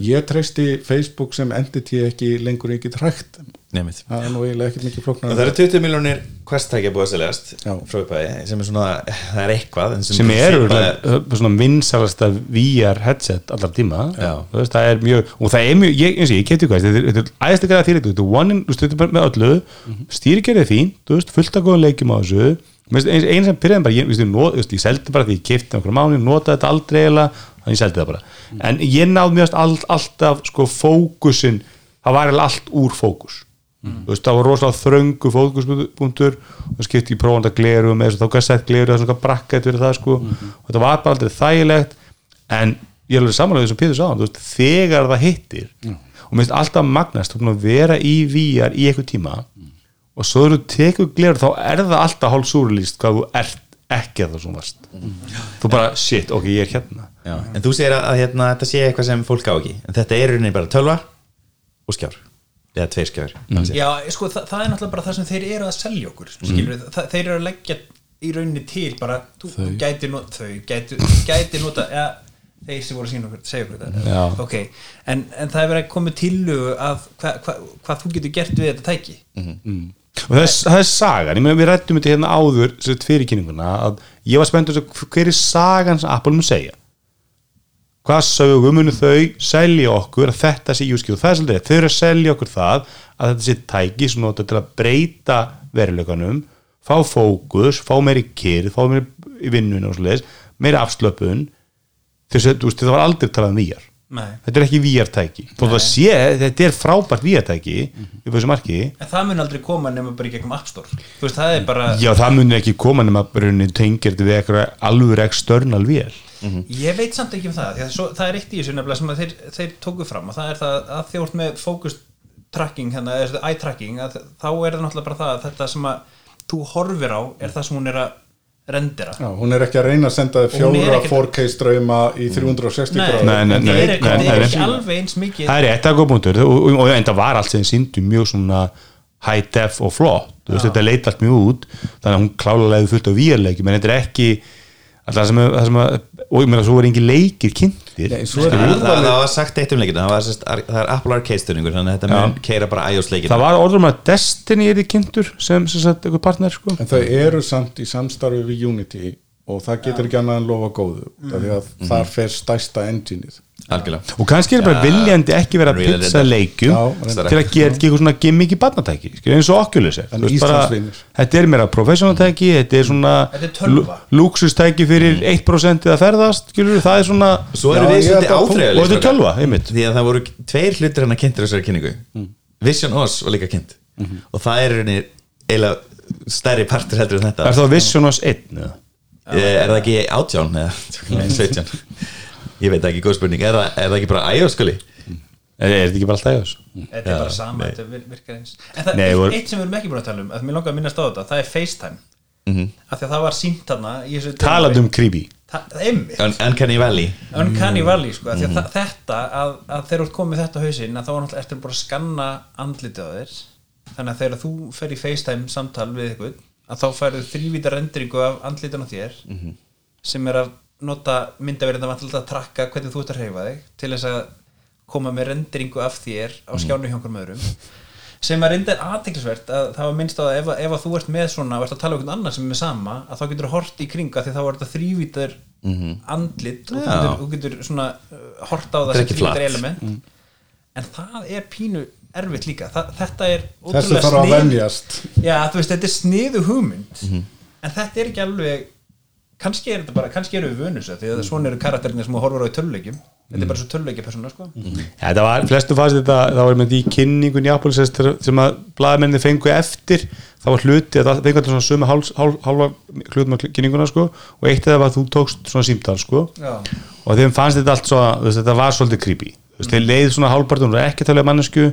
Ég treysti Facebook sem entity ekki lengur ekki trækt
Nefnit
það er nú eiginlega ekkert mikið flóknar
Það eru 20 miljónir quest-tækja búið að seljast frá upphæði sem er svona, það er eitthvað en
sem eru svona vinsalasta VR headset allar tíma. Veist, það er mjög, og það er mjög ég, eins og ég kefti hvað, þetta er- þetta er æðist ekki að fyrir þetta er one in, þú er bara með öllu stýrikerið er fín, þú veist, fullt af góðum leikjum á þessu. Eins, eins sem byrjaði bara, ég, ég, ég seldi bara því ég kefti okkur mánu, notaði þetta aldrei eða þannig ég seldi það bara, en ég náð mjög all, alltaf, sko, fókusin það var allt úr fókus. Þú veist, það var rosalega þröngu fókuspunktur og skipti í prófanda gleru með þess að þá gæst sett gleru það svona brakkett fyrir það sko. Og þetta var bara aldrei þægilegt en ég er alveg samanlega sem Pétur sá þegar það hittir og minnst alltaf magnast, þú er búin að vera í VR í eitthvað tíma og svo þegar þú tekur gleru þá er það alltaf hálf súrlýst hvað þú ert ekki að það svona varst. Þú bara, shit, ok, ég er hérna
Já, en þú segir að, að hérna, þetta sé eitthvað sem fólk á ekki. En þetta er í rauninni bara tölva og skjár. Eða tveir skjár mm.
Já, sko, það, það er náttúrulega bara það sem þeir eru að selja okkur skilur við, það, þeir eru að leggja í rauninni til bara, þú, þú gæti not, þau gæti, gæti nota ja, þeir sem voru að sína okkur, segja okkur þetta.
Já.
ok, en, en það er verið að koma tillögu að hvað hva, hva þú getur gert við þetta tæki.
Og það er, það er sagan, ég meina við rættum þetta hérna áður fyrir kynninguna að ég var spennt að sjá hver er sagan sem Apple mun segja hvað sögum munu þau selja okkur að þetta sé júski og það er svolítið, þau eru að selja okkur það að þetta sé tæki sem nota til að breyta veruleikanum fá fókus, fá meiri kyrð fá meiri í vinnun og svolítið meiri afslöpun. Þess að það var aldrei talað um VR
Nei.
þetta er ekki VR-tæki sé, þetta er frábært VR-tæki upp á þessu marki.
En það mun aldrei koma nema bara í gegnum App Store. Veist, það bara
Já, það munir ekki koma nema bara tengir þetta við alveg external vél
Ég veit samt ekki um það því að svo, það er eitt í þessu nefnilega sem að þeir, þeir tóku fram og það er það að þjórt með focus tracking hérna, eye tracking að, þá er það náttúrulega bara það að þetta sem að þú horfir á er það sem hún er að rendera.
Já, hún er ekki að reyna að senda fjóra
ekkert-
4K ströyma í 360
Nei,
gráður.
Nei, nei,
það
nei,
er ekki,
nei,
það er
nei,
ekki
nei.
alveg eins mikið
Það er rétt að góða punktur. Og, það var allt sem síndu mjög svona high def og flott. Þú veist, þetta leit allt mjög út þannig að hún klálega leiði fullt á vírleiki menn þetta er ekki alltaf sem, að- það sem að, og ég meina svo var engin leikir kynntir.
Nei, svo er
það, það, það var sagt eitt um leikina það, var, sest, það er Apple Arcade stöðningur þannig að þetta mun keira bara iOS leikina.
Það var orður með að Destiny er í kynntur sem, sem sagt, einhver partner sko.
En þau eru samt í samstarfi við Unity og það getur ekki annað en lofa góðu mm. því að þar fer stærsta engineið.
Algjörlega.
Og kannski er bara viljandi ekki vera að pizza leikjum
Já,
til að gera ekki eitthvað svona gimmick í barnatæki eins og Oculus er. Bara, þetta er meira professional tæki þetta er svona
er
luxustæki fyrir 1% að ferðast skilur, það er svona
Já,
áþreifanlegir,
og þetta er
strákar.
tölva, einmitt.
Því að það voru tveir hlutir hann að kynntir þessari kynningu. Vision OS var líka kynnt. Og það er eiginlega stærri partur heldur en þetta.
Er það Vision OS 1 eða?
Eh, er það ekki átján eða? Nei, [LAUGHS] 17 ég veit ekki, góð spurning. Er það, er það ekki bara iOS skuli
er, er þetta ekki bara alltaf iOS?
Þetta er bara sama, þetta vir- virkar eins. En það er
voru-
eitt sem við erum ekki búin að tala um að mér langar að minnast á þetta, það er FaceTime. Af því að það var sínt þarna í þessu
talandi um creepy.
Ta-
Un Uncanny Valley.
Uncanny Valley sko, mm. að þetta að, að þegar þú komið þetta á hausinn að þá er náttúrulega eftir bara að skanna andlitið á þér. Þannig að þegar þú fer í FaceTime samtal við ykkur að þá færðu þrývíta rendringu af andlitun á þér sem er að nota myndaverðin að að trakka hvernig þú ert að hreyfa þig til þess að koma með rendringu af þér á skjánu hjá einhverjum öðrum. Sem er reyndar aðteklisvert að það var minnst á að ef, ef að þú ert með svona og ert að tala um einhvern annar sem er sama að þá getur þú hort í kringa því þá er þetta þrývítar andlit og þú getur, getur svona uh, hort á það sem þrývítar element. En það er pínu erfitt líka. Þa, þetta er
þessu
ótrúlega
þarf að
snið
venjast.
Já þú veist þetta er sniðu hugmynd en þetta er ekki alveg kannski er þetta bara, kannski eru við vönus því að svona eru karakterinir sem þú horfur á í töluleikjum þetta er bara svo töluleikja persóna sko.
Ja, þetta var, flestu fannst þetta, það var með því kynningun í Apple sem, að blaðmenni fengu eftir, það var hluti að það fengu þetta svona sömu hálf, hálf, hálfa hlutum af kynninguna sko og eitt af það var að þú tókst svona símtal sko.
Já.
og þeim fannst þetta allt svo, þetta var svolítið creepy, þeir leið svona hálfpartun og ekki að tala um mannesku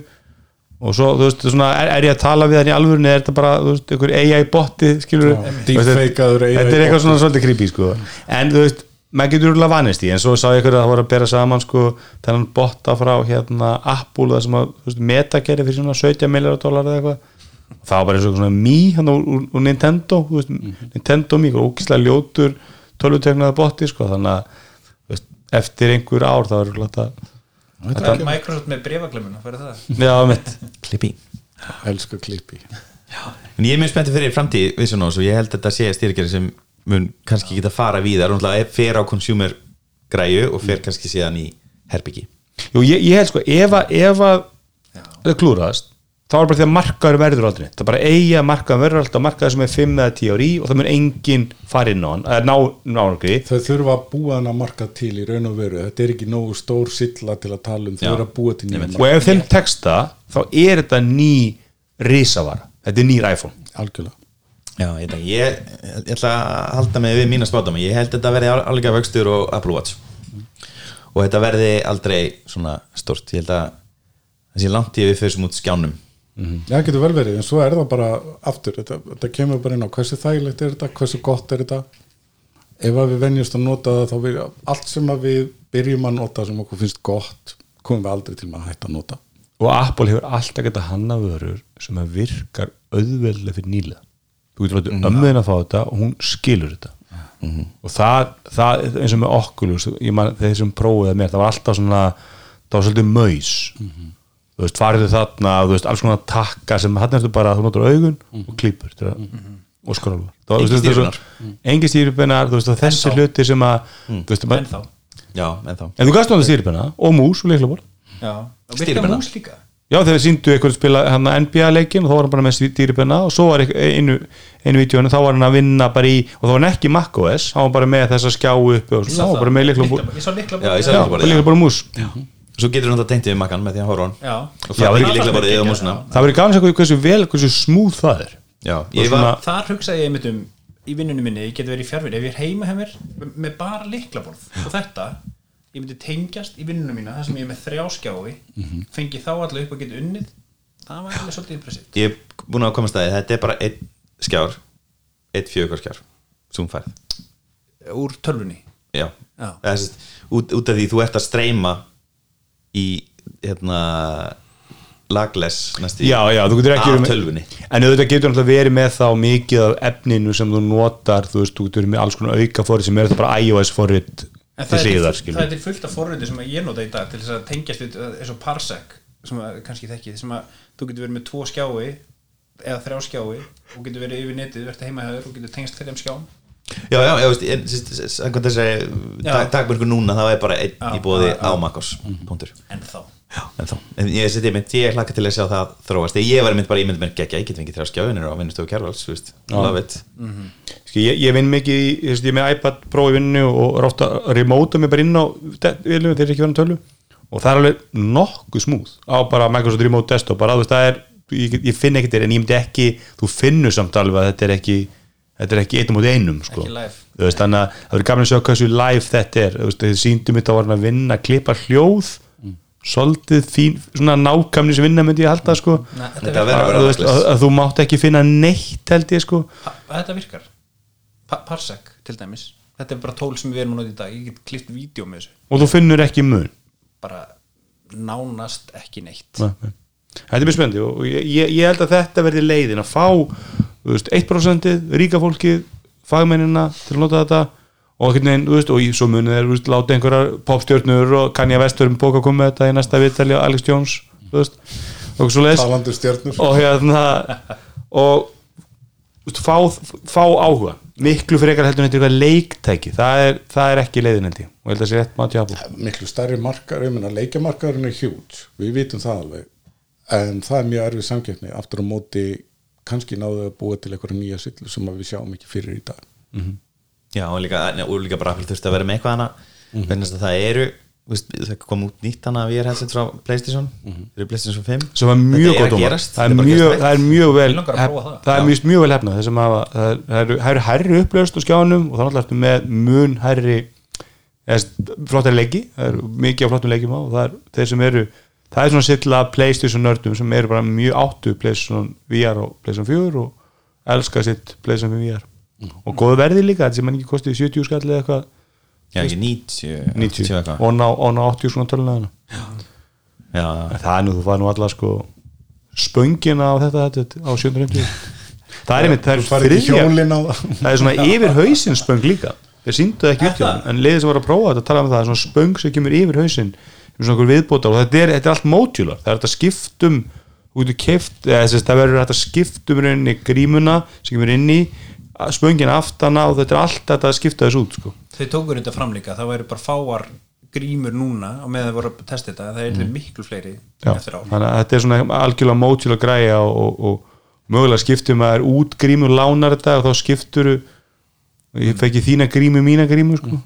og svo, þú veist, svona, er, er ég að tala við hann í alvörunni, er þetta bara, þú veist, einhver AI botti, skilur
deepfake-aður AI
þetta er eitthvað
boti.
svona svolítið creepy, sko. En þú veist, maður getur úrlega vanist í en svo sá ég ykkur að það voru að bera saman sko þennan botta frá hérna Apple það sem að, þú veist, Meta gerir fyrir svona 17 miljardar dólar eða eitthvað. Það var bara eins og svona Mi hann úr, úr, úr Nintendo, þú veist, Nintendo Mi ógislega ljótur tölvuteknaða botti sko, þannig að veist, eftir einhver ár þá er þetta
Það er Microsoft með brefaglemuna fyrir það?
Já, mitt
Klippi.
Elska klippi.
En ég er mjög spenntið fyrir framtíð og ég held að þetta sé styrkjari sem mun kannski geta fara víðar. Og náttúrulega fer á consumer græju og fer kannski síðan í herbyggi
Jú, ég, ég held sko, ef að, ef að það klúraðast, þá er bara því að markaður verður aldrei, það er bara eigi að markaður verður alltaf markaður sem er 5 eða 10 ári og það mun enginn fara inn á hann, eða ná, ná hann
þau þurfa að búa hann að marka til í raun og veru. Þetta er ekki nógu stór silla til að tala um. Þau eru að búa til nýjum
og ef þeim texta, þá er þetta ný risavara, þetta er nýr iPhone.
Algjörlega.
Já, ég, ég, ég ætla að halda mig við mína spátum ég held að þetta verði alveg vöxtur og Apple Watch. Og þetta verði aldrei svona stort ég held að það sé langt í við fyrir sem út skjánum
Já, það getur vel verið, en svo er það bara aftur, þetta, þetta kemur bara inn á hversu þægilegt er þetta, hversu gott er þetta. Ef að við venjumst að nota það þá við, allt sem að við byrjum að nota sem okkur finnst gott komum við aldrei til að hætta að nota.
Og Apple hefur alltaf geta hanna vörur sem að virkar auðveldlega fyrir nýla þú getur látið ömmuðin að fá þetta og hún skilur þetta. Og það, það eins og með Oculus ég man, þeir sem prófuðu mér, það var alltaf svona það var svolítið maus þú veist, farið þarna, þú veist, alls konar takka sem hann eftir bara, þú notar augun og klípur til að, og var-
Engin
þú veist, þessu-
stýripennar.
engin stýripennar, þú veist, og þessi
Ennþá.
hluti sem að þú veist,
en þá
Já, en þá
en þú gast náttúrulega stýripenna og mús og leiklaborð
Já. og virka mús líka?
Já, þegar síndu eitthvað að spila hann NBA leikin og þá var hann bara með stýripenna og svo var einu, einu vídjónu þá var hann að vinna bara í, og þá var hann ekki macOS hann var bara með þessa skjáu uppi og svona, hann var bara með líkla búr og
Svo getur hún þetta tengt við makkan með því að horfa á hann.
Já.
og
Já,
það er
það-
ekki líklega bara yfir músina
Það verður gaman að segja hversu vel, hversu smúð það er.
Já,
Og
ég var
svona-
þar hugsaði ég einmitt um í vinnunum minni, ég geti verið í fjárvinni ef ég er heima mér með bara liklaborð og þetta, ég myndi tengjast í vinnunum mína, það sem ég er með þrjá skjái fengi þá allir upp að geta unnið. Það var alveg svolítið impressivt
ég er búin að koma að staði þetta er bara einn skjár einn fjögur skjár sem færð.
Úr tölvunni?
Já,
Já.
Það sérst, út, út af því þú ert að streyma í hérna lagless næstu
Já, já, þú getur ekki
af
verið með-
tölvunni.
En auðvitað getur náttúrulega verið með þá mikið af efninu sem þú notar þú veist, þú getur verið með alls konar auka forrið sem er þetta bara iOS forrið til
það
síðar,
það er til fullt af forröndi sem ég nota í dag til þess að tengjast við uh, eins og Parsec sem að kannski þekki sem að þú getur verið með tvo skjái eða þrjá skjái og getur verið yfir netið, verið heima hjá þér og getur tengst fyrir þeim skjám
Já, já, já, veist, en, samkvæmt
Já.
dag, dagbörgu núna þá er bara einn í bóði á. Makkos punktur.
En þá?
Já, en þá, en ég seti mynd, ég hlakka til að sjá það þróast, ég var mynd bara ímynd mér geggja, ég get fengið þrjá skjáðunir á vinnustofu Kjærvals, þú veist, love it.
Ski, ég, ég vinn mikið, í- ég, veist, ég er með iPad Pro í vinnu og rátt að remóta mig bara inn á vilju þegar ekki verið tölu og það er alveg nokkuð smúð á bara Microsoft Remote Desktop bara, þú veist, það er, ég, ég finn ekkert þér en ég myndi ekki, þú finnur samt alveg að þetta er ekki þetta er ekki eitt á móti einum sko.
Ekki live.
Þú veist, þannig að það verður gaman að sjá hversu live þetta er. Þú veist, þið síndum þetta að var að vinna að klippa hljóð svolítið fín, svona nákvæmni sem vinna myndi ég halda sko.
Nei,
Þetta
þetta,
að
að, þú veist, að, að þú mátt ekki finna neitt held ég sko.
Pa, þetta virkar. Pa, Parsec til dæmis. Þetta er bara tól sem við erum að nota í dag. Ég get klift vídeo með þessu.
Og þú finnur ekki mun?
Bara nánast ekki neitt.
Nei. Þetta er mjög spendi og ég, ég, ég held að þetta verði leiðin að fá veist, 1% ríka fólkið fagmennina til að nota þetta og einhvern veginn, veist, og í- svo munið er veist, láta einhverjar popstjörnur og Kanye West um bóka að koma með þetta í næsta viðtali á Alex Jones, veist og svo
talandi um
og hérna og fá, fá áhuga miklu frekar heldur þetta eitthvað leiktæki það er, það er ekki leiðin held ég og held að það sé rétt mati að
miklu stærri markar, ég meina leikjamarkarinn er hjút, við vitum það alveg en það er mjög erfið samkeppni aftur á móti kannski náðu að búa til eitthvað nýja sillu sem að við sjáum ekki fyrir í dag.
Já, og líka, og líka bara Apple þurfti að vera með eitthvað hana mm -hmm. að það eru þú veist, það kom út nýtt hana VR headset frá Playstation. Fyrir Playstation 5
sem var mjög
Þetta er
gott
að gerast,
það er
er
mjög, það er mjög vel
að það.
það er mjög, mjög vel hefnað. Þessum hafa það er- það eru- það eru hærri upplöðust á skjánum og þannig ertu með mun hærri eða, flottari leiki. Það eru mikið á flottum leikjum á og það er þeir sem eru það er svona silla Playstation nördum sem eru bara mjög áttu Playstation VR og Playstation 4 og elska sitt Playstation 5 VR og góðu verði líka þetta sem mann ekki kostið 70 skall eða eitthvað.
Já, ekki 90
90
eitthvað.
og ná, og ná 80 svona töluna
já,
En það er nú, þú fær nú alla sko spöngina á þetta, þetta á 750 það er einmitt, það er
á það
það er svona yfir hausinn spöng líka. Þeir síndu það ekki út hjá þeim, en liðið sem var að prófa þetta tala um það, það er svona spöng sem kemur yfir okkur viðbótar og þetta er, þetta er allt mótjular, það er þetta skiptum í keft, eða þess að það verður þetta skiptum rauninni grímuna sem kemur inn í spöngin aftana og þetta er allt þetta að skipta þessu út sko.
þau tókur þetta fram líka, það væri bara fáar grímur núna og með það voru að testa þetta það er miklu fleiri
Já,
eftir á
þannig að þetta er svona algjörlega mótjulega græja og, og, og mögulega skiptum að er út grímu lánar þetta og þá skiptur ég fekk þína grímu, mína grímu sko.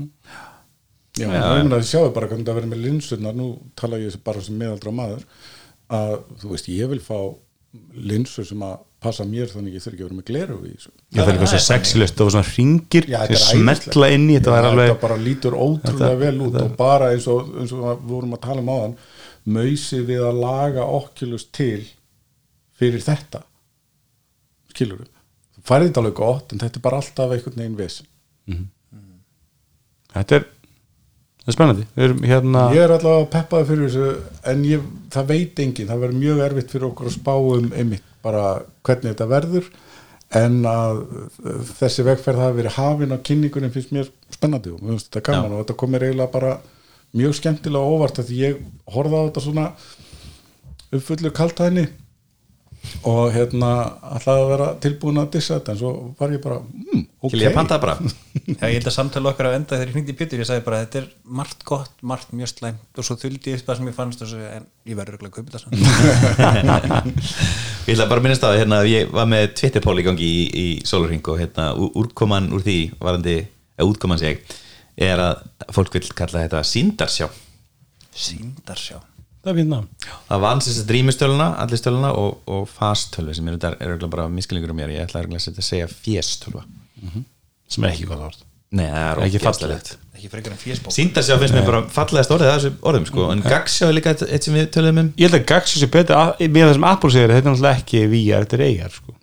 Já, ég meina að sjáu bara hvernig það verður með linsurnar nú tala ég bara sem meðaldra maður að þú veist, ég vil fá linsur sem að passa mér þannig ég þurfi ekki að vera með gleru í þessu.
Ég það er eitthvað svo sexilist og svona ringir
Já,
sem
er
smetla inn í þetta
Já,
var alveg
þetta bara lítur ótrúlega vel út og bara eins og, eins og við vorum að tala um áðan mausi við að laga Oculus til fyrir þetta. Skilur við þú færði þetta alveg gott en þetta er bara alltaf einhvern veginn vesen.
Þetta er, það er spennandi. Við erum hérna
ég er allavega peppaði fyrir þessu en ég, það veit enginn, það verður mjög erfitt fyrir okkur að spá um einmitt bara hvernig þetta verður en að uh, þessi vegferð hafi verið hafin á kynningunum finnst mér spennandi og mér finnst þetta gaman og þetta komir eiginlega bara mjög skemmtilega óvart að því ég horfði á þetta svona uppfullur kaltæðinni og hérna ætlaði að vera tilbúin að dissa þetta en svo var ég bara mm, ok,
Til ég að panta það bara. [LAUGHS]
Já, ég held að samtala okkar að enda þegar ég hringdi í Pétur ég sagði bara þetta er margt gott, margt mjög slæmt. Og svo þuldi ég það sem ég fannst og svo, en ég verður örugglega að kaupa þetta samt. [LAUGHS]
Ég ætla bara að minnast á það, hérna, ég var með Twitterpól í gangi í, í Sólurring og hérna, úrkoman úr því varandi, eða útkoman seg er að fólk vil kalla þetta síndarsjá
Sýndarsjá
það er nafn.
það var ansins að drýmistöluna, allir stöluna og, og fastölvi sem er, er, er bara miskilingur um mér, ég ætla að segja fjestölva
sem er ekki gott orð.
Nei, það er
Ekki
ógeðslegt.
ekki frekar en fésbók
Sýndarsjá finnst mér bara fallegast orðið það þessu orðum sko, en gaggsjá er líka eitt, sem við töluðum um.
Ég held að Gaxi sé betur með það sem Apple segir þetta er náttúrulega ekki VR, þetta er eigar sko.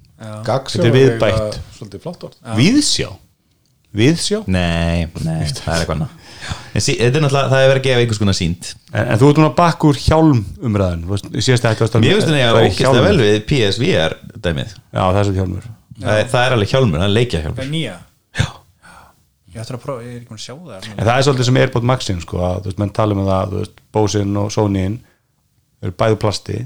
Gagsjá
er viðbætt.
eiginlega svolítið flott orð.
Viðsjá viðsjá
Nei, nei, það er eitthvað annað En sí, þetta er náttúrulega, það er verið að gefa einhvers konar sínt
en, en þú ert núna bakk úr hjálm ég síðast að þetta
Mér finnst þetta að ógæsta vel við PSVR dæmið.
Já, það er svo hjálmur.
Það, það er alveg hjálmur, það er leikja
Það
hjálmur
er nýja?
Já.
Ég ætla að prófa, ég er ekki mann að sjá það
en það er svolítið sem Airpod Maxin sko, að, þú veist, menn tala um það, þú veist, Bose-in og Sony-in eru bæðu plasti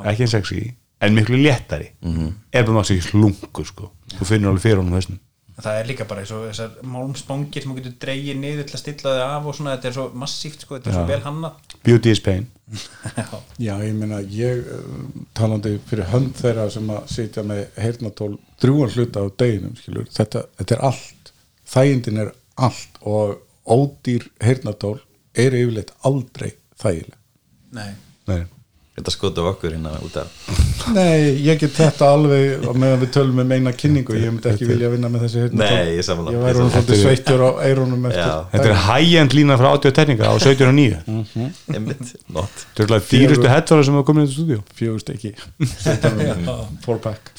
ekki eins sexy, en miklu léttari. Mm -hmm. Airpod Maxin er slungur sko. þú finnur alveg fyrir honum hausnum
Það er líka bara eins og þessar málmspangir sem þú getur dreigið niður til að stilla þig af og svona, þetta er svo massíft sko, þetta er svo vel hannað.
Beauty is pain. [LAUGHS]
Já, ég meina, ég uh, talandi fyrir hönd þeirra sem að sitja með heyrnatól drúan hluta á deginum, skilur, þetta, þetta er allt þægindin er allt og ódýr heyrnatól eru yfirleitt aldrei þægileg.
Nei,
Nei.
Þetta skotu okkur hérna út af.
Nei, ég get þetta alveg á meðan við tölum um eina kynningu. Ég myndi ekki vilja vinna með þessi heyrnatól
Nei, ég sammála.
Ég væri hún svolítið sveittur á eirunum eftir
Já.
þetta er high-end lína frá 80 teknika á 17 og 9
Einmitt, not.
Þetta er alveg dýrustu headphone sem hafa komið í þetta stúdíu
fjögust ekki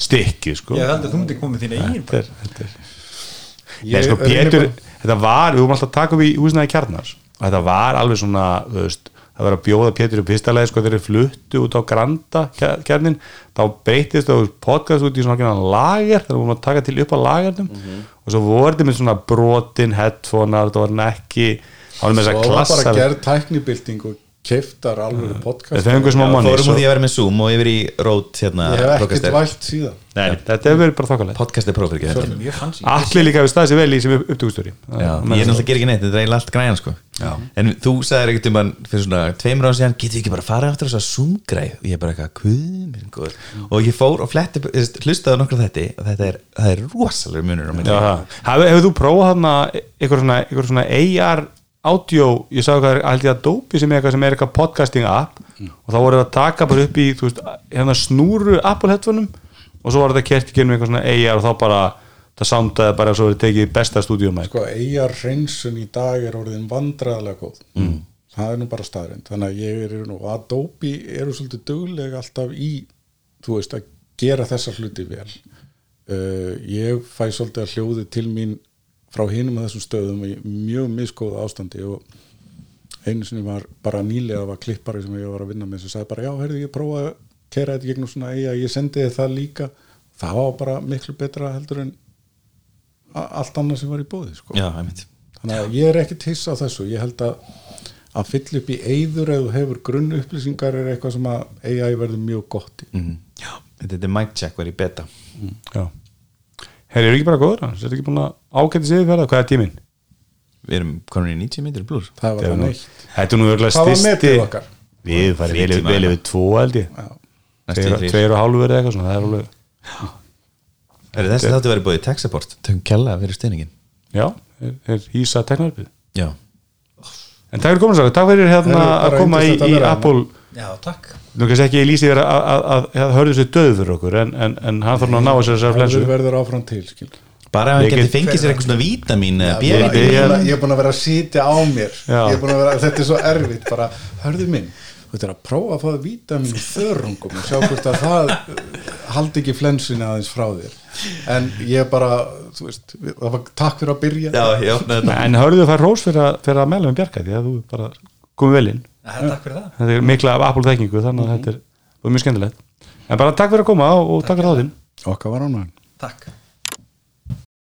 stikki sko.
Ég held að þú myndi komið þín eigin
þetta er, þetta er
Ég
Nei, sko, Pétur, þetta var, við vorum alltaf að taka upp í húsnaði kjarnars og þetta var alveg svona, þú það var að bjóða Pétur fyrsta leið sko þegar þeir fluttu út á Granda kjar- kjarnin þá breytist það podcast út í svona ákveðna lager, þannig að við vorum að taka til upp á lagernum. Og svo voru þetta með svona brotin headphonear, það var ekki var með þess
og
að
það var
klassa
bara gerð tæknibilding og keiftar alveg podcast.
Smá
Já,
manni
Fórum úr því að vera með Zoom og yfir í Rode hérna,
ég hef ekkert vælt síðan.
Nei, þetta hefur verið bara þokkalegt.
Podcast er
fancy.
Allir líka við staðið sér vel í sem upptökustjóri.
Já, ég er náttúrulega ger ekki neitt, þetta er eiginlega allt græjan sko.
Já.
En þú sagðir ekkert um hann fyrir svona tveimur ára síðan, getur við ekki bara að fara eftir þess að Zoom-græð og ég er bara eitthvað, hvað minn góður. Og ég fór og fletti, hlustaði á nokkra þetta og þetta er, það er rosalega munur á
það. Hefur, þú prófað hann eitthvað svona, eitthvað svona AR audio, ég sagði hvað er held ég að Adobe sem er eitthvað sem er eitthvað podcasting app og þá voru það að taka bara upp í veist, hérna snúru Apple headphoneum og svo var þetta kert í genum eitthvað svona AR og þá bara, það soundaði bara svo verið tekið besta stúdíumæk
sko eigar hreinsun í dag er orðin vandræðalega góð. Mm. það er nú bara staðrind þannig að ég er nú, Adobe eru svolítið duglega alltaf í þú veist að gera þessa hluti vel. Uh, ég fæ svolítið að hljóði til mín frá hinum að þessum stöðum í mjög miskóða ástandi og einu sinni var bara nýlega var klippari sem ég var að vinna með sem sagði bara já, heyrðu ég prófa að kera þetta gegnum svona eiga, ég sendi þið það líka. Það var bara miklu betra heldur en allt annað sem var í bóði sko.
Já,
þannig að ég er ekkert hissa á þessu. Ég held að að fylla upp í eyður þú hefur grunn upplýsingar er eitthvað sem að AI verður mjög gott í.
Mm. Já, þetta er mic check verið beta.
Já Herri, eru ekki bara góður hans? Er ekki búin að ágæti sig verða? Hvað er tíminn?
Við erum komin í 90 myndir blúr
það var það neitt
Þetta er nú örgulega
hvað var
styrsti
metið okkar?
Við færi vel, yfir tvo held ég
Já.
Næstu
Tveir,
þrír
tveir og hálfur eða eitthvað svona Það er alveg
Er þessi þáttu verið búið í tech support Tökum kella fyrir stuðningin
Já, er, er Ísa teknarpið
Já
En takk fyrir komin svo, takk fyrir hérna að koma í,
hérna.
Apple
Já, takk.
Nú kannski ekki ég lýsi þér að, að, að, að hörðu sér döð fyrir okkur en, en, en hann þarf nú að ná þessar þessar flensu.
Það verður áfram til skil.
Bara ef hann
Ég
geti
get-
fengið sér eitthvað svona vítamin eða B-vítamin
ég, er búin að vera að sitja á mér.
Já.
ég er búin að vera, þetta er svo erfitt bara, hörðu minn, þú veit að prófa að fá vítamin úr þörungum og sjá hvort að það uh, haldi ekki flensunni aðeins frá þér. En ég bara, þú veist það var takk fyrir að byrja.
Já, já, þetta.
En hörðu fær rós fyrir að, fyrir að meðlega Bjarka því að þú bara komið vel inn.
Já, Takk fyrir það.
Þetta er mikla af Apple þekkingu þannig að þetta er, þetta er mjög skemmtilegt. En bara takk fyrir að koma og, og takk fyrir þáttinn.
okkar var ánægn
Takk